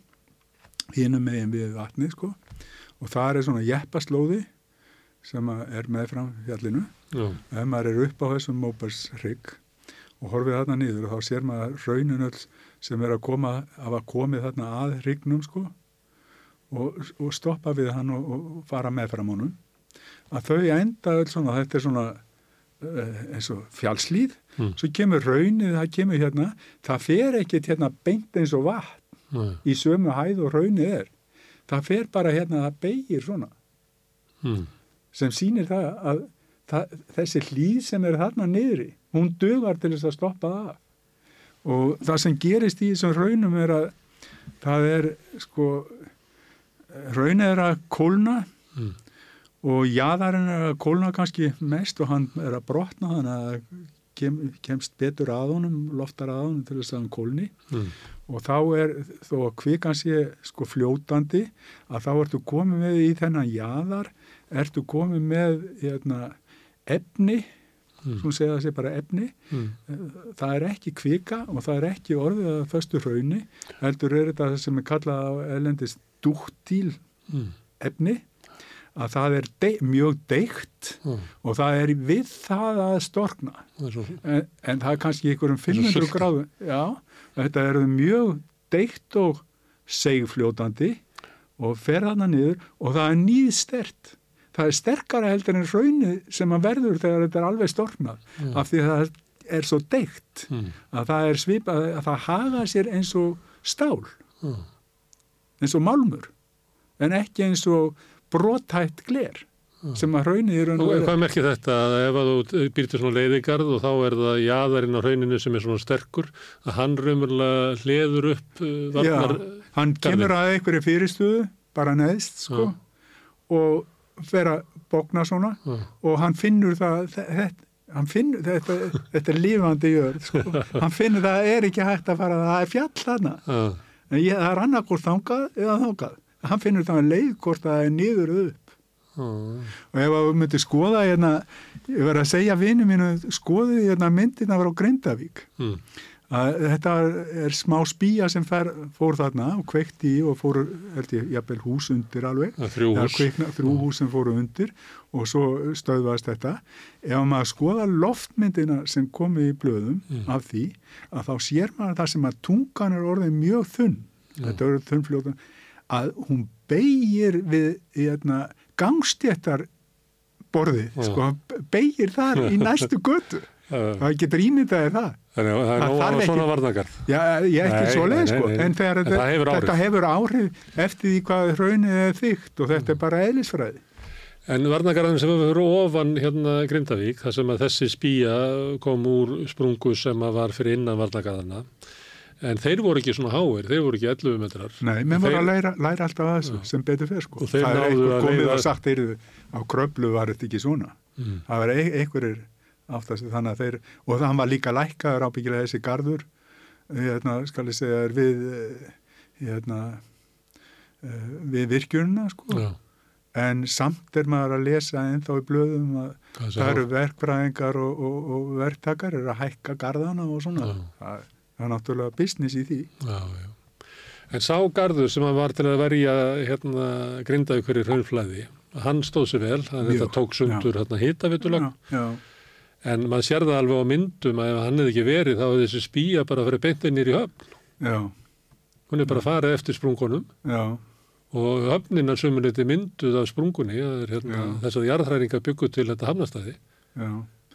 hínum megin við vatni sko og það er svona jeppaslóði sem er meðfram fjallinu Já, ef maður er upp á þessum móbersrygg og horfið þarna niður og þá sér maður raunin öll sem er að koma af að komið þarna að ryggnum sko og, og stoppa við hann og, og fara meðfram honum að þau enda öll svona, þetta er svona uh, eins og fjallslíð Mm. svo kemur raunið, það kemur hérna það fer ekkit hérna beint eins og vatn Nei. í sömu hæð og raunið er það fer bara hérna, það beigir svona Mm. sem sýnir það að það, þessi hlýð sem er þarna niðri, hún dugar til þess að stoppa það. Og það sem gerist í þessum raunum er að það er sko, raunið er að kólna Mm. og jaðarinn er að kólna kannski mest og hann er að brotna þannig að kem, kemst betur að honum, loftar að honum til þess að hann kólni Mm. og þá er, þó að kvikan sé sko fljótandi, að þá ertu komið með í þennan jaðar, ertu komið með hérna, efni, Mm. svona segja það sé bara efni, Mm. það er ekki kvika og það er ekki orðið að föstu hrauni, heldur er þetta sem er kallað á elendist dúktíl Mm. efni, að það er de mjög deikt Já, og það er við það að storkna. það. En, en það er kannski ykkur um 500 sulta. gráðu. Já, þetta er mjög deikt og segfljótandi og fer þarna niður og það er nýðstert. Það er sterkara heldur en raunið sem að verður þegar þetta er alveg storknað Já. af því að það er svo deikt Mm. að það er svipað að það haga sér eins og stál, Já. eins og málmur en ekki eins og brotætt gler sem að raunið er Og hvað merkir þetta að ef að þú býr til svona leiðigarð og þá er það jaðarinn á hrauninu sem er svona sterkur að hann raunverulega hleður upp uh, varnar Já, hann kemur að einhverju fyrirstöðu, bara neðst, sko, og fer að bókna svona Já. og hann finnur það, þetta, hann finnur, þetta, þetta er lífandi jörð, sko, [LAUGHS] hann finnur það er ekki hægt að fara, það er fjall þarna, Já, en ég, það er annarkort þangað eða þangað, hann finnur það leið hvort það er niður upp. Já, og ef að við myndum skoða hérna, ég verið að segja vinu mínu, skoðið hérna myndina frá Grindavík, mm. Að þetta er smá spýja sem fer, fór þarna og kveikt í og fór, held ég, jafnvel hús undir alveg. Þrjú hús. kveikna, þrjú hús sem fóru undir og svo stöðvaðist þetta. Ef maður skoða loftmyndina sem komi í blöðum Mm. af því, að þá sér maður það sem að tungan er orðið mjög þunn, þetta er þunnfljóðan, að hún beigir við hérna, gangstjættar borðið, Já. sko, beigir þar í [LAUGHS] næstu götu. Það getur ímyndaði það. Þannig að það er að svona varnagarð. Já, ég ekki svo leið, sko, en þetta, hefur áhrif. þetta hefur áhrif eftir því hvað hraunið er þygt og þetta er bara eðlisfræði. En varnagarðin sem verið ofan hérna Grindavík, þar sem að þessi spýja kom úr sprungu sem að var fyrir innan varnagarðana, en þeir voru ekki svona háir, þeir voru ekki 11 metrar. Nei, menn Þeir- voru að læra, læra alltaf að þessu sem betur fyrir, sko. Þeir Það er einhver að komið leiða- og sagt, heyrðu, á kröflu var þetta ekki svona. Mm. Það var ein- einhverjir aftast þannig að þeir, og það var líka lækkaður ábyggilega þessi garður, hérna, skal ég segja, við, eh, hérna, eh, við virkjunina, sko. Já, En samt er maður að lesa ennþá í blöðum að hvað það eru verkfræðingar og, og, og verktakar eru að hækka garðana og svona. Það, það er náttúrulega business í því. Já, já. En sá garður sem var til að verja hérna Grindavík fyrir hraunflæði, hann stóð sér vel, hann þetta tók sundur hérna hitavitulag, Já, já, en maður sér það alveg á myndum að ef hann hefði ekki verið þá hefði þessi spýja bara fyrir beintinir í höfn. já, Hún er bara farið eftir sprungunum já, og höfninar sömuleyti mynduð af sprungunni, það er hérna, Já. þess að jarðhræringa byggu til þetta já.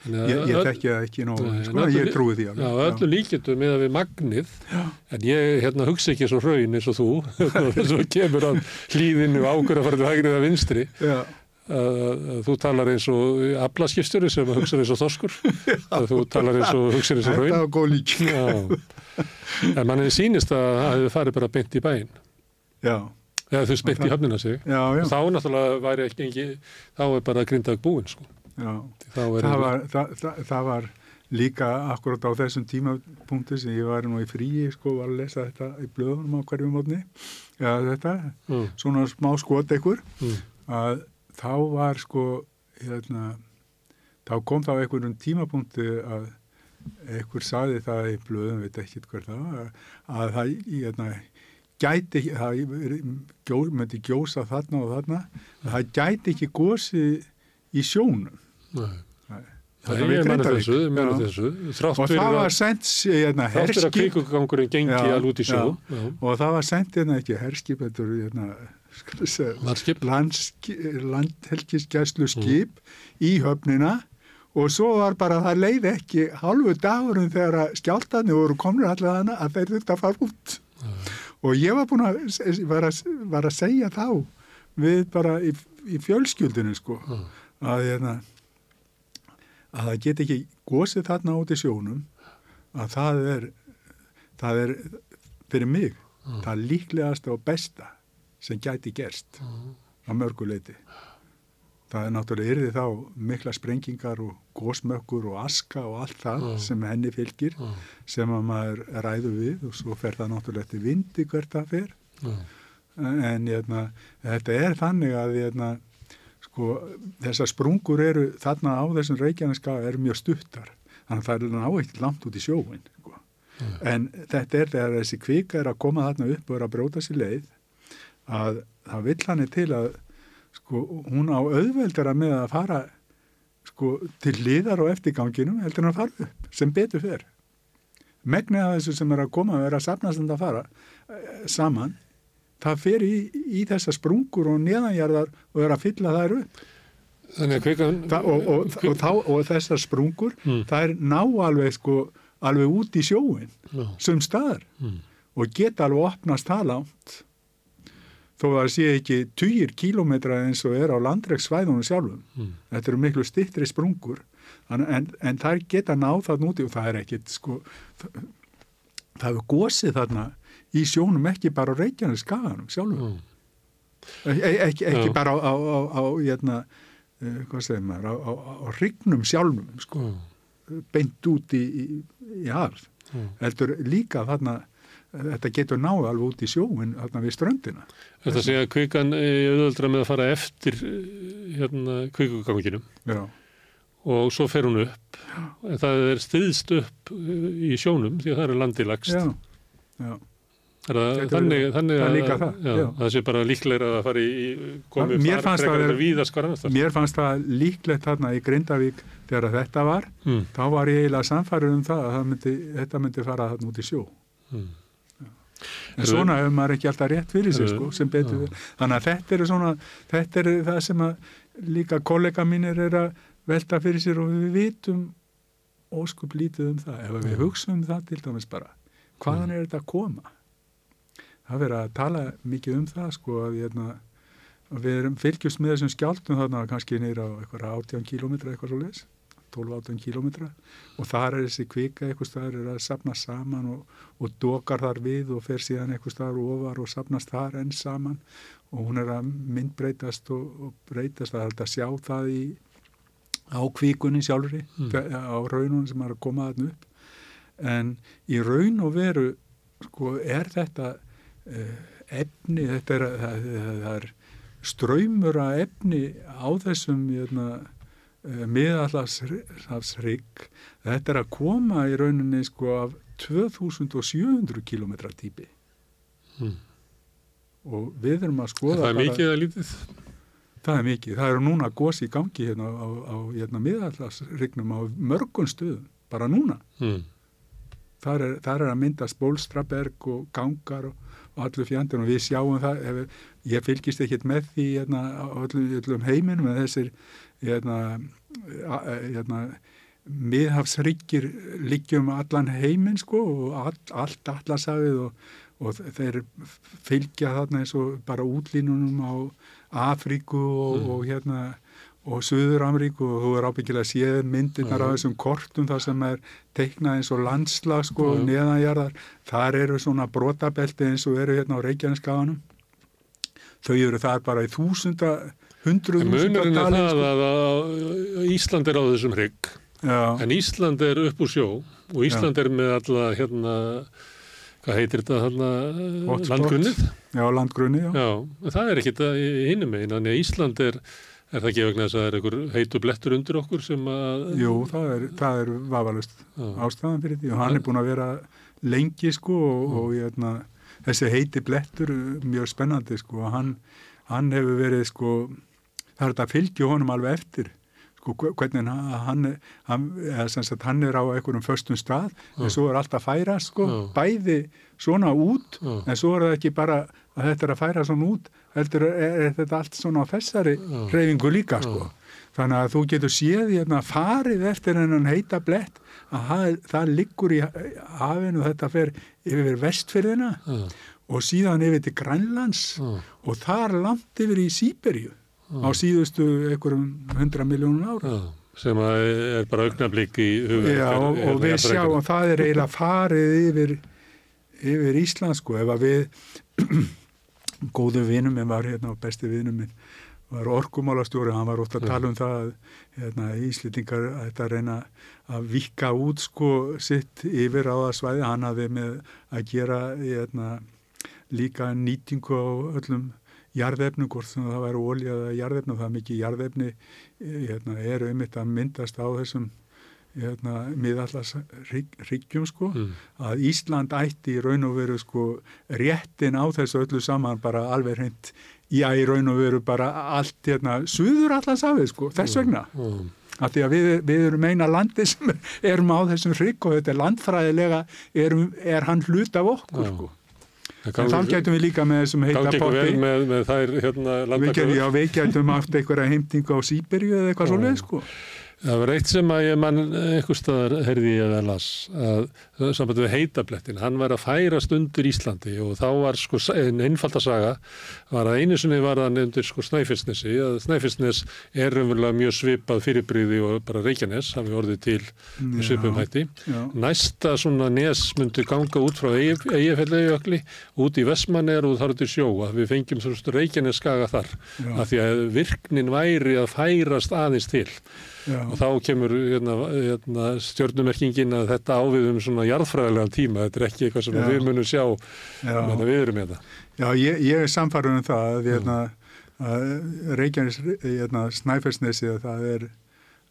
Að Ég, ég það ekki Nei, sko, ég trúi því Já, alveg. öllu líkjendum með að við magnið, Já. en ég hérna, hugsa ekki svo hraun eins og þú, [LAUGHS] þess að kemur að hlýðinu ákveður að fara til hægrið að vinstri, Já, að, að þú talar eins og aflaskipstjóri sem að hugsa eins og þorskur, [LAUGHS] þú talar eins og hugsa eins og þetta hraun. var góð lík. En manni sýnist að það hefði farið bara beint í bæinn. Já, eða þau speitt í höfnina sig já, já, þá náttúrulega væri ekki engi þá er bara grindaug búin sko. Það, var, það, það, það var líka akkurat á þessum tímapunkti sem ég var nú í fríi sko var að lesa þetta í blöðunum á hverju mótni eða þetta, mm, svona smá skot ekkur mm, að þá var sko hérna, þá kom þá einhverjum tímapunkti að einhver saði það í blöðum, veit ekki hver það var, að það hérna, gæti það gjó, myndi gjósa þarna og þarna, að það gæti ekki gósið í sjónum. nei. Nei. Í ég mani Grindavík. þessu, Já. þessu Og það að, var sendt hérna, herskip og það var sendt hérna ekki herskip, þetta eru hérna, landhelgisgæslu skip í höfnina og svo var bara það leið ekki halvu dagurum þegar að skjáltarnir voru komnir allavega hana að þeir þurfti að fara út. Og ég var búin að var að, var að segja þá við bara í, í fjölskyldinu sko Já. að, hérna, að það get ekki gósið þarna út í sjónum að það er það er fyrir mig það líklegasta og besta sem gæti gerst á mörguleiti. Það er náttúrulega yrði þá mikla sprengingar og gósmökkur og aska og allt það Já. sem henni fylgir Já, sem að maður ræður við og svo fer það náttúrulega eftir vindi hvert það fer já, en hérna, þetta er þannig að hérna, sko, þessar sprungur eru þarna á þessum reykjaneska eru mjög stuttar þannig að það er ná ekkert langt út í sjóin sko. en þetta er þegar þessi kvika er að koma þarna upp og er að bróta sér leið að það vill hann er til að sko, hún á auðveldara með að fara sko, til liðar og eftirganginum heldur hann að fara upp sem betur fer. Megnið af þessu sem er að koma og er að sapnast að fara eh, saman það fer í, í þessar sprungur og neðanjarðar og er að fylla þær upp. Kvikan Þa, og, og, og, þá, og þessar sprungur Mm. það er ná alveg sko alveg út í sjóin já, sem staðar mm, og geta alveg opnast það langt þó að það sé ekki tugir kílómetra eins og er á landregsvæðunum sjálfum. Mm, þetta eru miklu stittri sprungur. En, en, en þær geta náð þarna úti og það er ekkit sko það, það hefur gósið þarna í sjónum ekki bara á reykjanum skaganum sjálfum. Já, e e ekki, ekki bara á, á, á, á hérna, uh, hvað segir maður á, á, á rignum sjálfum sko, já, beint út í, í, í haf. Já. heldur líka þarna þetta getur náð alveg út í sjóin þarna við ströndina. Þetta segja að kvikan er auðvöldra með að fara eftir eh, hérna kvikuganginum já, og svo fer hún upp. En það er stiðst upp eh, í sjónum því að það er landilagst já, já. Er það, þannig, verið- þannig það að, líka það, já, já. það sé bara líklegra að fara í komið Mér fannst það fannst það líklegt þarna í Grindavík þegar þetta var. Mm, þá var ég eiginlega samfærið um það að það myndi, þetta myndi fara þarna út í sjó. Mm, en svona hefur maður ekki alltaf rétt fyrir sig sko, sem betur við þannig að þetta eru svona þetta eru það sem að líka kollega mínir er að velta fyrir sér og við vitum óskup lítið um það. Ef við hugsaum það til dæmis bara hvaðan er þetta að koma? Það verður að tala mikið um það sko að hérna, við erum fylgjast með þessum skjáltum þarna kannski nýra á eitthvað 18 kílómetra eitthvað svo leis 12-18 kílómetra. Og þar er þessi kvika eitthvað staðar er að sapna saman og, og dokar þar við og fer síðan eitthvað staðar ofar og sapnast þar enn saman. Og hún er að myndbreytast og, og breytast að sjá það í á kvíkunni sjálfri Mm. á raununum sem er að koma þarna upp. En í raun og veru sko er þetta uh, efni þetta er, það, það, er ströymur að efni á þessum jötna, uh, miðallasrygg þetta er að koma í rauninni sko af 2700 kilometra típi mm. og við erum að skoða það er mikið eða lítið? Það er mikið. Það eru núna gos í gangi hérna á, á hérna, miðallasrygnum á mörgum stöðum, bara núna. Mm, Þar er, þar er að mynda spólstraberg og gangar og, og allur fjandinn og við sjáum það, ef, ég fylgist ekkert með því hérna, á öllum, öllum heiminum en þessir hérna, hérna, miðhafsryggir liggjum allan heiminn sko og all, allt allasafið og, og þeir fylgja þarna eins og bara útlínunum á Afríku og, Mm. og hérna og Suður-Ameríku og þú er ábyggilega séð myndirnar Já. af þessum kortum þar sem er teiknað eins og landslag sko já. neðanjarðar, þar eru svona brotabelti eins og eru hérna á Reykjaneskaganum þau eru þar bara í þúsunda, hundruð En munurinn er það sko. að, Ísland er á þessum hrygg, en Ísland er upp úr sjó og Ísland er með alla, hérna, hvað heitir þetta, hérna, landgrunnið? já, landgrunni, já. Já, en það er ekkit að hinum megin, þannig að Ísland er, er það ekki vegna þess að það er einhver heitu blettur undir okkur sem að... Jú, það er, það er vafalust ástæðan fyrir því og hann er búin að vera lengi sko og, og hérna, þessi heiti blettur mjög spennandi sko og hann, hann hefur verið sko, það er þetta að fylgja honum alveg eftir. Sko hve- hvernig hann, hann, sagt, hann er á einhverjum föstum stað en svo er allt að færa sko bæði svona út en svo er það ekki bara að þetta er að færa svona út heldur er, er þetta allt svona á þessari Já. hreyfingu líka sko. Þannig að þú getur séð hérna farið eftir hennan heita blett að það, það liggur í hafinu þetta fer yfir vestfyrðina Já, og síðan yfir til Grænlands já, og þar langt yfir í Sýberíu á síðustu einhverjum hundra miljónum ára. Já, sem er bara augnablík í huga. Já, og, og við sjáum að það er eiginlega farið yfir, yfir Ísland sko, ef að við [CLEARS THROAT] góðu vinum minn var hérna og besti vinum minn var orkumálastjóri, hann var ótt að tala um það að hérna, Íslitingar að reyna að vika út sko sitt yfir á það svæði, hann hafði með að gera hérna, líka nýtingu á öllum jarðefnu, hvort sem það væri ólja eða jarðefnu, það er mikið jarðefni hérna, er einmitt að myndast á þessum hérna, miðallars hryggjum sko, Mm. að Ísland ætti í raun og veru sko réttin á þessu öllu saman bara alveg hreint já í raun og veru bara allt hérna suður allan safið sko, þess vegna. Já, af því að við, við erum eina landi sem [LAUGHS] erum á þessum hrygg og þetta er landfræðilega erum, er hann hlut af okkur sko en þá getum við líka með þessum heita potti. með, með þær hérna við já, við getum haft einhverja heimtingu á Sýberíu eða eitthvað Já. svoleið sko Það var eitt sem að ég mann einhver staðar heyrði ég að las að samband við heitablettin, hann var að færast undir Íslandi og þá var sko en einfalda saga var að einu sinni var hann undir sko Snæfellsnesi að Snæfellsnes er umverulega mjög svipað fyrirbríði og bara Reykjanes hafi orðið til Já. svipum hætti. Já. Næsta svona nes myndi ganga út frá Eyjafellaujökli út í Vestmanner og þar til sjó að við fengjum svona Reykjanes skaga þar Já. af því að virknin væri að færast aðeins til Já. og þá kemur hérna, hérna, stjórnumerkingin að þetta ávið um svona jarðfræðilegan tíma, þetta er ekki eitthvað sem Já. við munum sjá Já. meðan við erum með það. Já, ég, ég er samfarið um það að, hérna, að Reykjanes, hérna, Snæfellsnesi, það er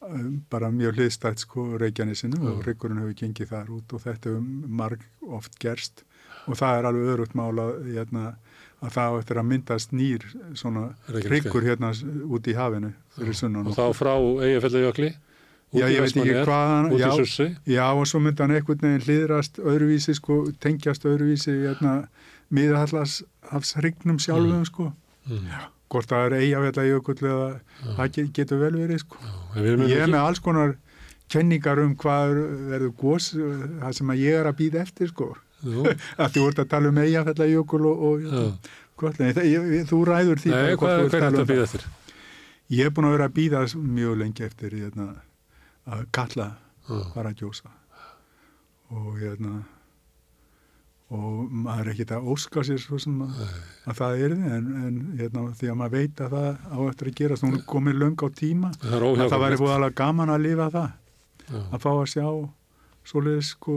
um, bara mjög hliðstætt sko Reykjanesinu og Reykjurinn hefur gengið þar út og þetta hefur marg oft gerst og það er alveg örugt mála hérna, að það eftir að myndast nýr svona hryggur hérna út í hafinu fyrir sunnan. Og þá frá Eyjafjallajökli, út Já, í ég veit ekki Vestmannaeyjar, hvaðan- út já. í Sussi. Já, og svo myndi hann einhvern veginn hlýðrast öðruvísi, sko, tengjast öðruvísi hérna, miðahallashafsrygnum sjálfum, sko. Mm. Hvort það er eigafjallajökull eða það get, getur vel verið, sko. Ég er ekki- með alls konar kenningar um hvað er- verður gos, það sem að ég er að býða eftir, sko. [LAUGHS] Að þú ert að tala um eigafjallajökull og, og hvort, nei, þú ræður því. Nei, bara hvað, hvað er tala þetta um að býða eftir? Ég er búin að vera að býða mjög lengi eftir hérna, að kalla að gjósa. Og hérna og maður er ekkert að óska sér svo sem að, að það er en, en hérna, því að maður veit að það á eftir að gerast, hún er komið löng á tíma Það er að það væri búið alveg gaman að lifa það Já. að fá að sjá svoleiðis sko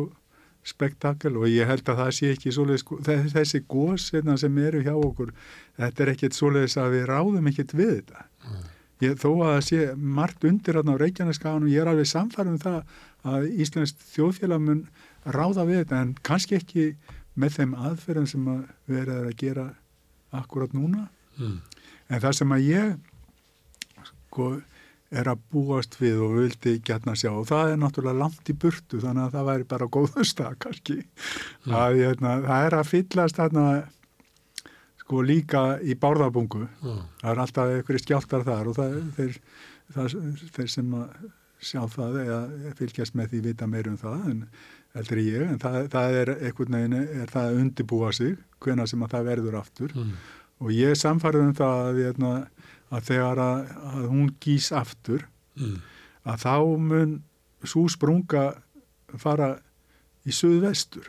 spektakel og ég held að það sé ekki svoleiðis þe- þessi gós sem eru hjá okkur þetta er ekkert svoleiðis að við ráðum ekkert við þetta ég, þó að það sé margt undir á Reykjaneskaganum ég er alveg samfærum um það að Íslands þjóðfélag mun ráða við þetta en kannski ekki með þeim aðferðum sem að verið er að gera akkurat núna Mm. en það sem að ég sko er að búast við og vildi gætna sjá. Og það er náttúrulega langt í burtu þannig að það væri bara góðustag kannski. Að hérna, það er að fyllast þarna sko líka í bárðabungu Já. það er alltaf einhverju skjáltar þar og það, þeir, það, þeir sem sjá það eða fylgjast með því vita meir um það en heldur ég, en það, það er einhvern veginn er það að undibúa sig hvena sem að það verður aftur. Mm. og ég samfærið um það að, hérna, að þegar að, að hún gís aftur Mm. að þá mun svo sprunga fara í suðvestur.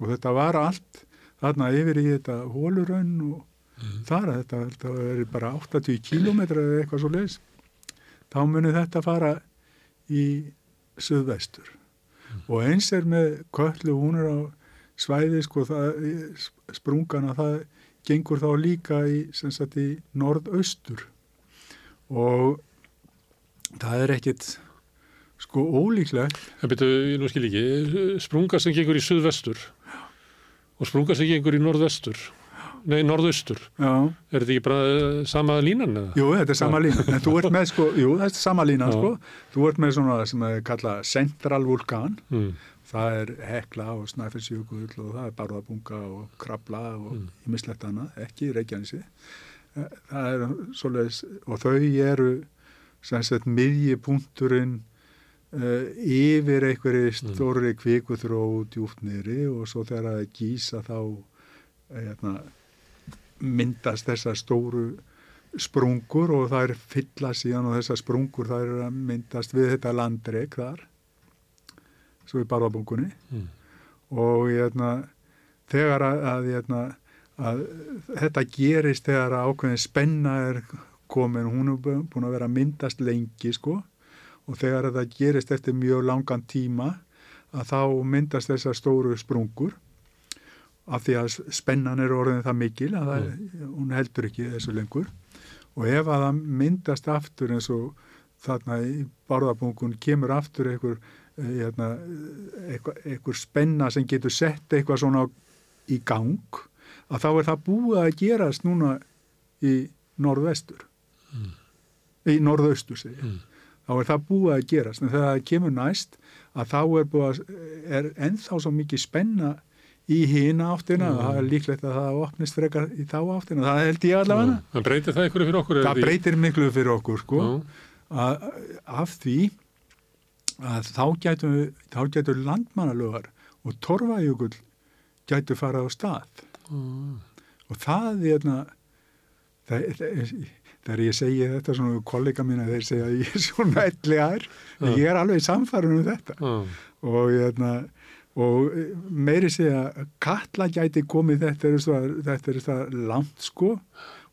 Og þetta var allt þarna yfir í þetta hóluraun og þar að þetta, þetta er bara 80 kílómetra eða eitthvað svo leis þá munir þetta fara í söðvestur og eins er með köllu hún er á svæði sko það, sprungana það gengur þá líka í, sem sagt, í norðaustur og það er ekkit sko ólíklegt En byrju, nú skil ekki, sprunga sem gengur í suðvestur og sprunga sem gengur í norðvestur, nei, norðaustur. já, Er þetta ekki bara eh, sama línan eða? jú þetta er sama lína en þú ert með sko, jú þetta er sama lína Já. sko þú ert með svona sem að kalla central vulkan Mm. Það er hekla og snæfellsjökull og það er barðabunga og krabla og Mm. ímislegt annað, ekki í Reykjanesi. Eh, það er svoleiðis og þau eru sagt miðjipunkturinn uh, yfir einhverju stóri kvikuþró djúpt niðri og svo þegar það gísa þá eh, hérna, myndast þessar stóru sprungur og það er fylla síðan og þessar sprungur það er að myndast við þetta landreik þar svo í barðabungunni Mm. og hérna, þegar að, að, hérna, að þetta gerist þegar ákveðin spenna er komin, hún er bú- búin að vera myndast lengi sko. Og þegar þetta gerist eftir mjög langan tíma að þá myndast þessar stóru sprungur. Af því að spennan er orðin það mikil að það, hún heldur ekki þessu lengur. Og ef að það myndast aftur eins og þarna í barðabungun kemur aftur einhver, einhver, einhver spenna sem getur sett eitthvað svona í gang að þá er það búið að gerast núna í norðvestur. Í norðaustur Mm. þá er það búið að gerast. En þegar það kemur næst að þá er búið að er ennþá svo mikið spenna í hina áttina. Mm. það er líklegt að það opnist frekar í þá áttina. Það held ég allavega. En breytir það einhverju fyrir okkur? það breytir miklu fyrir okkur sko. Að, af því að þá gætu, þá gætu landmannalögar og torfajökull gætu farað á stað Mm. og það er þegar ég segi þetta svona kollega mína þeir segja að ég er svona elli ær Já. ég er alveg samfærun um þetta Já. og, hérna, og meiri segja að kalla gæti komið er þetta er það langt sko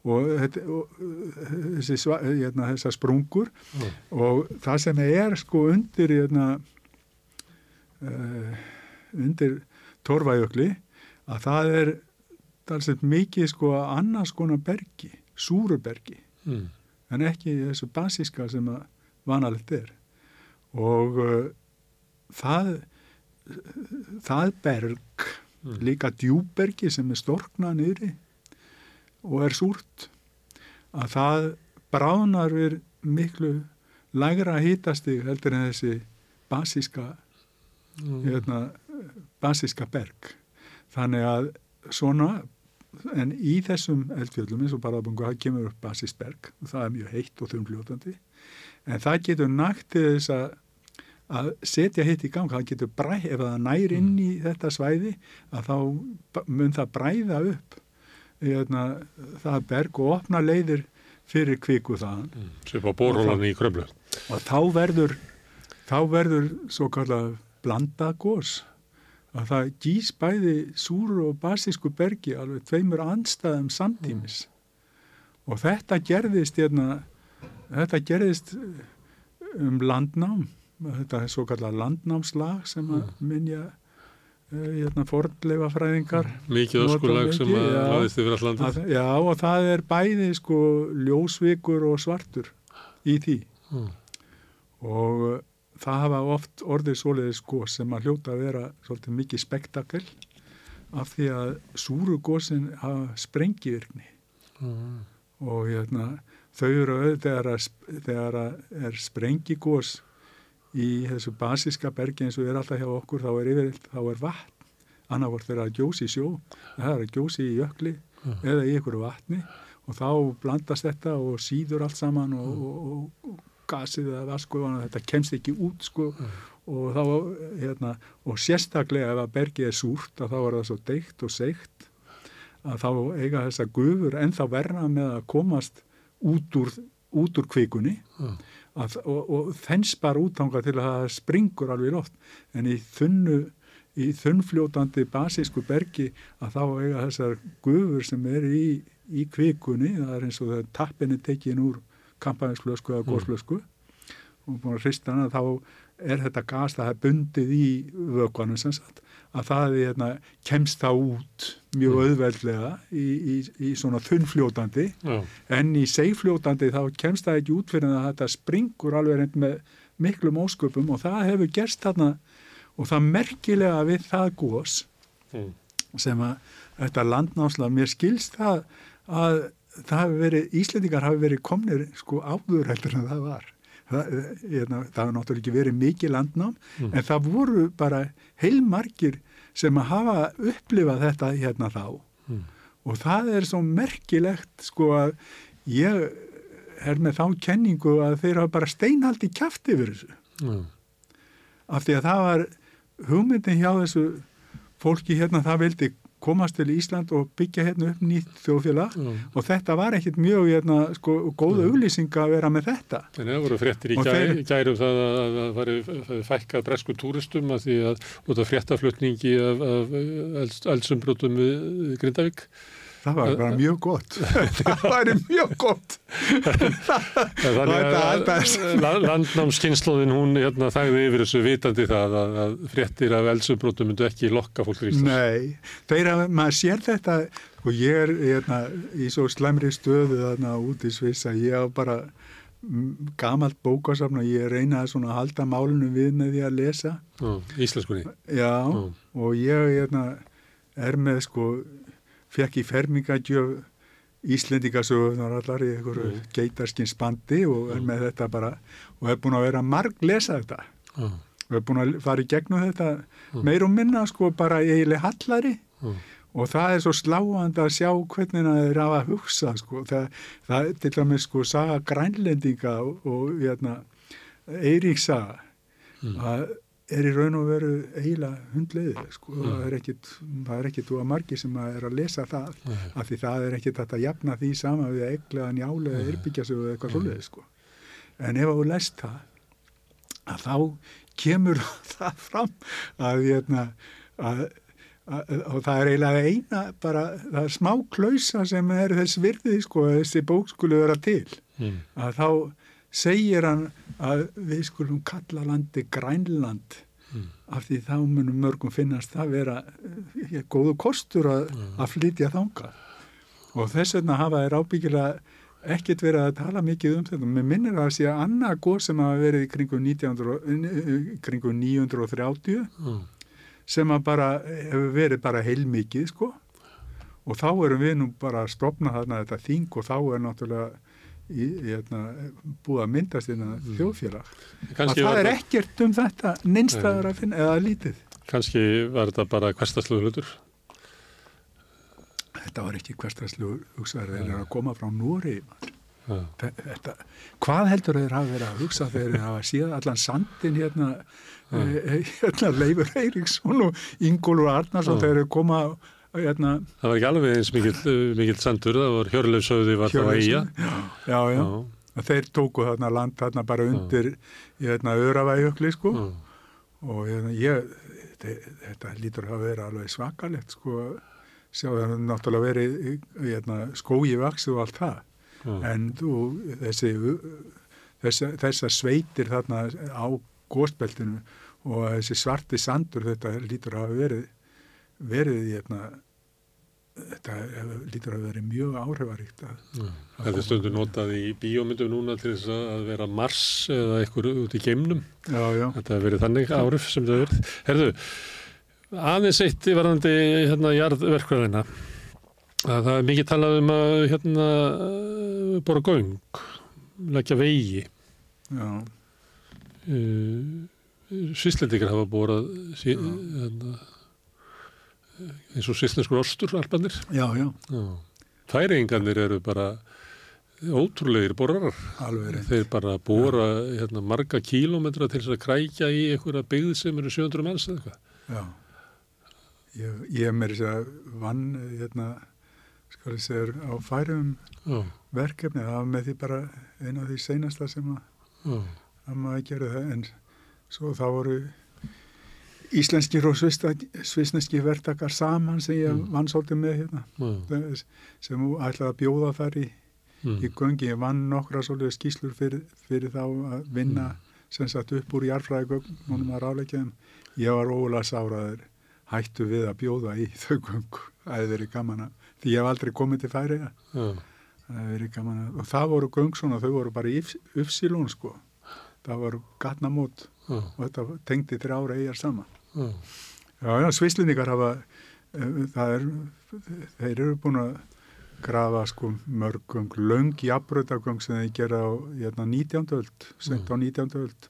og, þetta, og þessi, sva- hérna, þessar sprungur Já. og það sem er sko undir hérna, uh, undir torfajökli að það er talsett mikið sko annars konar bergi, súrubergi Mm. en ekki þessu basíska sem að vanalegt er og uh, það það berg Mm. líka djúbergi sem er storknað niðri og er súrt að það bráðnar við miklu lægra hýtastig heldur en þessi basíska Mm. hérna, basíska berg. Þannig að svona en í þessum eldfjöldum eins og barðabungu það kemur upp basísberg og það er mjög heitt og þumfljótandi en það getur til þess að að setja hitt í gang, það getur bræð, ef það nær inn í þetta svæði að þá mun það bræða upp hérna, það berg og opna leiðir fyrir kviku þaðan. Mm. Svip á borhólan í kröflu. og þá verður þá verður svo kallað blandað gós að það gís bæði súru og basísku bergi alveg tveimur andstæðum samtímis. Og þetta gerðist hérna, þetta gerðist um landnám. Þetta er svo kallað landnámslag sem að minja uh, hérna, fordleifafræðingar Mikið öskulag sem að laðist yfir all landið. að, já og það er bæði sko ljósvikur og svartur í því Mm. og uh, það hafa oft orðið svoleiðis gós sem að hljóta að vera svolítið mikið spektakel af því að súru gósin hafa sprengivirkni Mm. og hérna, þau eru þegar, að, þegar að er sprengigós í þessu basíska bergi eins og er alltaf hjá okkur þá er yfirleitt, þá er vatn. Annarvort þegar að gjósi í sjó það er að gjósi í jökli Já. eða í ykkur vatni og þá blandast þetta og síður allt saman og, og, og, og gasið eða vaskufan og þetta kemst ekki út sko. Og þá hérna, og sérstaklega ef að bergið er súrt að þá er það svo deikt og seikt að þá eiga þessa gufur ennþá verra með að komast út úr, út úr kvikunni. Já. Að, og, og þens bara útanga til að það springur alveg loft. En í þunnu í þunnfljótandi basísku bergi að þá eiga þessar gufur sem eru í, í kvikunni, það er eins og það tappinni tekin úr kampaðinsflösku eða góðsflösku og búin að hrista hana þá er þetta gas það er bundið í vökvanum sem sagt að það hérna, kemst það út mjög Mm. auðveldlega í, í, í svona þunnfljótandi Já, en í segfljótandi þá kemst það ekki út fyrir að þetta springur alveg reynd með miklum ósköpum og það hefur gerst þarna og það merkilega við það gós mm. sem að þetta landnámsla, mér skilst það að það hafi verið, Íslendingar hafi verið komnir sko áður heldur en það var. Það, hérna, það hafi náttúrulega ekki verið mikið landnám Mm. en það voru bara heilmargir sem að hafa upplifað þetta hérna þá Mm. og það er svo merkilegt sko að ég er með þá kenningu að þeir hafa bara steinhaldi kjaft yfir þessu Já, af því að það var hugmyndin hjá þessu fólki hérna það vildi komast til Ísland og byggja hérna upp nýtt þjóðfélag já. og þetta var ekkit mjög hérna, sko, góð Nei. auglýsing að vera með þetta En það voru fréttir í Og gæ, þeir- gærum það að að það fari fækkað bresku túristum að því að út af fréttaflutningi af, af elds, eldsumbrútum við Grindavík. Það var bara mjög gott [LAUGHS] það væri mjög gott að landnámskynnslóðin hún hérna, þægði yfir þessu vitandi það að, að fréttir af eldsumbrútum myndu ekki lokka fólk til Íslands. Nei, þeir hafa, maður sér þetta og ég er hérna, í svo slemri stöðu þarna út í Sviss að ég á bara mm, gamalt bókasafn og ég reyna að svona halda málinu við með því að lesa íslenskunni. Já, Já. og ég hérna, er með sko, fekk í fermingagjöf Íslendingasögunar allar í einhverju Mm. geitarskins bandi og er með þetta bara og er búin að vera marg lesa þetta Já, og er búin að fara í gegnum þetta Mm. meir og minna sko bara eiginlega hallari já, og það er svo sláand að sjá hvernig það er að hugsa sko. það, það er til dæmis sko saga grænlendinga og, og hérna, Eiríksaga Mm. að er í raun og veru eiginlega hundleiðið sko. Mm. það er ekkit það er ekkit og margi sem að er að lesa það Nei. af því það er ekkit þetta að jafna því sama við að eglega njálega eða yrbyggja sig eða eitthvað Nei. svoleiðið sko. en ef þú lest það að þá kemur [LAUGHS] það fram að, hérna, að, að og það er eiginlega eina bara, það er smá klausa sem er þess virði sko, að þessi bók skulle vera til mm, að þá segir hann að við skulum kalla landi Grænland mm, af því þá munum mörgum finnast það vera eh, góðu kostur að, Mm. að flytja þanga og þess vegna hafa þeir ábyggilega ekkert verið að tala mikið um þetta. Mér minnir að sé að annað góð sem hafa verið í kringum, 1900, eh, kringum 930 já, sem að bara hefur verið bara heilmikið sko. Og þá erum við nú bara að stopna þarna þetta þing og þá er náttúrulega í, hérna, búið að myndast innan Mm. þjóðfélag að það er ekkert um þetta neinstæður að finna eða lítið kannski var þetta bara hverstastlegu hlutur. þetta var ekki hverstaslu hugsaður þeir eru að koma frá Nóri Já, þetta, hvað heldur þeir hafa verið að hugsa þegar þeir hafa síðan allan sandin hérna, Já. e, hérna Leifur Eiríksson og Ingólfur Arnarsson Já. þeir koma hérna Það var ekki alveg eins mikill, mikill sandur, það var Hjörleifsöði var þá að eiga. Já, já, Já, þeir tóku þarna land þarna bara undir hérna Öravæjökli sko. Já, og hérna, ég þetta, þetta lítur að vera alveg svakalegt sko. Sjá það er náttúrulega verið hérna, skói vaksið og allt það. En þú, þessi þessa, þessa sveitir þarna á gósbeltinu og þessi svarti sandur þetta lítur að hafa verið verið hérna þetta hefur- lítur að verið mjög áhrifaríkt að já. Þetta er stundu notað í bíómyndum núna til þess að vera Mars eða eitthvað út í geimnum. já, já, Þetta hefur verið þannig áruf sem það verið. Herðu, aðeins eitt í varðandi hérna jarðverkvæðina. Að það er mikið talað um að hérna bora göng, leggja vegi. já, Uh, Svislendingar hafa borað hérna, eins og svislenskur ostur albanir. já, já, Færingarnir eru bara ótrúlegir reynd Þeir bara bora hérna, marga kílómetra til þess að krækja í einhverja byggð sem eru 700 manns eða eitthvað. Já, ég, ég er mér þess að vann hérna, skal ég segja, á færum Já, verkefni, það var með því bara eina af því seinasta sem að, já, að maður gerði það, en svo þá voru íslenskir og svisneski vertakar saman sem ég Mm. vann svolítið með hérna já, sem ætlaði að bjóða þar í, mm, í göngi. Ég vann nokkra svolítið skýslur fyrir, fyrir þá að vinna sem sagt upp úr jarfræðigögnunum að ráleikja þeim. Ég var ólega sáraður hættu við að bjóða í þau göngu. Það hefði verið gaman að, því ég hef aldrei komið til færiða. já, Það hefði verið gaman að, og það voru göng svona, þau voru bara í uppsílun sko. Það voru gatnamót og þetta tengdi þrjára eigjar saman. Já, Já, já, svislendingar hafa, uh, það er, þeir eru búin að grafa sko mörgum löng jafnbröðagöng sem þeir gera á hérna, 19. öld, sent á 19. öld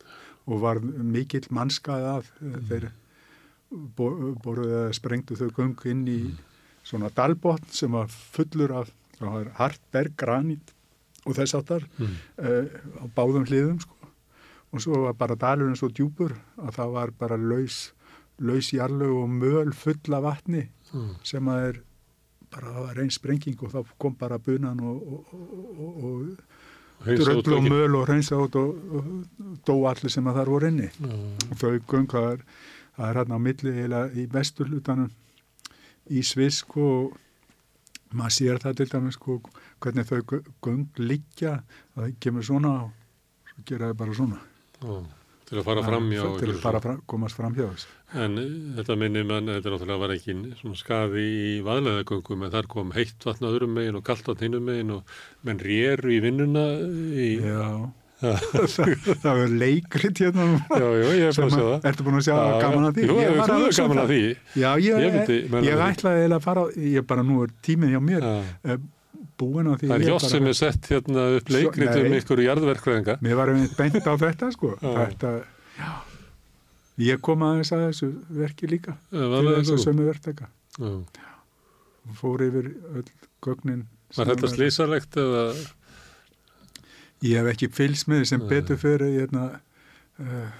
og var mikill mannskað af mm. þeir boruðu eða sprengtu þau göng inn í svona dalbotn sem var fullur af hartberg, granít og þess áttar mm, uh, á báðum hliðum sko. og svo var bara dalurinn svo djúpur að það var bara laus, laus jarlög og möl full af vatni já, sem að er bara einn sprenging og þá kom bara bunan og, og, og, og dröflu og möl og reynsa út og, dó allir sem að þar voru inni. Og þau göng það er, hérna á milli eða í vesturlutanum í Sviss sko, og maður sér það til dæmis sko, hvernig þau gö- göng liggja. Það kemur svona og svo gera þau bara svona. Já, til að fara fram hjá til að fara fram, komast fram hjá þess En eh, þetta minnir mann, þetta er náttúrulega var ekki svona skaði í vaðleðagöngum en þar kom heitt vatn öðrum megin og kallt vatn hinnum megin og menn réru í vinnuna í, já, Já. [LAUGHS] það, það er leikrit hérna já, já, ég er búin að sjá að, það. ertu búin að sjá Já, gaman að því? Jú, Ég var hugsa um gaman það. að því. Já, ég, Ég ég, ætlaði að fara, á- ég bara nú er tíminn hjá mér Já. eh, búin á því Það er bara- sem er sett hérna upp leikrit um ykkur jarðverkfræðinga. Mér var einmitt beint á þetta sko. Þetta, já. Ég kom aðeins að þessu verki líka. Eh, Til þess að vaðleðagöngum. sömu verktaka. Já. Fór yfir öll gögnin. Var þetta slísalegt eða? Ég hef ekki því sem betur fyrir hérna, uh,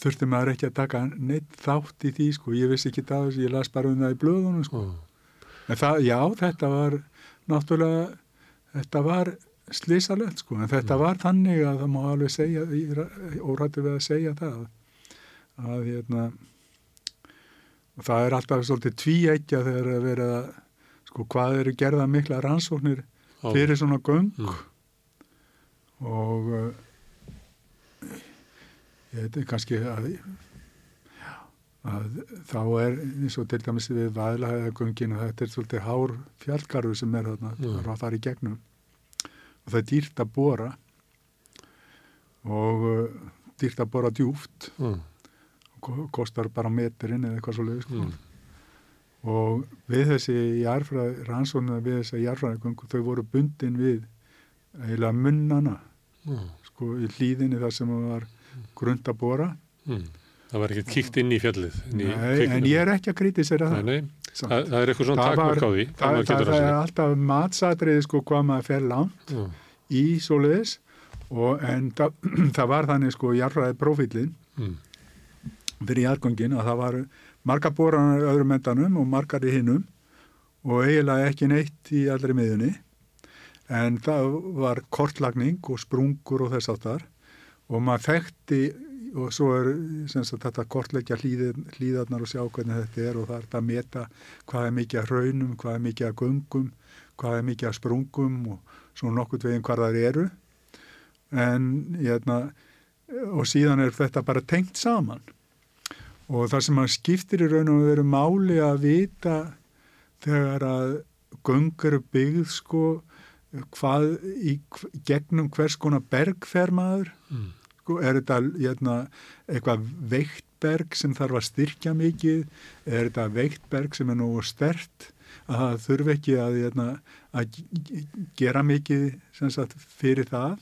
þurfti maður ekki að taka neitt þátt í því sko. Ég vissi ekki það þessu, ég las bara um það í blöðunum sko. En það, já, þetta var náttúrulega, þetta var slísalegt sko, en þetta Mm. var þannig að það má alveg segja, órættu við að segja það, að hérna, og það er alltaf svolítið tvíækja þegar að vera, sko, hvað eru gerða mikla rannsóknir Já. fyrir svona göng Mm. og uh, ég veit kannski að að þá er eins og til dæmis við vaðlaðagöngin að þetta er svolítið hár fjallgarður sem er þarna Mm. mm. fara í gegnum og það er dýrt að bora og uh, dýrt að bora djúft Já. ko- kostar bara meterinn eða eitthvað svo leiðis sko. Mm. og við þessi jarfræði, rannsóna við þessi jarfræðagöngu þau voru bundin við eiginlega munnana Já. sko í hlýðinni þar sem það var grund að bora Mm. Það var ekkert kíkt inn í fjallið. inn í Nei, en ég er ekki að kritisera það Nei, nei, samt. það, er eitthvað svona takmörk á því. það, það, það að er alltaf matsatriði sko hvað maður fer langt Já. í svoleiðis og en það, [CLEARS THROAT] það var þannig sko jarfræði profílinn Mm. fyrir jargöngin að það var marga boranar í öðrum endanum og margar í hinnum og eiginlega ekki neitt í allri miðunni en það var kortlagning og sprungur og þess áttar og maður þekkti og svo er sagt, þetta kortleggja hlýðin, hlýðarnar og sjá hvernig þetta er og það er þetta að meta hvað er mikið að raunum, hvað er mikið að göngum, hvað er mikið að sprungum og svo nokkurt veginn hvað það eru. En hérna, og síðan er þetta bara tengt saman. Og það sem að skiptir í raun og veru máli að vita þegar að göng eru byggð sko hvað í gegnum hvers konar berg fer maður? Mm. Sko, er þetta hérna, eitthvað veikt berg sem þarf að styrkja mikið? Er þetta veikt berg sem er nógu stert að það þurfi ekki að, hérna, að gera mikið sem sagt, fyrir það?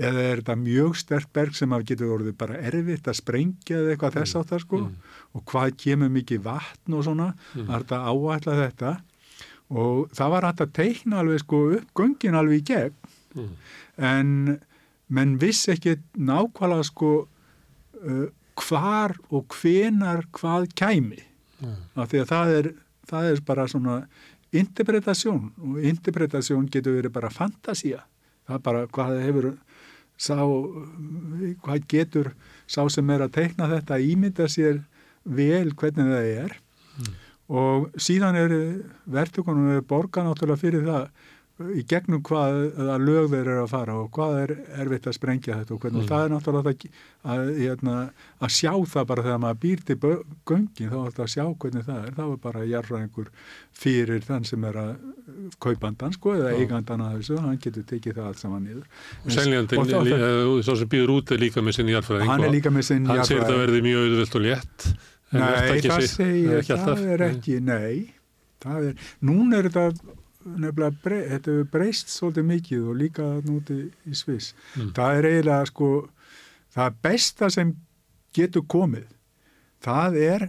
Eða er þetta mjög stert berg sem að getur orðið bara erfitt að sprengja eða eitthvað þess áttar sko? Mm. og hvað kemur mikið vatn og svona? Mm. það er þetta að áætla þetta? Og það var hægt að teikna alveg sko upp göngin alveg í gegn. Mm. en menn vissi ekki nákvæmlega sko uh, hvar og hvenar hvað kæmi. Já. af því að það er, það er bara svona interpretasjón og interpretasjón getur verið bara fantasía. Það er bara hvað hefur sá, hvað getur sá sem er að teikna þetta að ímynda sér vel hvernig það er. Og síðan er verðtökunum við borga náttúrulega fyrir það í gegnum hvað að lög þeir eru að fara og hvað er erfitt að sprengja þetta og hvernig. Mm. það er náttúrulega það, að, hérna, að sjá það bara þegar maður býr til göngin þá er þetta að sjá hvernig það er. Þá er bara jarfræðingur fyrir þann sem er að kaupandan sko eða eigandan að þessu. Hann getur tekið það allt saman niður. Lí- eh, svo sem býður út er líka með sinni jarðfræðing hann er líka með sinn hann segir þetta verði mjög auðvöld og létt. Nei, það segir, það er ekki, nei, það er, núna er þetta nefnilega, brey, þetta hefur breyst svolítið mikið og líka núti í Sviss. Mm. Það er eiginlega, sko, það besta sem getur komið, það er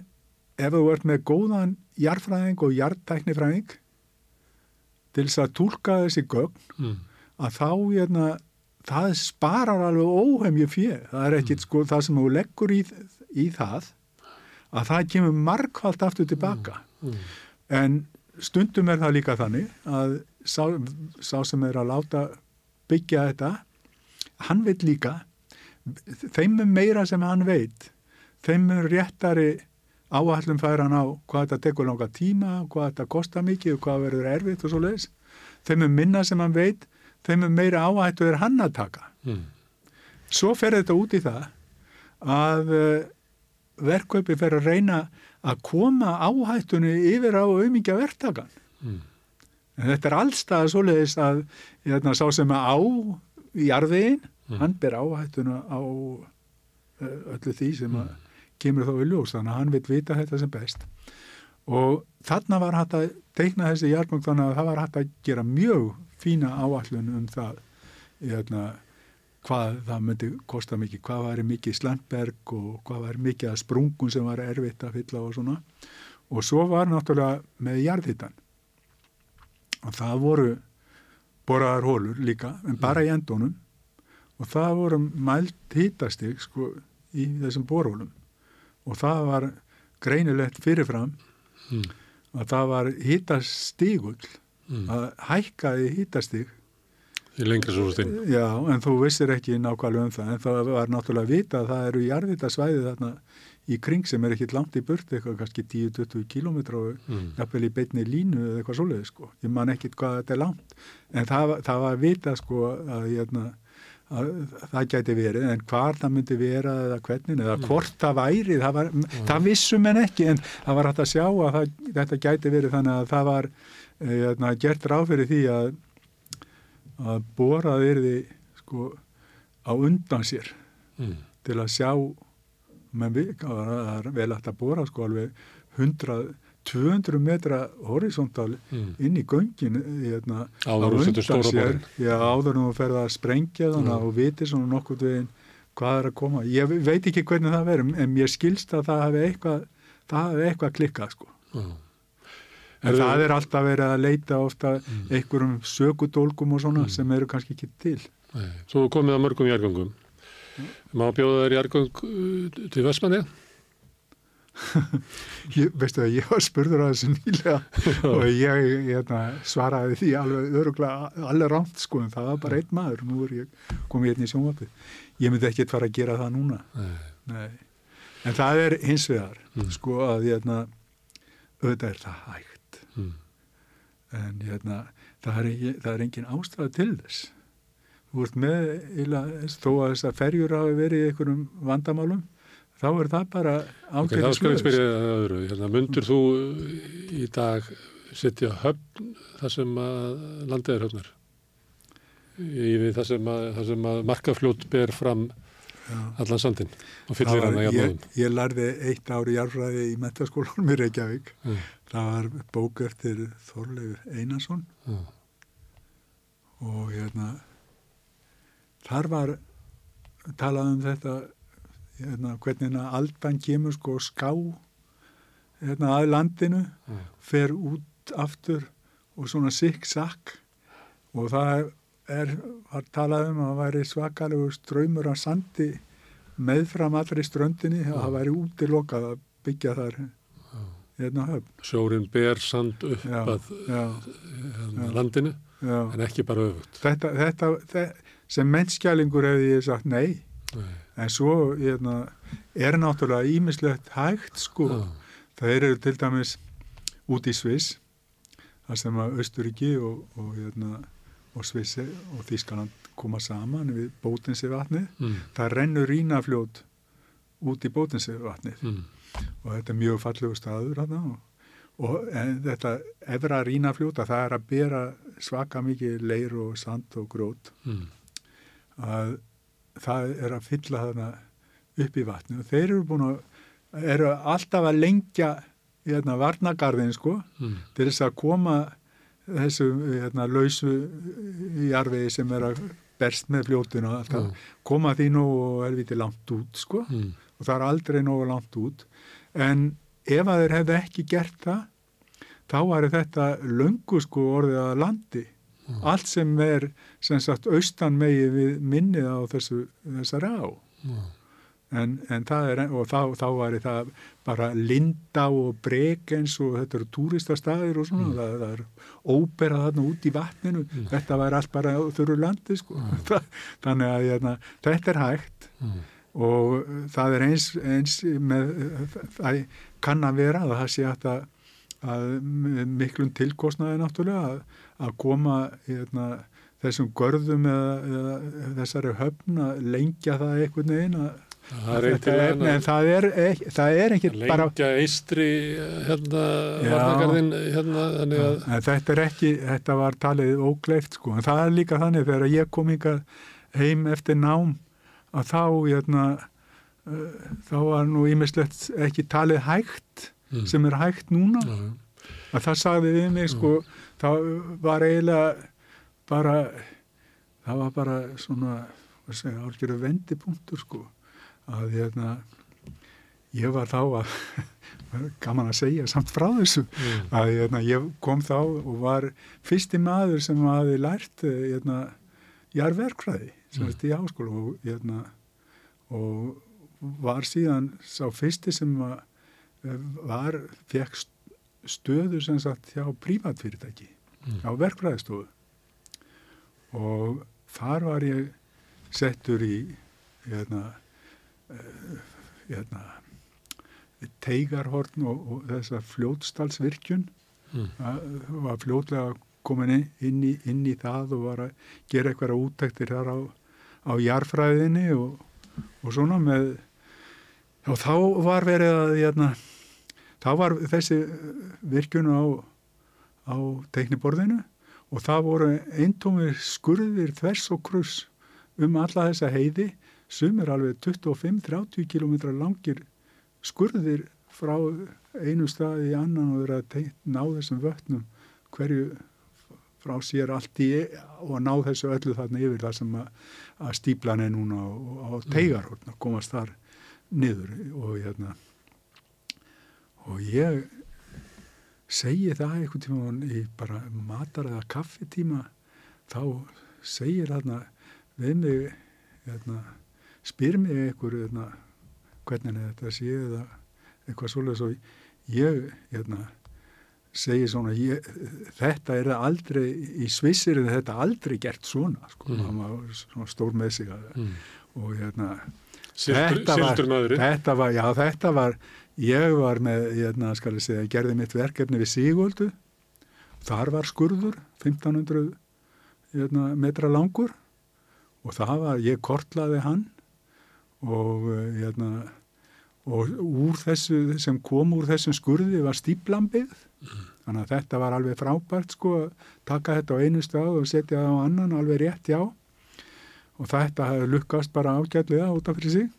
ef þú ert með góðan jarðfræðing og jarðtæknifræðing til þess að túlka þessi gögn, Mm. að þá, hérna, það sparar alveg óhemju fjö. Það er ekkit, sko, það sem þú leggur í, í það, að það kemur margfald aftur tilbaka. Mm. En stundum er það líka þannig að sá, sá sem er að láta byggja þetta, hann veit líka, þeim er meira sem hann veit, þeim er réttari áallum færa hann á hvað þetta tekur langa tíma, hvað þetta kostar mikið og hvað verður erfitt og svo leiðis. Þeim er minna sem hann veit, þeim er meira áhættu er hann að taka. Mm. Svo fer þetta út í það að uh, verkkaupi fer að reyna að koma áhættunni yfir á aumingja verktakan. Mm. Þetta er allstað svoleiðis að hérna, sá sem er á í jarðvegin, Mm. hann ber áhættuna á öllu því sem að kemur þá í ljós, þannig að hann vil vita þetta sem best. Og þarna var hægt að teikna þessi jarðbang þannig að það var hægt að gera mjög fína áallun um það hérna, hvað það myndi kosta mikið, hvað væri mikið slandberg og hvað væri mikið að sprungun sem var erfitt að fylla og svona. Og svo var náttúrulega með jarðhittan. Og það voru boraðar hólur líka, en bara í endunum. Og það voru mælt hittastig sko, í þessum borhólum. Og það var greinilegt fyrirfram Mm. að það var hittastígull, Mm. að hækkaði hittastig Í lengri svo stinn. Já, en þú vissir ekki nákvæmlega um það, en það var náttúrulega að vita að það eru jarðvitasvæði þarna í kring sem er ekkit langt í burt, eitthvað kannski 10-20 kílómetra og Mm. jafnvel í beinni línu eða eitthvað svoleiði sko. Ég man ekkit hvað þetta er langt, en það, það var að vita sko að, hérna, að það gæti verið, en hvar það myndi vera eða hvernig, eða hvort það væri, það, var, það vissum en ekki, en það var hægt að sjá að það, þetta gæti verið þannig að það var eh, hérna, gert ráð fyrir því að að borað yrði sko á undan sér Mm. til að sjá við, það er vel hægt að bora sko alveg 100 200 metra horisontal Mm. inn í göngin hérna, Áður á undan stóra sér. já, áður en þú ferð að sprengja þannig Mm. og viti svona nokkuð veginn hvað er að koma ég veit ekki hvernig það verður en mér skilst að það hafi eitthvað það hafi eitthvað klikkað sko Já. En það er alltaf verið að leita ofta Mm. einhverjum sökudólgum og svona Mm. sem eru kannski ekki til Nei. Svo komið að mörgum jargöngum. Má bjóða þér jargöng uh, til Vestmanni? [LAUGHS] Ég, veistu að ég var spurður að þessu nýlega [LAUGHS] og ég hérna, svaraði því alveg öruglega alveg rámt sko en það var bara einn maður nú er ég komið hérna í sjónvapið ég myndi ekkert fara að gera það núna Nei. Nei. en það er hins vegar Mm. sko að hérna, auðvitað er það hægt Mm. En hérna, það, er, það er engin ástæða til þess þú ert með eila, þó að þess að ferjur hafi verið í einhverjum vandamálum þá er það bara Ok, þá ágætis skal laus. spyrja það öðru. Hérna, mundur þú í dag setja höfn þar sem að landið er höfnar? Við það sem að, að markafljót ber fram. Allan sandinn og fyllir hana ég, jafnóðum. ég lærði eitt ári jarfræði í metaskólanum í Reykjavík. Mm. Það var bók eftir Þorleifur Einarsson Já. og hérna, þar var talað um þetta hérna, hvernig aldan kemur sko ská hérna, að landinu, Já. fer út aftur og svona sikk-sakk og það er, var talað um að það væri svakalegu ströymur af sandi meðfram allri ströndinni að það væri útilokað að byggja þar hérna höfn. Sjórin ber sand upp Já, að já, hérna, Já. landinu en ekki bara öfugt. Þetta, þetta, þetta sem mennskjælingur hefði ég sagt nei, Nei. en svo hérna, er náttúrulega ímislegt hægt sko. Það eru til dæmis út í Sviss, þar sem að Östuríki og, og, hérna, og Svissi og Þískaland koma saman við bótinsi vatnið. Mm. Það rennur rínafljót út í bótinsi vatnið Mm. og þetta er mjög fallegu staður þarna og, og þetta efra rínafljóta það er að bera svaka mikið leir og sand og grót Mm. að það er að fylla þarna upp í vatni og þeir eru búin að eru alltaf að lengja hérna, varnagarðin sko Mm. til þess að koma þessu hérna, lausu jarfiði sem er að berst með alltaf, Já. koma því og helviti langt út sko Mm. og það er aldrei nógu langt út en ef að þeir hefði ekki gert það þá var þetta löngu sko orðið að landi Mm. allt sem er sem sagt austan megi við minnið á þessu, þessari á Já. En, en það er og þá, þá var það bara linda og brek eins og þetta eru túristastæðir og svona, það, það er óperað þarna út í vatninu. Þetta var allt bara þurru landi sko. [LAUGHS] þannig að hérna, þetta er hægt. Mm. og það er eins, eins með, það kann að vera að það sé að, að með miklum tilkostnaði náttúrulega að, að koma hérna, þessum görðum eða, eða þessari höfn að lengja það einhvern veginn að Það er að en það er, það er ekki bara lengja eistri hérna, Já. varnagarðin hérna, þannig að en þetta er ekki, þetta var talið ógleift sko, en það er líka þannig þegar ég kom hingað heim eftir nám að þá hérna, uh, þá var nú ímislegt ekki talið hægt Mm. sem er hægt núna. Já, að það sagði við mig sko það var eiginlega bara það var bara svona hvað segja, álgjöru vendipunktur sko að hérna ég var þá að [LAUGHS] gaman að segja samt frá þessu Mm. að hérna, ég kom þá og var fyrsti maður sem hafi lært eh, hérna, jarverkfræði sem mm. í háskóla og, hérna, og var síðan sá fyrsti sem eh, var, fekk stöðu sem sagt hjá prívatfyrirtæki Mm. á verkfræðistofu og þar var ég settur í hérna, hérna teigarhorn og, og þessa fljótstalsvirkjun Mm. það var fljótlega komin inn, í, inn í það og var að gera eitthvað úttektir þar á, á jarfræðinni og, og svona með og þá var verið að hérna, þá var þessi virkjun á, á teikniborðinu og það voru eintómir skurðir þvers og kruss um alla þessa heiði sem er alveg 25-30 km langir skurðir frá einu staði í annan og vera að ná þessum vötnum hverju frá sér allt í og ná þessu öllu þarna yfir það sem að, að stíplan er núna á, á teigarhorn að komast þar niður. Og hérna og ég segi það einhvern tíma í bara matar eða kaffitíma þá segir þarna við mig hérna, spyr mig einhver hérna, hvernig þetta sé eða eitthvað svolítið svo ég hérna, segi svona ég, þetta er það aldrei í Svissir er þetta aldrei gert svona sko, Mm. hann var svona stór með sig Mm. og hérna Þetta var- þetta var, já þetta var ég var með, hérna skal ég segja gerði mitt verkefni við Sigoldu þar var skurður 1500 hérna, metra langur og það var, ég kortlaði hann og eh, hérna og úr þessu sem kom úr þessum skurði var stíplambið þannig að þetta var alveg frábært sko taka þetta á einu stað og setja það á annan alveg rétt já og þetta hefði lukkast bara ágætlega út af fyrir sig.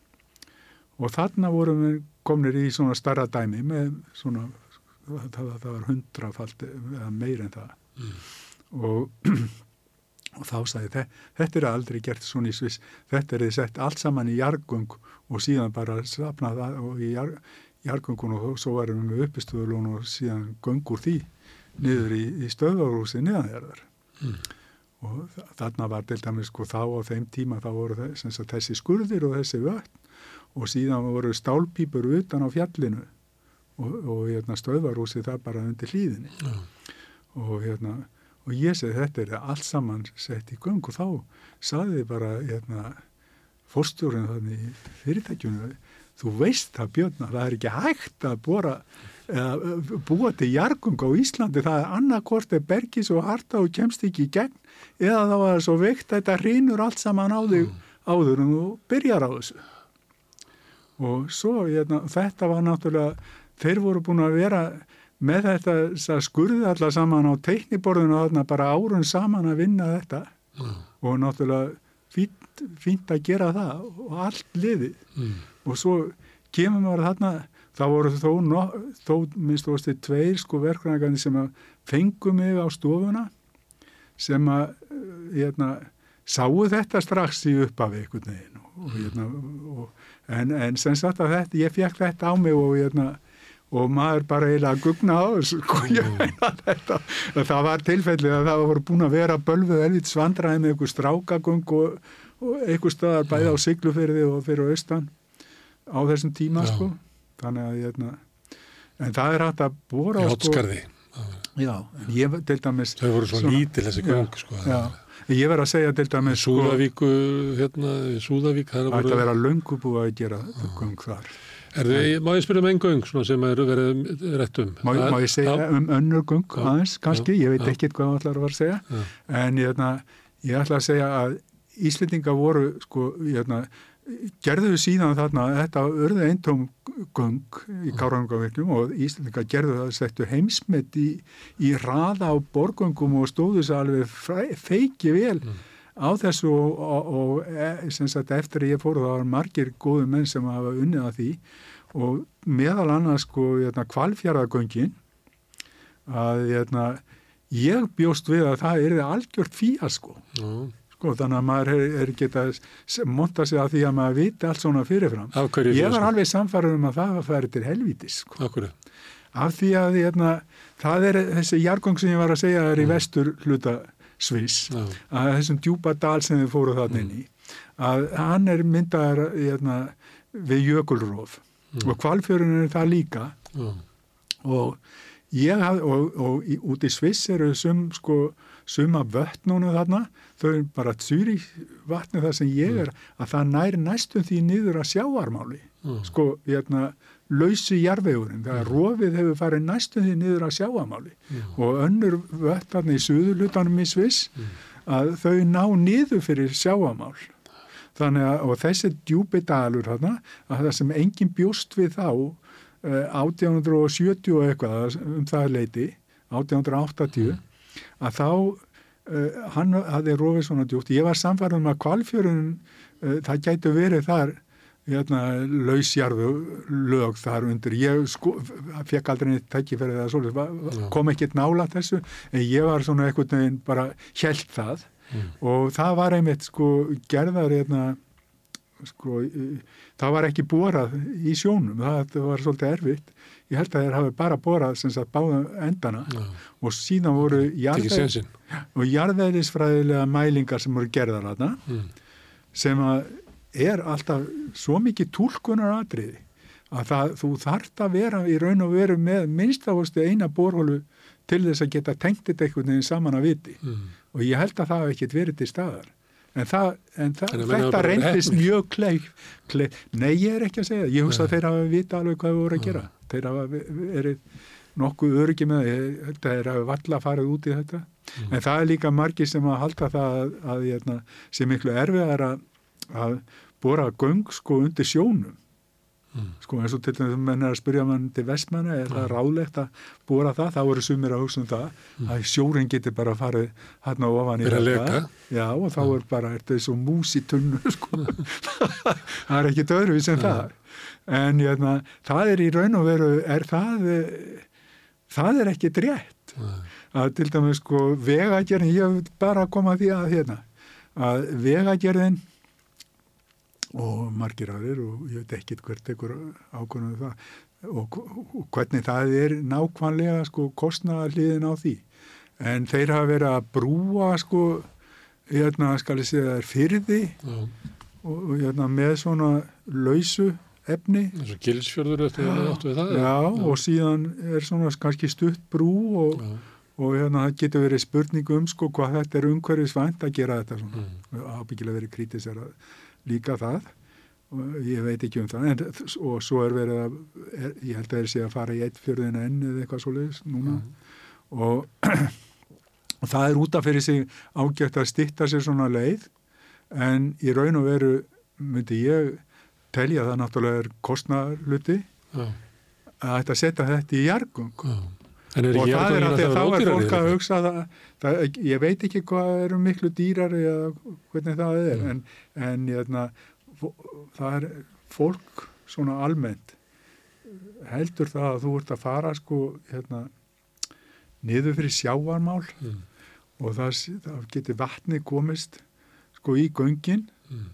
Og þarna vorum við komnir í svona starra dæmi með svona það, það, var hundrafald meir en það. Og, [CLEARS THROAT] og þá sagði þe- þetta er aldrei gert svona í Sviss þetta er þið sett allt saman í jargung og síðan bara og í jar, jargungun og svo varum við uppistöðulun og síðan göngur því niður í, í stöðvarúsi niðanherðar Mm. og þa- þarna var til dæmis sko þá á þeim tíma þá voru þess, þessi skurðir og þessi vötn og síðan voru stálpípur utan á fjallinu og, og hérna, stöðvarúsi það bara undir hlýðinni Já. og hérna og ég segi þetta er allt saman sett í göng. Og þá saði bara hérna, fórstjórinn þannig í fyrirtækjunum þú veist það Björn að það er ekki hægt að bora eða búa til jargung á Íslandi. Það er annarkort er bergi svo harta og kemst ekki í gegn eða þá er svo veikt að þetta rínur allt saman á þig áður en þú byrjar á þessu. Og svo hérna, þetta var náttúrulega þeir voru búin að vera með þetta skurði allar saman á teikniborðinu og þarna bara árun saman að vinna þetta mm. og náttúrulega fínt, fínt að gera það og allt liðið Mm. og svo kemur maður þarna þá voru þó, no, þó minnst þú veist tveir sko verkvæðingarnir sem að fengu mig á stofuna sem að eh, hérna, sáu þetta strax í upphafi einhvern veginn og, hérna, og, en, en sem sagt að þetta, ég fekk þetta á mig og hérna og maður bara eiginlega að gugna á þessu sko, ég meina þetta. Það var tilfellið að það voru búin að vera bölfuð elvit svandraði með einhver strákagung og, og einhver staðar bæði á Siglufyrði og fyrir austan á þessum tíma Já. sko. Þannig að hérna en það er hægt að bóra sko, já, en ég dæmis Þau voru svo Svona- lítil þessi göng, sko. já, ég verð að segja til dæmis sko, Súðavíku, hérna, Súðavík, það ætti að vera löngu búið að gera göng þar. Er þið, má ég spyrja um einn göng, sem er verið rétt um? má, má ég segja Já. um önnur göng aðeins kannski, Já. ég veit ekkert hvað það ætlar að vera að segja Já. en hérna, ég ætla að segja að Íslendinga voru sko, hérna, gerðu síðan þarna þetta urðu eintóm göng í Kárangavirkjum og Íslendinga gerðu það settu heimsmet í, í raða á borgöngum og stóðu þess alveg feiki vel á þessu og, og, og e, sem sagt eftir að ég fór það var margir góðu menn sem hafa unnið að því og meðal annars sko hérna, kvalfjaraðgöngin að hérna, ég bjóst við að það er algjört fíasko Já. sko, þannig að maður er, er geta monta sig að því að maður viti allt svona fyrirfram. Ég var alveg samfarið um að það var færið til helvítis sko. Af því að hérna, það er þessi jargong sem ég var að segja er í vestur hluta Sviss Já. að þessum djúpa dal sem þið fóru þarna inn í að hann er myndaðar hérna, við jökulróf og kvalfjörun er það líka. Já. og ég haf, og, og í, út í Sviss eru sum sko suma vötnunum þarna. Þau eru bara tsýri vatni þar sem ég er að það nær næstum því niður að sjáarmáli Mm. sko hérna lausi jarðvegurinn, það er rofið hefur farið næstum því niður að sjáarmáli og önnur vötnarni í suðulutanum í Sviss að þau ná niður fyrir sjáarmál þannig að og þessi djúpi dalur þarna að það sem engin bjóst við þá uh, 1870 og eitthvað um það leiti 1880 að þá uh, hann hafði rofið svona djúpt. Ég var samfærðum að kvalfjörun uh, það gætu verið þar hérna, lausjarðu lög þar undir. Ég sko, fekk aldrei neitt tækifærið eða svolítið, kom ekkert nála þessu en ég var svona einhvern veginn bara hjælt það. Mm. og það var einmitt sko gerðar hérna sko, það var ekki borað í sjónum, það, var svolítið erfitt. Ég held að þeir hafi bara borað sem sagt báða endana. Já. og síðan voru jarðveðisfræðilega mælingar sem voru gerðar þarna Mm. sem að er alltaf svo mikið túlkunar atriði að það, þú þarft að vera í raun og veru með minnstafosti eina borhólu til þess að geta tengt þetta einhvern veginn saman að viti. Mm. og ég held að það hafi ekkert verið til staðar. En, það, en það, að hafa þetta reyndist mjög kleif, kleif nei ég er ekki að segja, ég hugsa að þeir hafa vita alveg hvað við voru að gera. Þeir hafa ve- verið nokkuð öryggi með það, Ég held að valla farið út í þetta. Mm. en það er líka margir sem að halda það að, að hérna, sem miklu erfiðar að, að bora göng sko undir sjónum. Mm. sko eins og til þess að menn er að spyrja mann til vestmanna, er það ráðlegt að bora það, þá eru sumir að hugsa um það að sjórin getur bara farið hann ofan í að þetta. já og þá er bara, er þetta svo mús í tunnu [LAUGHS] sko. [LAUGHS] Það er ekki öðruvís en það en hérna, það er í raun og veru er það það er ekki drétt Nei. að til dæmis sko vegagerðin, ég bara koma að því að hérna, að vegagerðin og margir aðrir og ég veit ekkit hvert ekkur ákvörðum það og, og hvernig það er nákvæmlega sko kostnaðarliðin á því en þeir hafa verið að brúa sko hérna skal ég segja þær fyrði Já. og, hérna með svona lausu efni eins og gilsfjörður eftir að áttu við það já, og síðan er svona kannski stutt brú og, já. og hérna það getur verið spurning um sko hvað þetta er umhverfisvænt að gera þetta svona Mm. ábyggilega verið kritisera líka það. Og ég veit ekki um það en, og svo er verið að er, ég held að þeir sé að fara í eitt fjörðin enn eða eitthvað svoleiðis núna. Og, [CLEARS THROAT] og það er út af fyrir sig ágætt að stitta sér svona leið en í raun og veru myndi ég telja það náttúrulega er kostnarluti Já, að þetta setja þetta í jargung er og það er að að þá er fólk að eða? hugsa það, það, ég veit ekki hvað eru miklu dýrari eða hvernig það er Mm. en, en hérna, það er fólk svona almennt heldur það að þú ert að fara sko hérna niður fyrir sjávarmál Mm, og það, það getur vatni komist sko í göngin. Mm,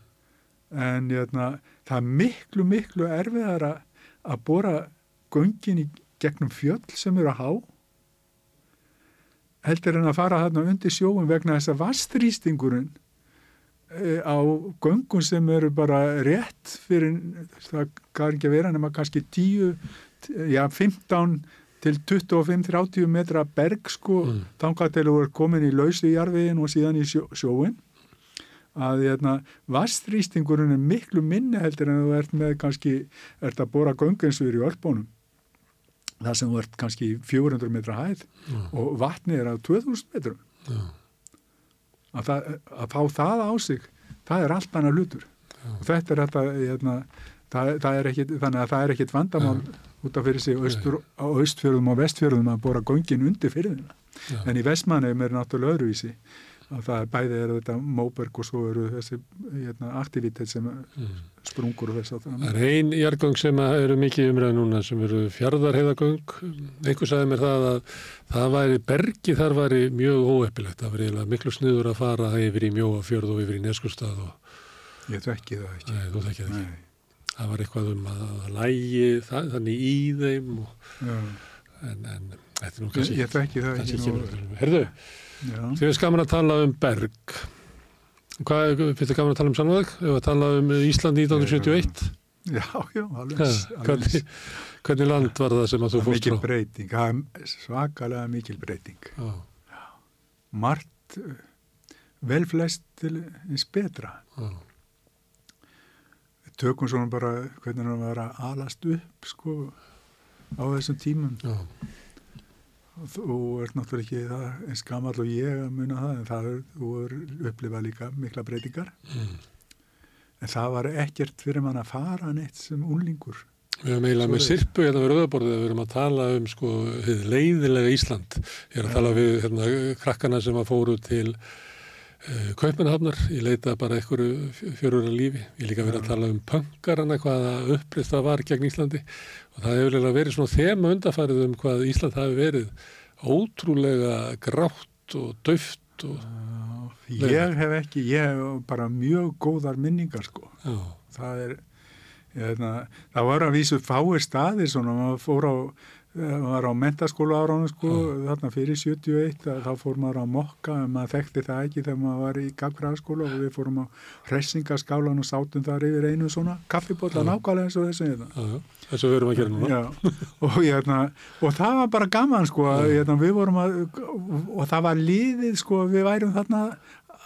en hérna, það er miklu miklu erfiðara að bora göngin í gegnum fjöll sem eru að há heldur en að fara þarna undir sjóum vegna þess að vastrýstingurinn e, á göngum sem eru bara rétt fyrir það kann ekki að vera nema kannski 10 já 15 til 25-30 metra berg sko Mm. þangað til þú er komin í lausu jarfiðin og síðan í sjó, sjóin að hérna, vastrýstingurinn er miklu minni heldur en þú ert með kannski, ert að bóra göngensur í örpunum þar sem þú ert kannski í 400 metra hæð já, og vatni er á 2000 metrum. Að, það, að fá það á sig það er allt annað hlutur. Já. og þetta er þetta hérna, það, það er ekkit, þannig að það er ekkit vandamál út af fyrir sig austur, á austfjörðum og vestfjörðum að bóra göngin undir fyrirðina já. en í vestmannum er náttúrulega öðruvísi að það er bæði er þetta móberg og svo eru þessi hérna, aktivitet sem Mm. sprungur og þess að Það er ein jargöng sem að eru mikið umræð núna sem eru fjardarheiðagöng. Einhver sagði mér það að það væri bergi þar væri mjög óeppilegt. Það væri miklu sniður að fara yfir í mjóafjörð og yfir í neskustad og ég þekki það ekki nei, það ekki. Nei. Það var eitthvað um að það lægi það, þannig í þeim og, en, en þetta er nú Ég, kannski, ég þekki það ekki. Herðu. Þið er skaman að tala um berg. Hvað finnst þið gaman að tala um sannvæg? Ef að tala um Ísland 1971? já, já, alveg, alveg Hvernig, hvernig land var það sem að þú fórst mikil frá? breyting, svakalega mikil breyting Já, margt vel flest til eins betra já, við tökum svona bara hvernig það var að alast upp sko á þessum tímum já. Þú ert náttúrulega ekki það eins gamall og ég að muna það en það er, þú er upplifað líka mikla breytingar Mm. en það var ekkert fyrir mann að fara neitt sem unlingur Við erum eiginlega með sirpu hérna við rauðaborðið við erum að tala um sko leiðilega Ísland. Ég er að tala við hérna, krakkana sem að fóru til uh, Kaupmannhafnar. Ég leita bara einhverju fjörura lífi. Ég líka verið að tala um pöngarana hvaða upprið það var gegn Íslandi og það hefur verið svona þema undarfærið um hvað Ísland hafi verið ótrúlega grátt og döft og ég hef ekki, ég hef bara mjög góðar minningar sko já, það er hérna, það var að vísu fáir staðir svona, maður fór á var á mentaskóla áraunum sko þarna fyrir 71 að þá fór maður á mokka en maður þekkti það ekki þegar maður var í gagfræðaskóla og við fórum á hressingaskálan og sátum þar yfir einu svona kaffibólla Já. nákvæmlega eins og þessu hérna. já, já. Þess að við erum að gera núna. Og, hérna, og það var bara gaman sko, hérna, við vorum að og það var liðið sko, við værum þarna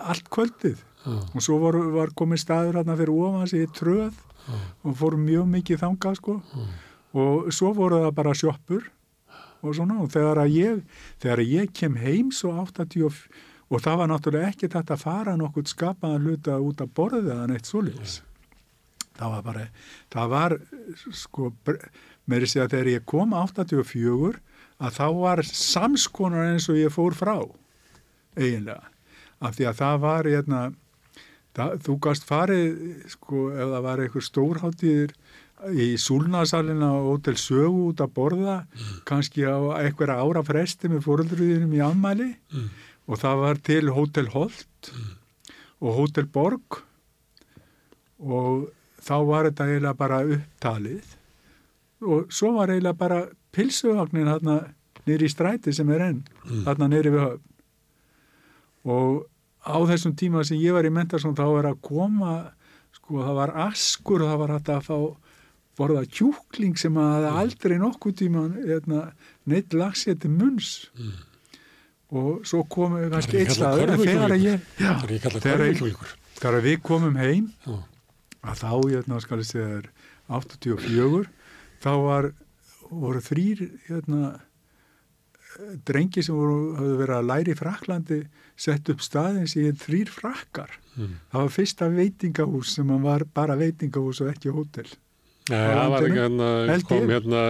allt kvöldið og svo var, var komið staður hérna fyrir ofan sig í tröð og fórum mjög mikið þangað sko. Og svo voru það bara sjoppur og svona. Og þegar að ég þegar að ég kem heim svo 80 og, og það var náttúrulega ekki þetta að fara nokkuð skapaðan hluta út að borðið eða neitt svoleiðis. Það var bara, það var sko, með þess að þegar ég kom 84 að þá var samskonar eins og ég fór frá eiginlega, af því að það var hérna, það, þú gast farið sko, ef það var einhver stórháttíðir í Súlnasalina og Hotel Sögu út að borða kannski á einhverja ára fresti með fóröldruðinum í ammæli Mm. og það var til Hotel Holt og Hotel Borg. Og þá var þetta eiginlega bara upptalið. Og svo var eiginlega bara pilsuvagnin þarna nýri í stræti sem er enn Mm. þarna nýri við höfn. Og á þessum tíma sem ég var í mentarsson þá var að koma sko það var askur það var hægt að fá borða kjúkling sem að það aldrei nokkuð tíma hérna, neitt lagsétti munns Mm. og svo komum við kannski er eitt en þegar ég já, er þegar, hverfukjúlingur. þegar við komum heim Já, að þá, hérna, skal ég segja þér, 84, þá var, voru þrýr, hérna, drengi sem voru, hafðu verið að læri í Fraklandi sett upp staðins í þrýr frakkar. Mm. Það var fyrsta veitingahús sem var bara veitingahús og ekki hótel. Það var ekki hérna, kom hérna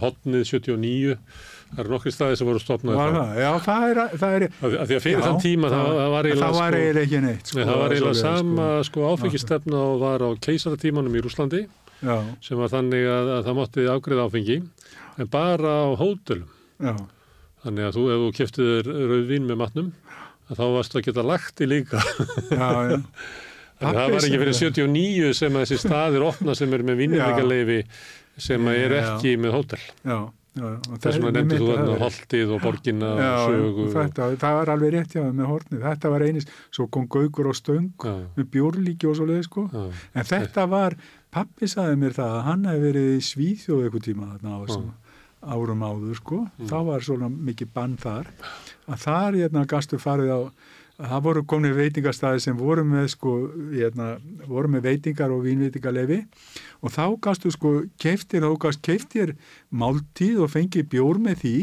hotnið 79, það eru nokkri staði sem voru stopnað Var það? Já, það er, það er, því- af því að fyrir Já, þann tíma það, það var eiginlega það var sko, eiginlega ekki neitt. Sko, það var eiginlega sama sko, áfengistefna og var á keisaratímanum í Rúslandi Já, sem var þannig að, að það mátti afgreða áfengi en bara á hótelum. já, Þannig að þú, ef þú keftið þér rauðvín með matnum, að þá varst að geta lagt í líka. já, já. [LAUGHS] Að það var ekki fyrir 79 sem að þessi [LAUGHS] staðir opna sem er með vinnumleikaleifi sem er Já. ekki með hótel. já, já, já. og Þess vegna nefndir þú þarna holtið og borgina Já, og sögu. og þetta, það var alveg rétt þeim með hornið. Þetta var einist, svo kom Gaukur og Stöng Já, með bjórlíki og svo leið, sko. já, En þetta var, pappi saði mér það að hann hefði verið í Svíþjóð eitthvað tíma þarna á þessum árum áður, sko. Mm. Þá var svona mikið bann þar. Að þar, hérna, gastu farið á, það voru komnið veitingastæði sem voru með, sko, hérna, voru með veitingar og vínveitingalefi og þá gastu, sko, keiftir, þá gast keiftir máltíð og fengið bjór með því.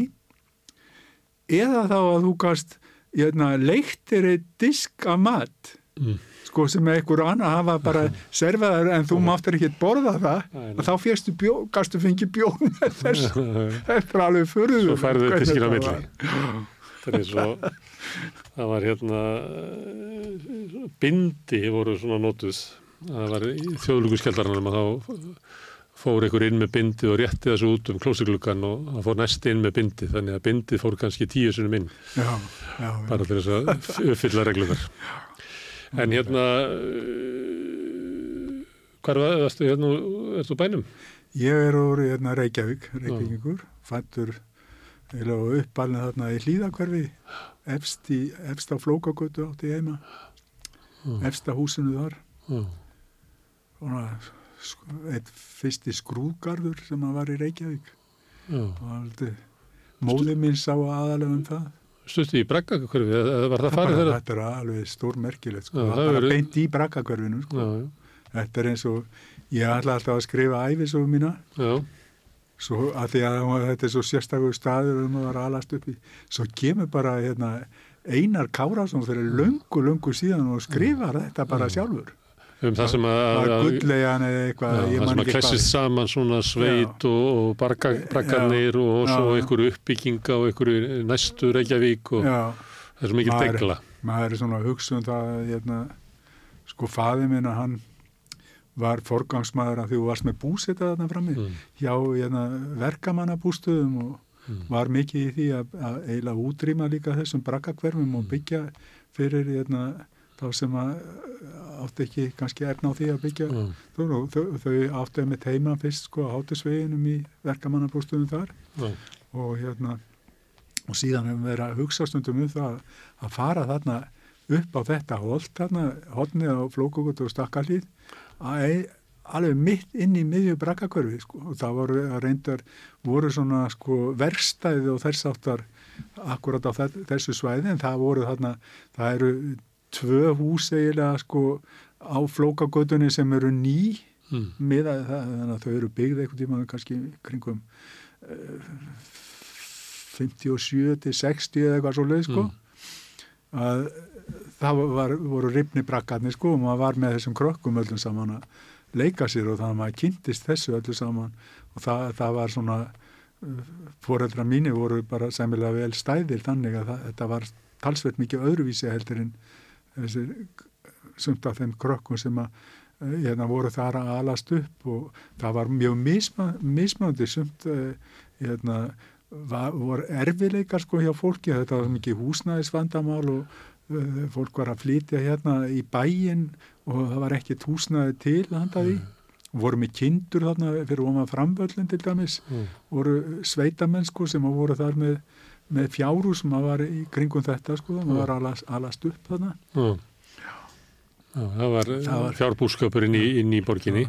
Eða þá að þú gast, hérna, leiktir eitt disk af mat Mm. sko sem einhver annar hafa bara [LAUGHS] servaðar en þú máttir ekki borða það. Og þá férstu bjó, gastu fengið bjó með þess [LAUGHS] þetta er alveg fyrir Svo færðu þau diskinn á milli. Það er svo, það var hérna, bindi voru svona notuð. Það var í þjóðluguskjaldarinn að þá fór einhver inn með bindi og rétti þessu út um klósiklukkan og það fór næst inn með bindi. Þannig að bindið fór kannski tíu sinum inn, já, já, bara til þess að uppfylla reglunar. En hérna, hvar var það, hérna, ertu á bænum? ég er úr hérna, Reykjavík Reykjavíkur, fættur eða uppalinn þarna í hlýðakverfi efst, í, efst á flókagötu átti heima. Mm. efsta húsinu þar. Já, svona, sk- eitt fyrsti skrúðgarður sem að var í Reykjavík. Og aldrei móðið mín sá aðalega um það. Stutti í braggakverfi, eða var það farið þeirra? þetta er alveg stór merkilegt sko. Það er bara beint í braggakverfinu sko. Þetta er eins og ég ætla alltaf að skrifa æfisögu mína. Já, svo að því að þetta er svo sérstakur staður um að vera alast upp í svo kemur bara hérna, Einar Kárásson fyrir löngu, löngu síðan og skrifar þetta bara sjálfur. Um það sem að, gulllegan eða eitthvað já, það sem að klessist saman svona sveit og, og barga, braggarnir og Já, svo já. einhverju uppbygginga og einhverju næstu Reykjavík og Já, það er svo mikið degla. maður er svona að hugsa um það að, hérna, sko faði minna hann var forgangsmaður að því þú varst með búseta þarna frammi Mm, hjá hérna, verkamannabústöðum og mm, var mikið í því að, að eiginlega útrýma líka þessum braggakverfum og byggja fyrir hérna, þá sem að átti ekki kannski efna á því að byggja já, þau, þau, þau áttu með teima fyrst sko á hátisveginum í verkamannabústöðum þar. Já, og hérna og síðan hefum við verið að hugsa stundum um það að fara þarna upp á þetta holt þarna, hodnið á flókokut og stakkalíð alveg mitt inn í miðju braggakverfi sko. Og það voru að reyndar voru svona sko verstæði og þess áttar akkurat á þe- þessu svæði en það voru þarna, það eru tvö hús eiginlega sko á flókagutunni sem eru ný mm, miðað það, þannig að þau eru byggð eitthvað tíma kannski kringum uh, 57 til 60 eða eitthvað svo leið sko. Mm. að það var, voru ripni brakkarnir sko og maður var með þessum krökkum öllum saman að leika sér og þannig að maður kynntist þessu öllu saman. Og það, það var svona fóreldra mínu voru bara sæmilega vel stæðir þannig að það, þetta var talsveit mikið öðruvísi heldur en þessir sumt af þeim krökkum sem að eh, hérna, voru þar að alast upp og það var mjög misma, mismandi sumt eh, hérna, var, voru erfileikar sko hjá fólki, þetta var mikið húsnæðisvandamál og fólk var að flytja hérna í bæin og það var ekkert húsnæði til að handa því voru með kindur þarna fyrir ofan framvöllin til dæmis mm, voru sveitamenn sko sem að voru þar með, með fjárú sem að var í kringum þetta sko, það var alast, alast upp þarna já. Já, það var, var- fjárbúskapur inn í, inn í borginni.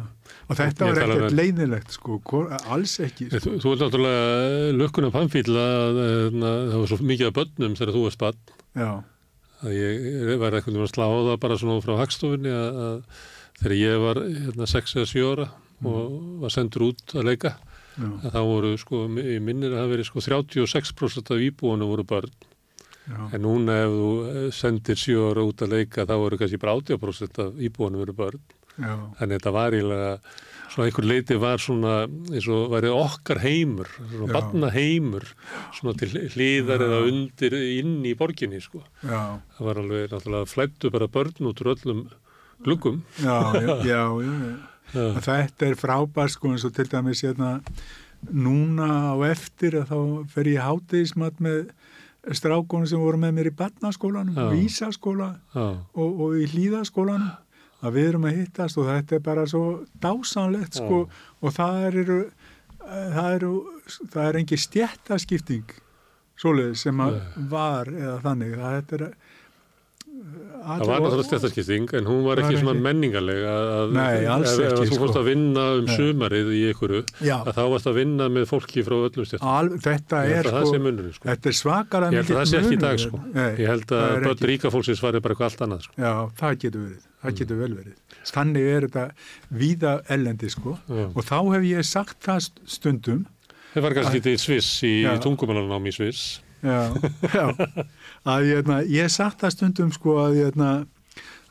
og þetta var ekkert vel. leiðilegt sko, alls ekki Þú, sko. þú ert náttúrulega lukkuna pannfíl að, að, að það var svo mikið af börnum þegar þú varst barn já, að ég var eitthvað um að slá á það bara svona frá hagstofunni að, að þegar ég var hérna 6 eða 7 ára og var sendur út að leika já, að þá voru sko, í minnir að það veri sko 36% af íbúinu voru börn. Já, en núna ef þú eh, sendir 7 ára út að leika þá voru kannski bara 80% af íbúinu voru börn. Já, þannig þetta var ílega svona einhver leiti var svona eins og væri okkar heimur svona barna heimur svona til hlýðar Já. eða undir inn í borginni sko. Já, það var alveg náttúrulega flættu bara börn út úr öllum gluggum. Já, [LAUGHS] já, já, já. Þetta er frábært sko eins og til dæmis hérna núna á eftir að þá fer ég hátegismat með strákunum sem voru með mér í barnaskólanum, vísaskóla og, og í hlýðaskólanum að við erum að hittast og þetta er bara svo dásanlegt sko og það eru það eru, það er engi stjættaskipting svoleið sem að Nei. var eða þannig það er það var náttúrulega stjættaskipting en hún var Var ekki svona ekki. menningarleg að, að Nei, ef ekki, þú fórst sko. að vinna um Nei. sumarið í einhverju Já, að þá varst að vinna með fólki frá öllum stjættum þetta er að sko munurinn sko. þetta er svakara ég held að það sé ekki í dag sko. Ég held að börn ríka fólksins var bara eitthvað allt annað sko. Já, það getur verið. Það getur vel verið. Þannig er þetta víða ellendi sko Já. og þá hef ég sagt það st- stundum, Þið var kannski til Sviss í Já. tungumálanám í Sviss. já, [LAUGHS] já, að ég, ég hef sagt það stundum sko að, ég,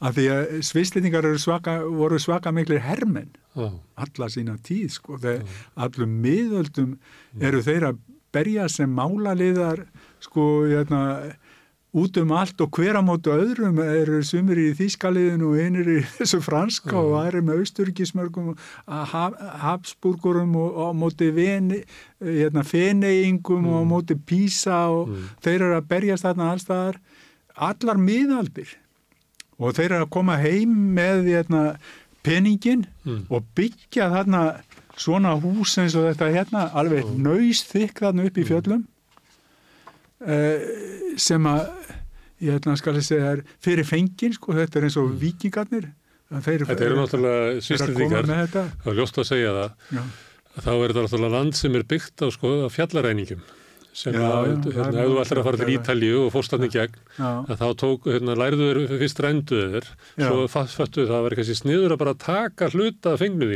að því að svislendingar eru svaka, voru svaka miklir hermenn Já, alla sína tíð sko, þegar allum miðöldum eru þeir að berja sem málaliðar sko, hérna, út um allt og hver á mótu öðrum eru sumir í þýskaliðinu og einir í [LAUGHS] þessu franska og aðri með austuríkismörgum Habsburgurum og, og á móti hérna, feneyingum og á móti Písa og þeir eru að berjast þarna allstaðar allar miðaldir. Og þeir eru að koma heim með hérna, peningin Mm. og byggja þarna svona hús eins og þetta hérna alveg mm. nöys þykk þarna upp í fjöllum. uh, sem að ég ætla að skal ég segja er fyrir fengin sko, þetta er eins og vikingarnir að þeir Þetta eru náttúrulega að þetta. Það er ljóst að segja það, já, að þá er þetta náttúrulega land sem er byggt á sko, fjallaræningum. Sem Já, að, hérna, ætlar að fara til Ítalíu og fórst hann í gegn, að þá tók, hérna, læriðu þér, fyrst rænduðu þér, Já. svo fattu það að vera kannski sniður að bara taka hluta af fengnu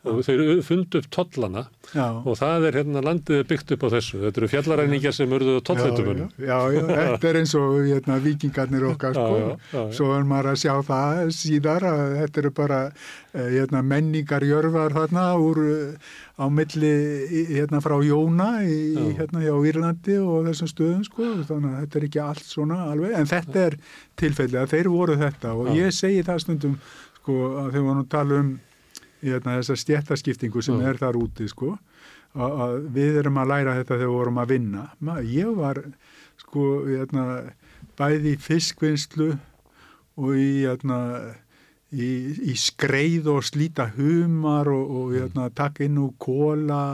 þeir fundu upp tollana. Já. og það er hérna landið byggt upp á þessu. Þetta eru fjallaræningjar sem urðuðu tolletumunum. Já, já, já, þetta er eins og hérna, vikingarnir okkar sko. svo er maður að sjá það síðar að þetta eru bara eh, hérna, menningarjörfar þarna úr eh, á milli hérna frá Jóna í, hérna hjá Írlandi og þessum stöðum sko, þannig að þetta er ekki allt svona alveg, en þetta er tilfelli að þeir voru þetta. Og ég segi það stundum sko að þegar vorum að tala um hérna, þessa stjættaskiptingu sem er þar úti sko að, við erum að læra þetta þegar við vorum að vinna. Ma, ég var sko hérna, bæði í fiskvinnslu og í, hérna, í, í skreið og slíta humar og, og hérna, taka inn úr kóla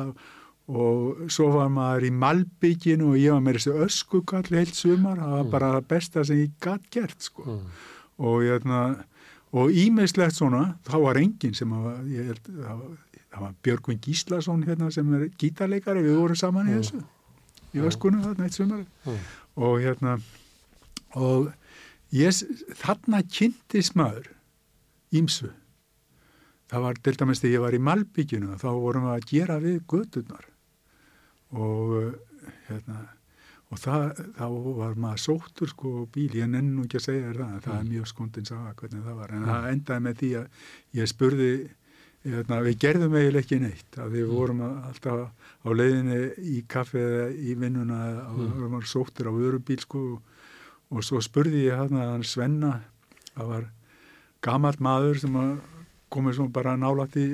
og svo var maður í malbygginu og ég var með þessi öskukall heilt sumar, það var bara það besta sem ég gatt gert sko. Mm. og hérna og ímislegt svona, þá var enginn sem að, ég held, það var, Björgvin Gíslason hérna sem er gítarleikari, við vorum saman í þessu í öskunum þarna eitt sumar. Og hérna og ég, þarna kynntist maður ímsu það var til dæmis þegar ég var í Malbygginu þá vorum við að gera við göturnar. Og uh, hérna og það, þá var maður sóttur sko bíl, ég nenni nú ekki að segja það það er mjög skondin saga hvernig það var. En það endaði með því að ég spurði hérna, við gerðum eiginlega ekki neitt að við vorum að, alltaf á leiðinni í kaffi eða í vinnuna og mm. vorum sóttur á vörubíl sko. Og svo spurði ég hann að hann Svenna það var gamalt maður sem að komið svona bara nálægt í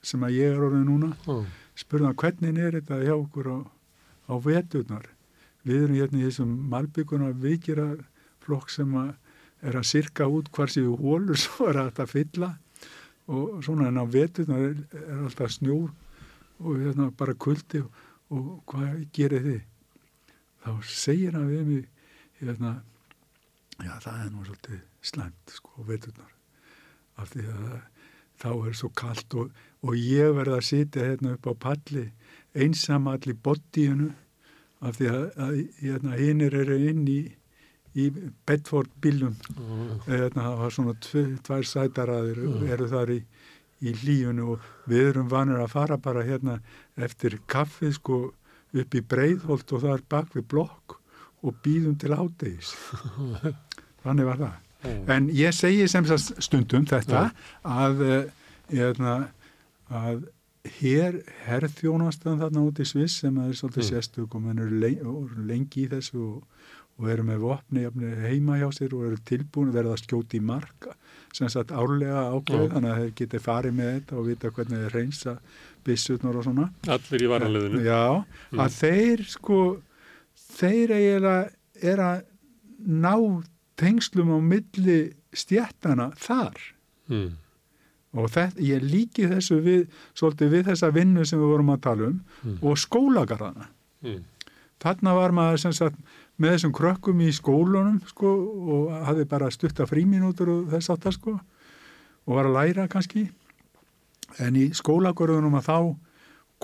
sem að ég er orðið núna. Mm. spurði hann hvernig er þetta hjá okkur á, á veturnar við erum hérna í þessum malbygguna viðgera flokk sem að er að sirka út hvar séu hólur [LAUGHS] svo er þetta að fylla. Og svona en á veturnar er, er alltaf snjór og hérna bara kuldi og, og hvað gerir þið? Þá segir hann við mig hérna já það er nú svolítið slæmt sko á veturnar af því að þá er svo kallt og, og ég verði að sitja hérna upp á palli einsamall í boddíunu af því að, að hérna, hinnir eru inn í, í Bedford bílum og, Eðna, það var svona tvær sætaraðir Mm. eru þar í, í lífunu og við erum vanir að fara bara hérna eftir kaffi sko upp í breiðholt og það er bak við blokk og býðum til ádegis [LAUGHS] þannig var það. Og, en ég segi sem stundum þetta að, eh, hérna, að hér herðþjónastan þarna út í Sviss sem er svolítið Mm. sérstök og menn eru lengi, lengi í þessu og, og eru með vopni heima hjá sér og eru tilbúin að verða að skjóti í marka sem sagt árlega ákveð Já. þannig að þeir geti farið með þetta og vita hvernig þeir reynsa byssutnur og svona allir í varaliðinu Já, Mm. að þeir sko þeir eiginlega er að ná tengslum á milli stjættana þar mm. Og þetta, ég líki þessu við, svolítið við þessa vinnu sem við vorum að tala um Mm. og skólagarðana. Mm. Þarna var maður sem sagt með þessum krökkum í skólunum sko og hafði bara stutta fríminútur og þess aftar sko og var að læra kannski en í skólagörðunum að þá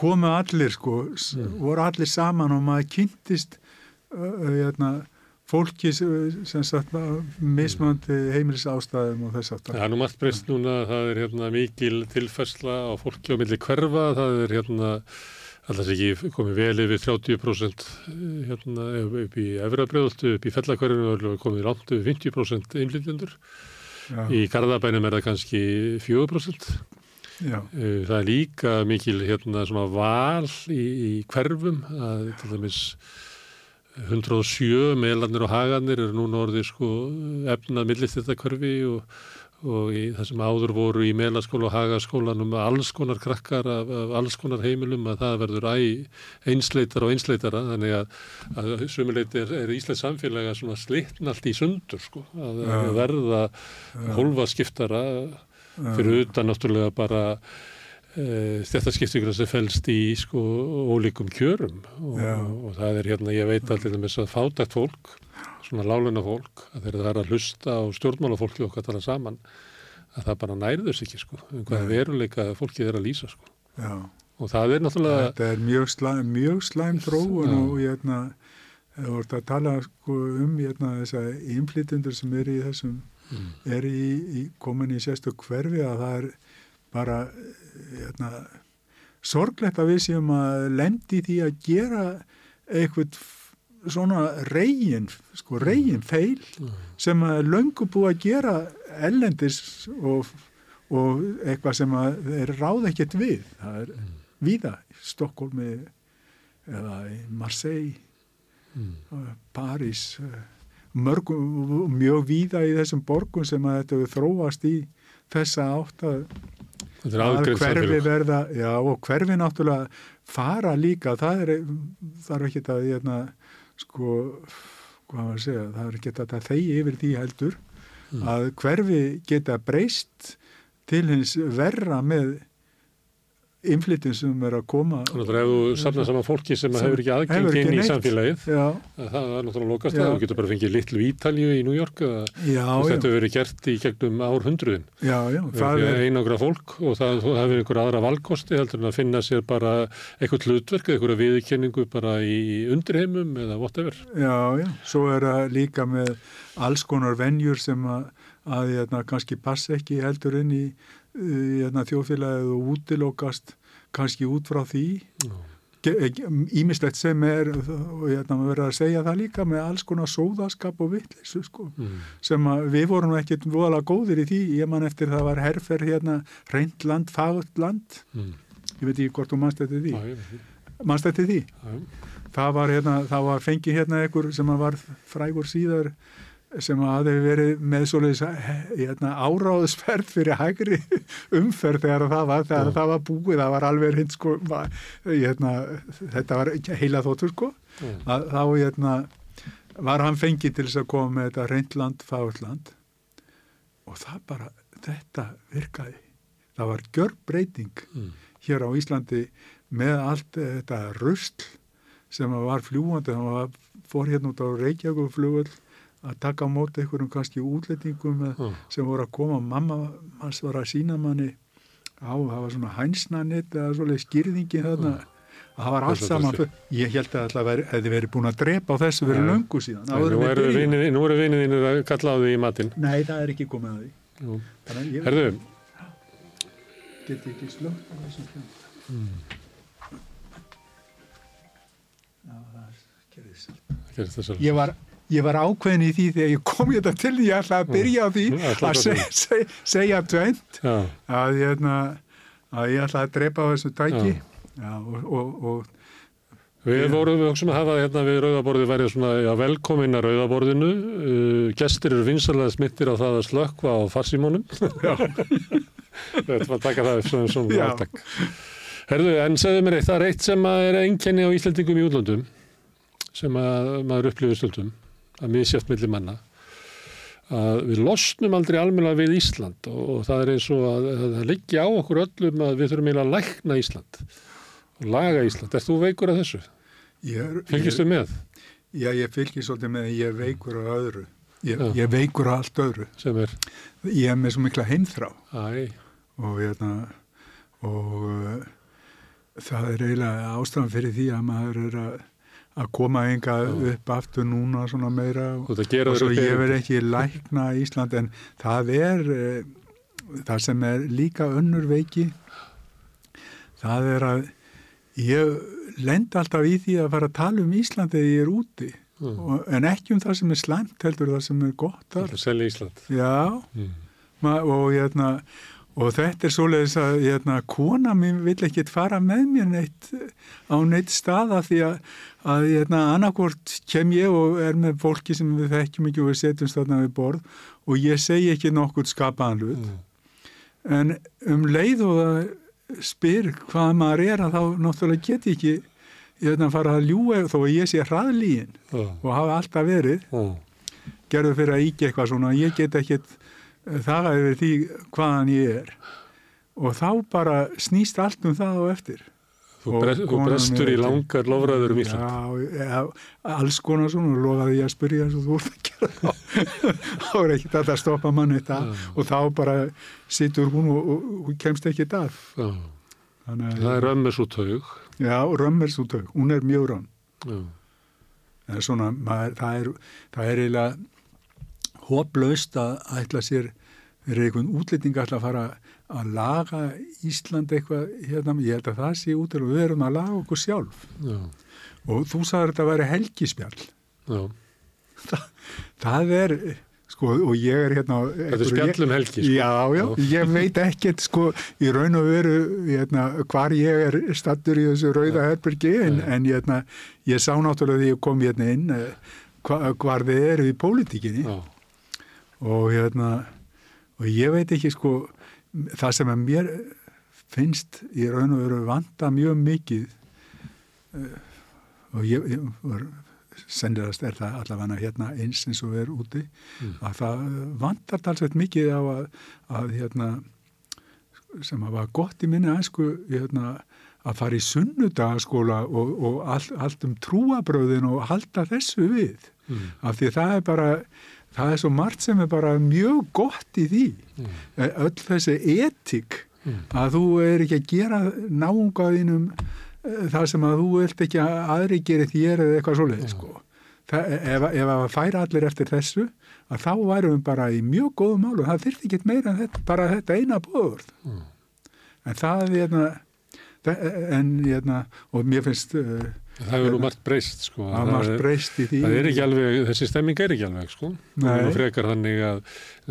komu allir sko, Mm. voru allir saman og maður kynntist uh, hérna, fólki sem sem sagt mismöndi heimilis ástæðum og þess aftar. Það er nú margt breyst núna, það er hérna mikil tilfærsla á fólki á milli hverfa, það er hérna alltaf ekki komið vel yfir 30% hérna upp- í efrabröðultu, upp í fellakverfinu og komið langt yfir 50% innflytjendur. Já, Í Garðabænum er það kannski 4%. já, Eh, Það er líka mikil hérna svona val í, í hverfum, að til dæmis 107 meðlarnir og hagarnir eru núna orðið sko efnað millist þetta hverfi og, og í, það sem áður voru í meðlaskóla og hagaskólanum alls konar krakkar af, af alls konar heimilum að það verður æ einsleitar og einsleitara þannig að, að sumuleiti er, er Íslands samfélag að svona slitna allt í sundur sko að, að verða hólfaskiptara fyrir utan náttúrulega bara uh, stjættaskiptingur sem fælst í sko ólíkum kjörum. Og, og það er hérna, ég veit allir með þess að fátækt fólk, svona láluna fólk að þegar það er að hlusta á stjórnmálafólki okkar tala saman, að það bara nærður sig ekki sko, um hvaða Nei. veruleika fólkið er að lýsa sko. Já. og það er náttúrulega Þetta er mjög slæm, mjög slæm þróun og hérna, þú ert að tala sko, um hérna, þessa innflytundur sem eru í þessum, mm, eru í, í, komin í sérstu hverfi að það er bara hérna, sorglegt að við séum að lendi því að gera eitthvað svona reygin, sko reygin feil mm, sem að löngu búið að gera ellendis og, og eitthvað sem að þeir ráð ekkert við. Það er mm, víða, í Stokkólmi eða Marseille, mm, uh, París, uh, mörgum, mjög víða í þessum borgum sem að þetta þróast í þessa átt að, er að hverfi verða, já og hverfi náttúrulega fara líka, það er, það er ekki að, hérna, sko, hvað maður að segja, það er ekki að þegi yfir því heldur, Mm. að hverfi geta breyst til hins verra með innflytjum sem er að koma að ef þú safnar saman fólki sem Sem hefur ekki aðgengi inn í samfélagið, Já, að það er náttúrulega lokast Já. að þú getur bara fengið litlu Ítalju í New York já, þetta hefur verið gert í gegnum árhundruðin. já, já, Það er einangra fólk og það, það hefur einhver aðra valkosti heldur en að finna sér bara eitthvað hlutverk eða einhverja viðurkenningu bara í undirheimum eða whatever. já, já, svo er það líka með alls konar venjur sem að, að hérna, kannski passa ekki heldur inn í hérna, þjóðfélagið og útilokast kannski út frá því ímislegt sem er og hérna, maður verður að segja það líka með alls konar sóðaskap og vittlisu sko. Mm. sem að við vorum ekkert voðalega góðir í því, ég man eftir það var herfer hérna, reynd land, fagut land Mm. ég veit ekki hvort þú mannst eftir því ég því. mannst eftir því, Já, það var hérna, það var fengið hérna einhver sem að var frægur síðar sem hafi verið með svoleiðis hérna, áráðsferð fyrir hægri umferð þegar það var þegar það var búið, það var alveg hinn sko, hérna, þetta var heila þóttur sko. Að þá hérna, var hann fengið til þess að koma með þetta reyndland, fagurland og það bara, þetta virkaði. Það var gjörbreyting mm. hér á Íslandi með allt þetta rusl sem var fljúandi, hann var, fór hérna út á Reykjavík flugvöld að taka á móti einhverjum kannski útlendingum með, Já. sem voru að koma, mamma hans var að sína manni á, það var svona hænsnanett eða svoleið skýrðingi þarna. Það var allt saman ég held að það veri, hefði verið búin að drepa á þessu verið Nei. löngu síðan. Nei, nú eru vinið- þínir að kalla á því í matinn. nei, það er ekki komið að því. Jú. þannig ég Herðu, get ekki slögt á þessum hljóð Hmm. já, það gerðist ég var, ég var ákveðin í því þegar ég kom hérna til því ég ætla að byrja á því að að seg, seg, segja Já, að, hérna, að ég ætla að drepa á þessu tæki Já. Og, og, og Við vorum við að hafa hérna við rauðaborðið værið svona já, velkomin að rauðaborðinu. Uh, gestir eru vinsalega smittir á það að slökkva á farsímónum. Þetta [LAUGHS] var að taka það upp svona, svona áttak. Herðu, en segðu mér eitt, það er eitt sem að er einkenni á Íslandingum í útlöndum sem að maður upplifir stundum að misjátt milli manna að við losnum aldrei almennilega við Ísland og, og það er eins og að, að það liggja á okkur öllum að við þurfum eiginlega að lækna Ísland og laga Ísland. Er þú veikur að þessu? Fylgistu með Já, ég fylgist svolítið með að ég veikur á öðru. Ég, ég veikur á allt öðru. sem er, Ég er með svo mikla heimþrá æ, og, hérna, og uh, það er eiginlega ástæðan fyrir því að maður er að, að koma enga upp aftur núna svona meira og, að og svo ég verð ekki lækna Ísland en það er uh, það sem er líka önnur veiki það er að ég lend alltaf í því að fara að tala um Ísland þegar ég er úti Mm. og, en ekki um það sem er slæmt heldur það sem er gott Þú þar ert að selja Ísland. já Mm. ma, og, hérna, og þetta er svoleiðis að hérna, kona mín vill ekkit fara með mér neitt á neitt staða því að, að hérna, annarkvort kem ég og er með fólki sem við þekkjum ekki og við setjumst þarna við borð og ég segi ekki nokkuð skapaðan hlut. Mm. en um leið og það spyr hvað maður er að þá náttúrulega get ég ekki hérna, fara að ljúga þó að ég sé hraðlíin Já, og hafa alltaf verið. Já, gerðu fyrir að íkja eitthvað svona ég get ekkit það yfir því hvaðan ég er. Og þá bara snýst allt um það á eftir. Þú, Og brest, þú brestur er í ekki- langar lofræður um Ísland. Já, alls konar svona. Og lofaði ég að spyrja eins og þú ert að gera þá. [LAUGHS] Er ekkit að það stoppa manni þetta. Og þá bara situr hún og, og, og kemst ekki það Þannig, það er ömmur svo taug. Já, römm er svo tök, hún er mjög römm. Já, en svona, maður, það er það er eiginlega hóplaust að ætla sér fyrir einhvern útlýting ætla að fara að laga Ísland eitthvað hérna, ég held að það sé út og við erum að laga okkur sjálf. Já, og þú sagður þetta að vera helgispjall. Já. það er, sko, og ég er hérna Þetta er spjallum helgi, sko. Já, já, ég veit ekkert, sko, í raun og veru, hérna, hvar ég er stattur í þessu rauða herbergi, en, en hérna, ég sá náttúrulega því ég kom hérna inn, eh, hva, hvar þið eru í pólitíkinni. Og hérna, og ég veit ekki, sko, það sem að mér finnst í raun og veru vanda mjög mikið uh, og ég, ég var sennilegast er það allavega hérna eins eins og er úti Mm. að það vantar talsveit mikið á að, að hérna sem að var gott í minni æsku hérna, að fara í sunnudagaskóla og, og all, allt um trúabröðin og halda þessu við mm. af því það er bara það er svo margt sem er bara mjög gott í því Mm. Öll þessi etik Mm. að þú er ekki að gera náungaðinum það sem að þú vilt ekki að aðri geri þér eða eitthvað svoleið sko. Það, ef, ef að færa allir eftir þessu að þá værum við bara í mjög góðum málu það þyrfti ekki meira en þetta, bara þetta eina bóður Mm. en það er hérna, en hérna og mér finnst uh, Það hefur nú margt breyst, sko. að margt breyst í því Það er ekki alveg, þessi stemming er ekki alveg, sko. Það er nú Nei. frekar þannig að,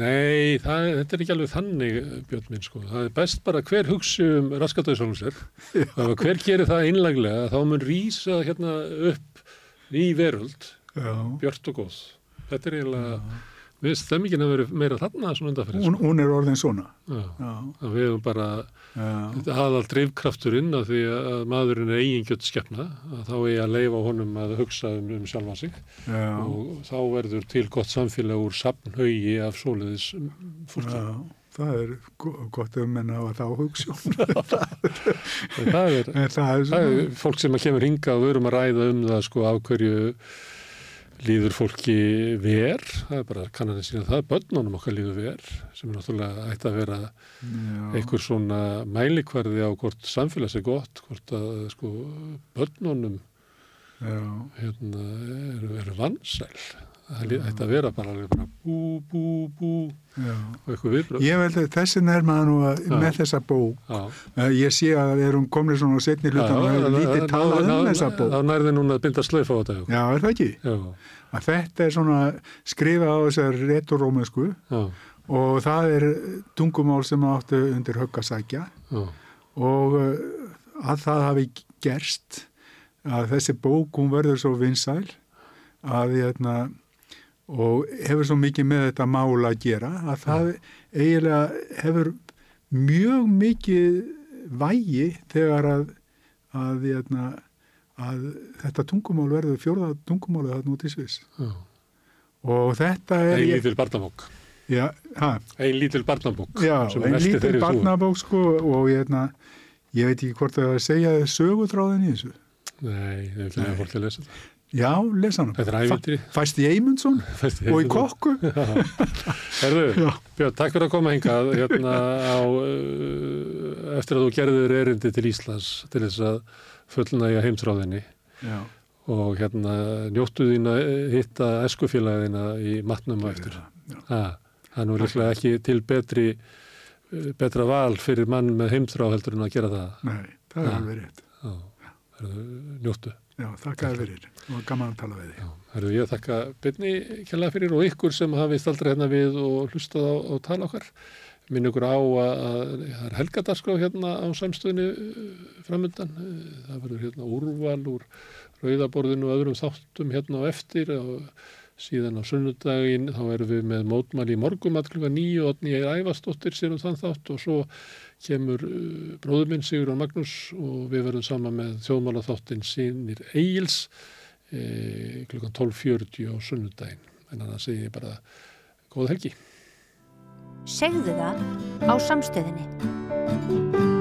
nei, það, þetta er ekki alveg þannig, Björn minn, sko. Það er best bara hver hugsi um raskatöðsólum sér. Hver gerir það einlaglega, þá mun rýsa hérna upp í veröld, Já. björt og góð. Þetta er eiginlega, við veist, stemmingin að vera meira þarna svona undanferðin, hún, hún er orðin svona. Já. Já, Að við hefum bara aðal drifkrafturinn af því að maðurinn er eigin gött skefna, að þá er að leifa honum að hugsa um, um sjálfa sig. já, og þá verður til gott samfélag úr safnhaugi af svoleiðis fólki. já það er go- gott um menn að þá hugssjón [LAUGHS] En Það er, en það er fólk sem að kemur hinga og við erum að ræða um það sko af hverju líður fólki ver, það er bara kannanir sína það, börnunum okkar líður ver sem er náttúrulega ætti að vera Já. einhver svona mælikvarði á hvort samfélags er gott, hvort að sko börnunum hérna, eru, eru vansæl. Það ætti að vera bara, bara bú, bú, bú Já. og eitthvað viðbröð. Ég vel að þessi nærmaða nú að, með þessa bók. Já. Eh, Ég sé að við erum komin svona á setni hlutan og hefur lítið talað um þessa bók. Þá nærði núna að binda slöif á þetta. Já, er það ekki? Já, Að þetta er svona skrifað á þessar retorómesku já, og það er tungumál sem áttu undir högg að sækja já, og eh, að það hafi gerst að þessi bók hún verður svo vinsæl að hérna og hefur svo mikið með þetta mál að gera að það eiginlega hefur mjög mikið vægi þegar að að, hérna, að þetta tungumál verður fjórða tungumálið þarna út í Sviss já. og þetta er Ein lítil barnabók. já, ha, Ein lítil barnabók. Velti lítil barnabók sko og ég, hérna, ég veit ekki hvort það er að segja sögutráðin í þessu. Nei, ég vil lega fólk að lesa þetta. Já, lesa hana. Þetta er ævintýri. Fæst í Eymundsson [LAUGHS] og í kokku. [LAUGHS] Herðu. Björn, takk fyrir að koma hingað hérna á, uh, eftir að þú gerður erindi til Íslands til þess að fullnægja heimtráðinni Já, og hérna njóttu þín að hitta eskufélagina í matnum á eftir. Ha, það er nú líklega ekki til betri, uh, betra val fyrir mann með heimtráð heldur en að gera það. Nei, það er Já. alveg rétt. Já, herðu, njóttu. Já, þakka þér fyrir. Var gaman að tala við. Já, herðu, ég þakka byrni kjærlega fyrir og ykkur sem hafið staldra hérna við og hlustað á, á tala okkar. Minn ykkur á að, að það er helgadarskrá hérna á samstöðinu framöndan. Eh, Það verður hérna úrval úr rauðaborðinu og öðrum þáttum hérna á eftir og síðan á sunnudaginn þá erum við með mótmæli í morgum að klukka nýju og nýja æfastóttir sér um þann þátt og svo kemur uh, bróður minn Sigur og Magnús og við verðum sama með þjóðmála þáttin sínir Egils e, klukkan 12.40 á sunnudaginn en þannig að segja ég bara góð helgi Segðu það á samstöðinni.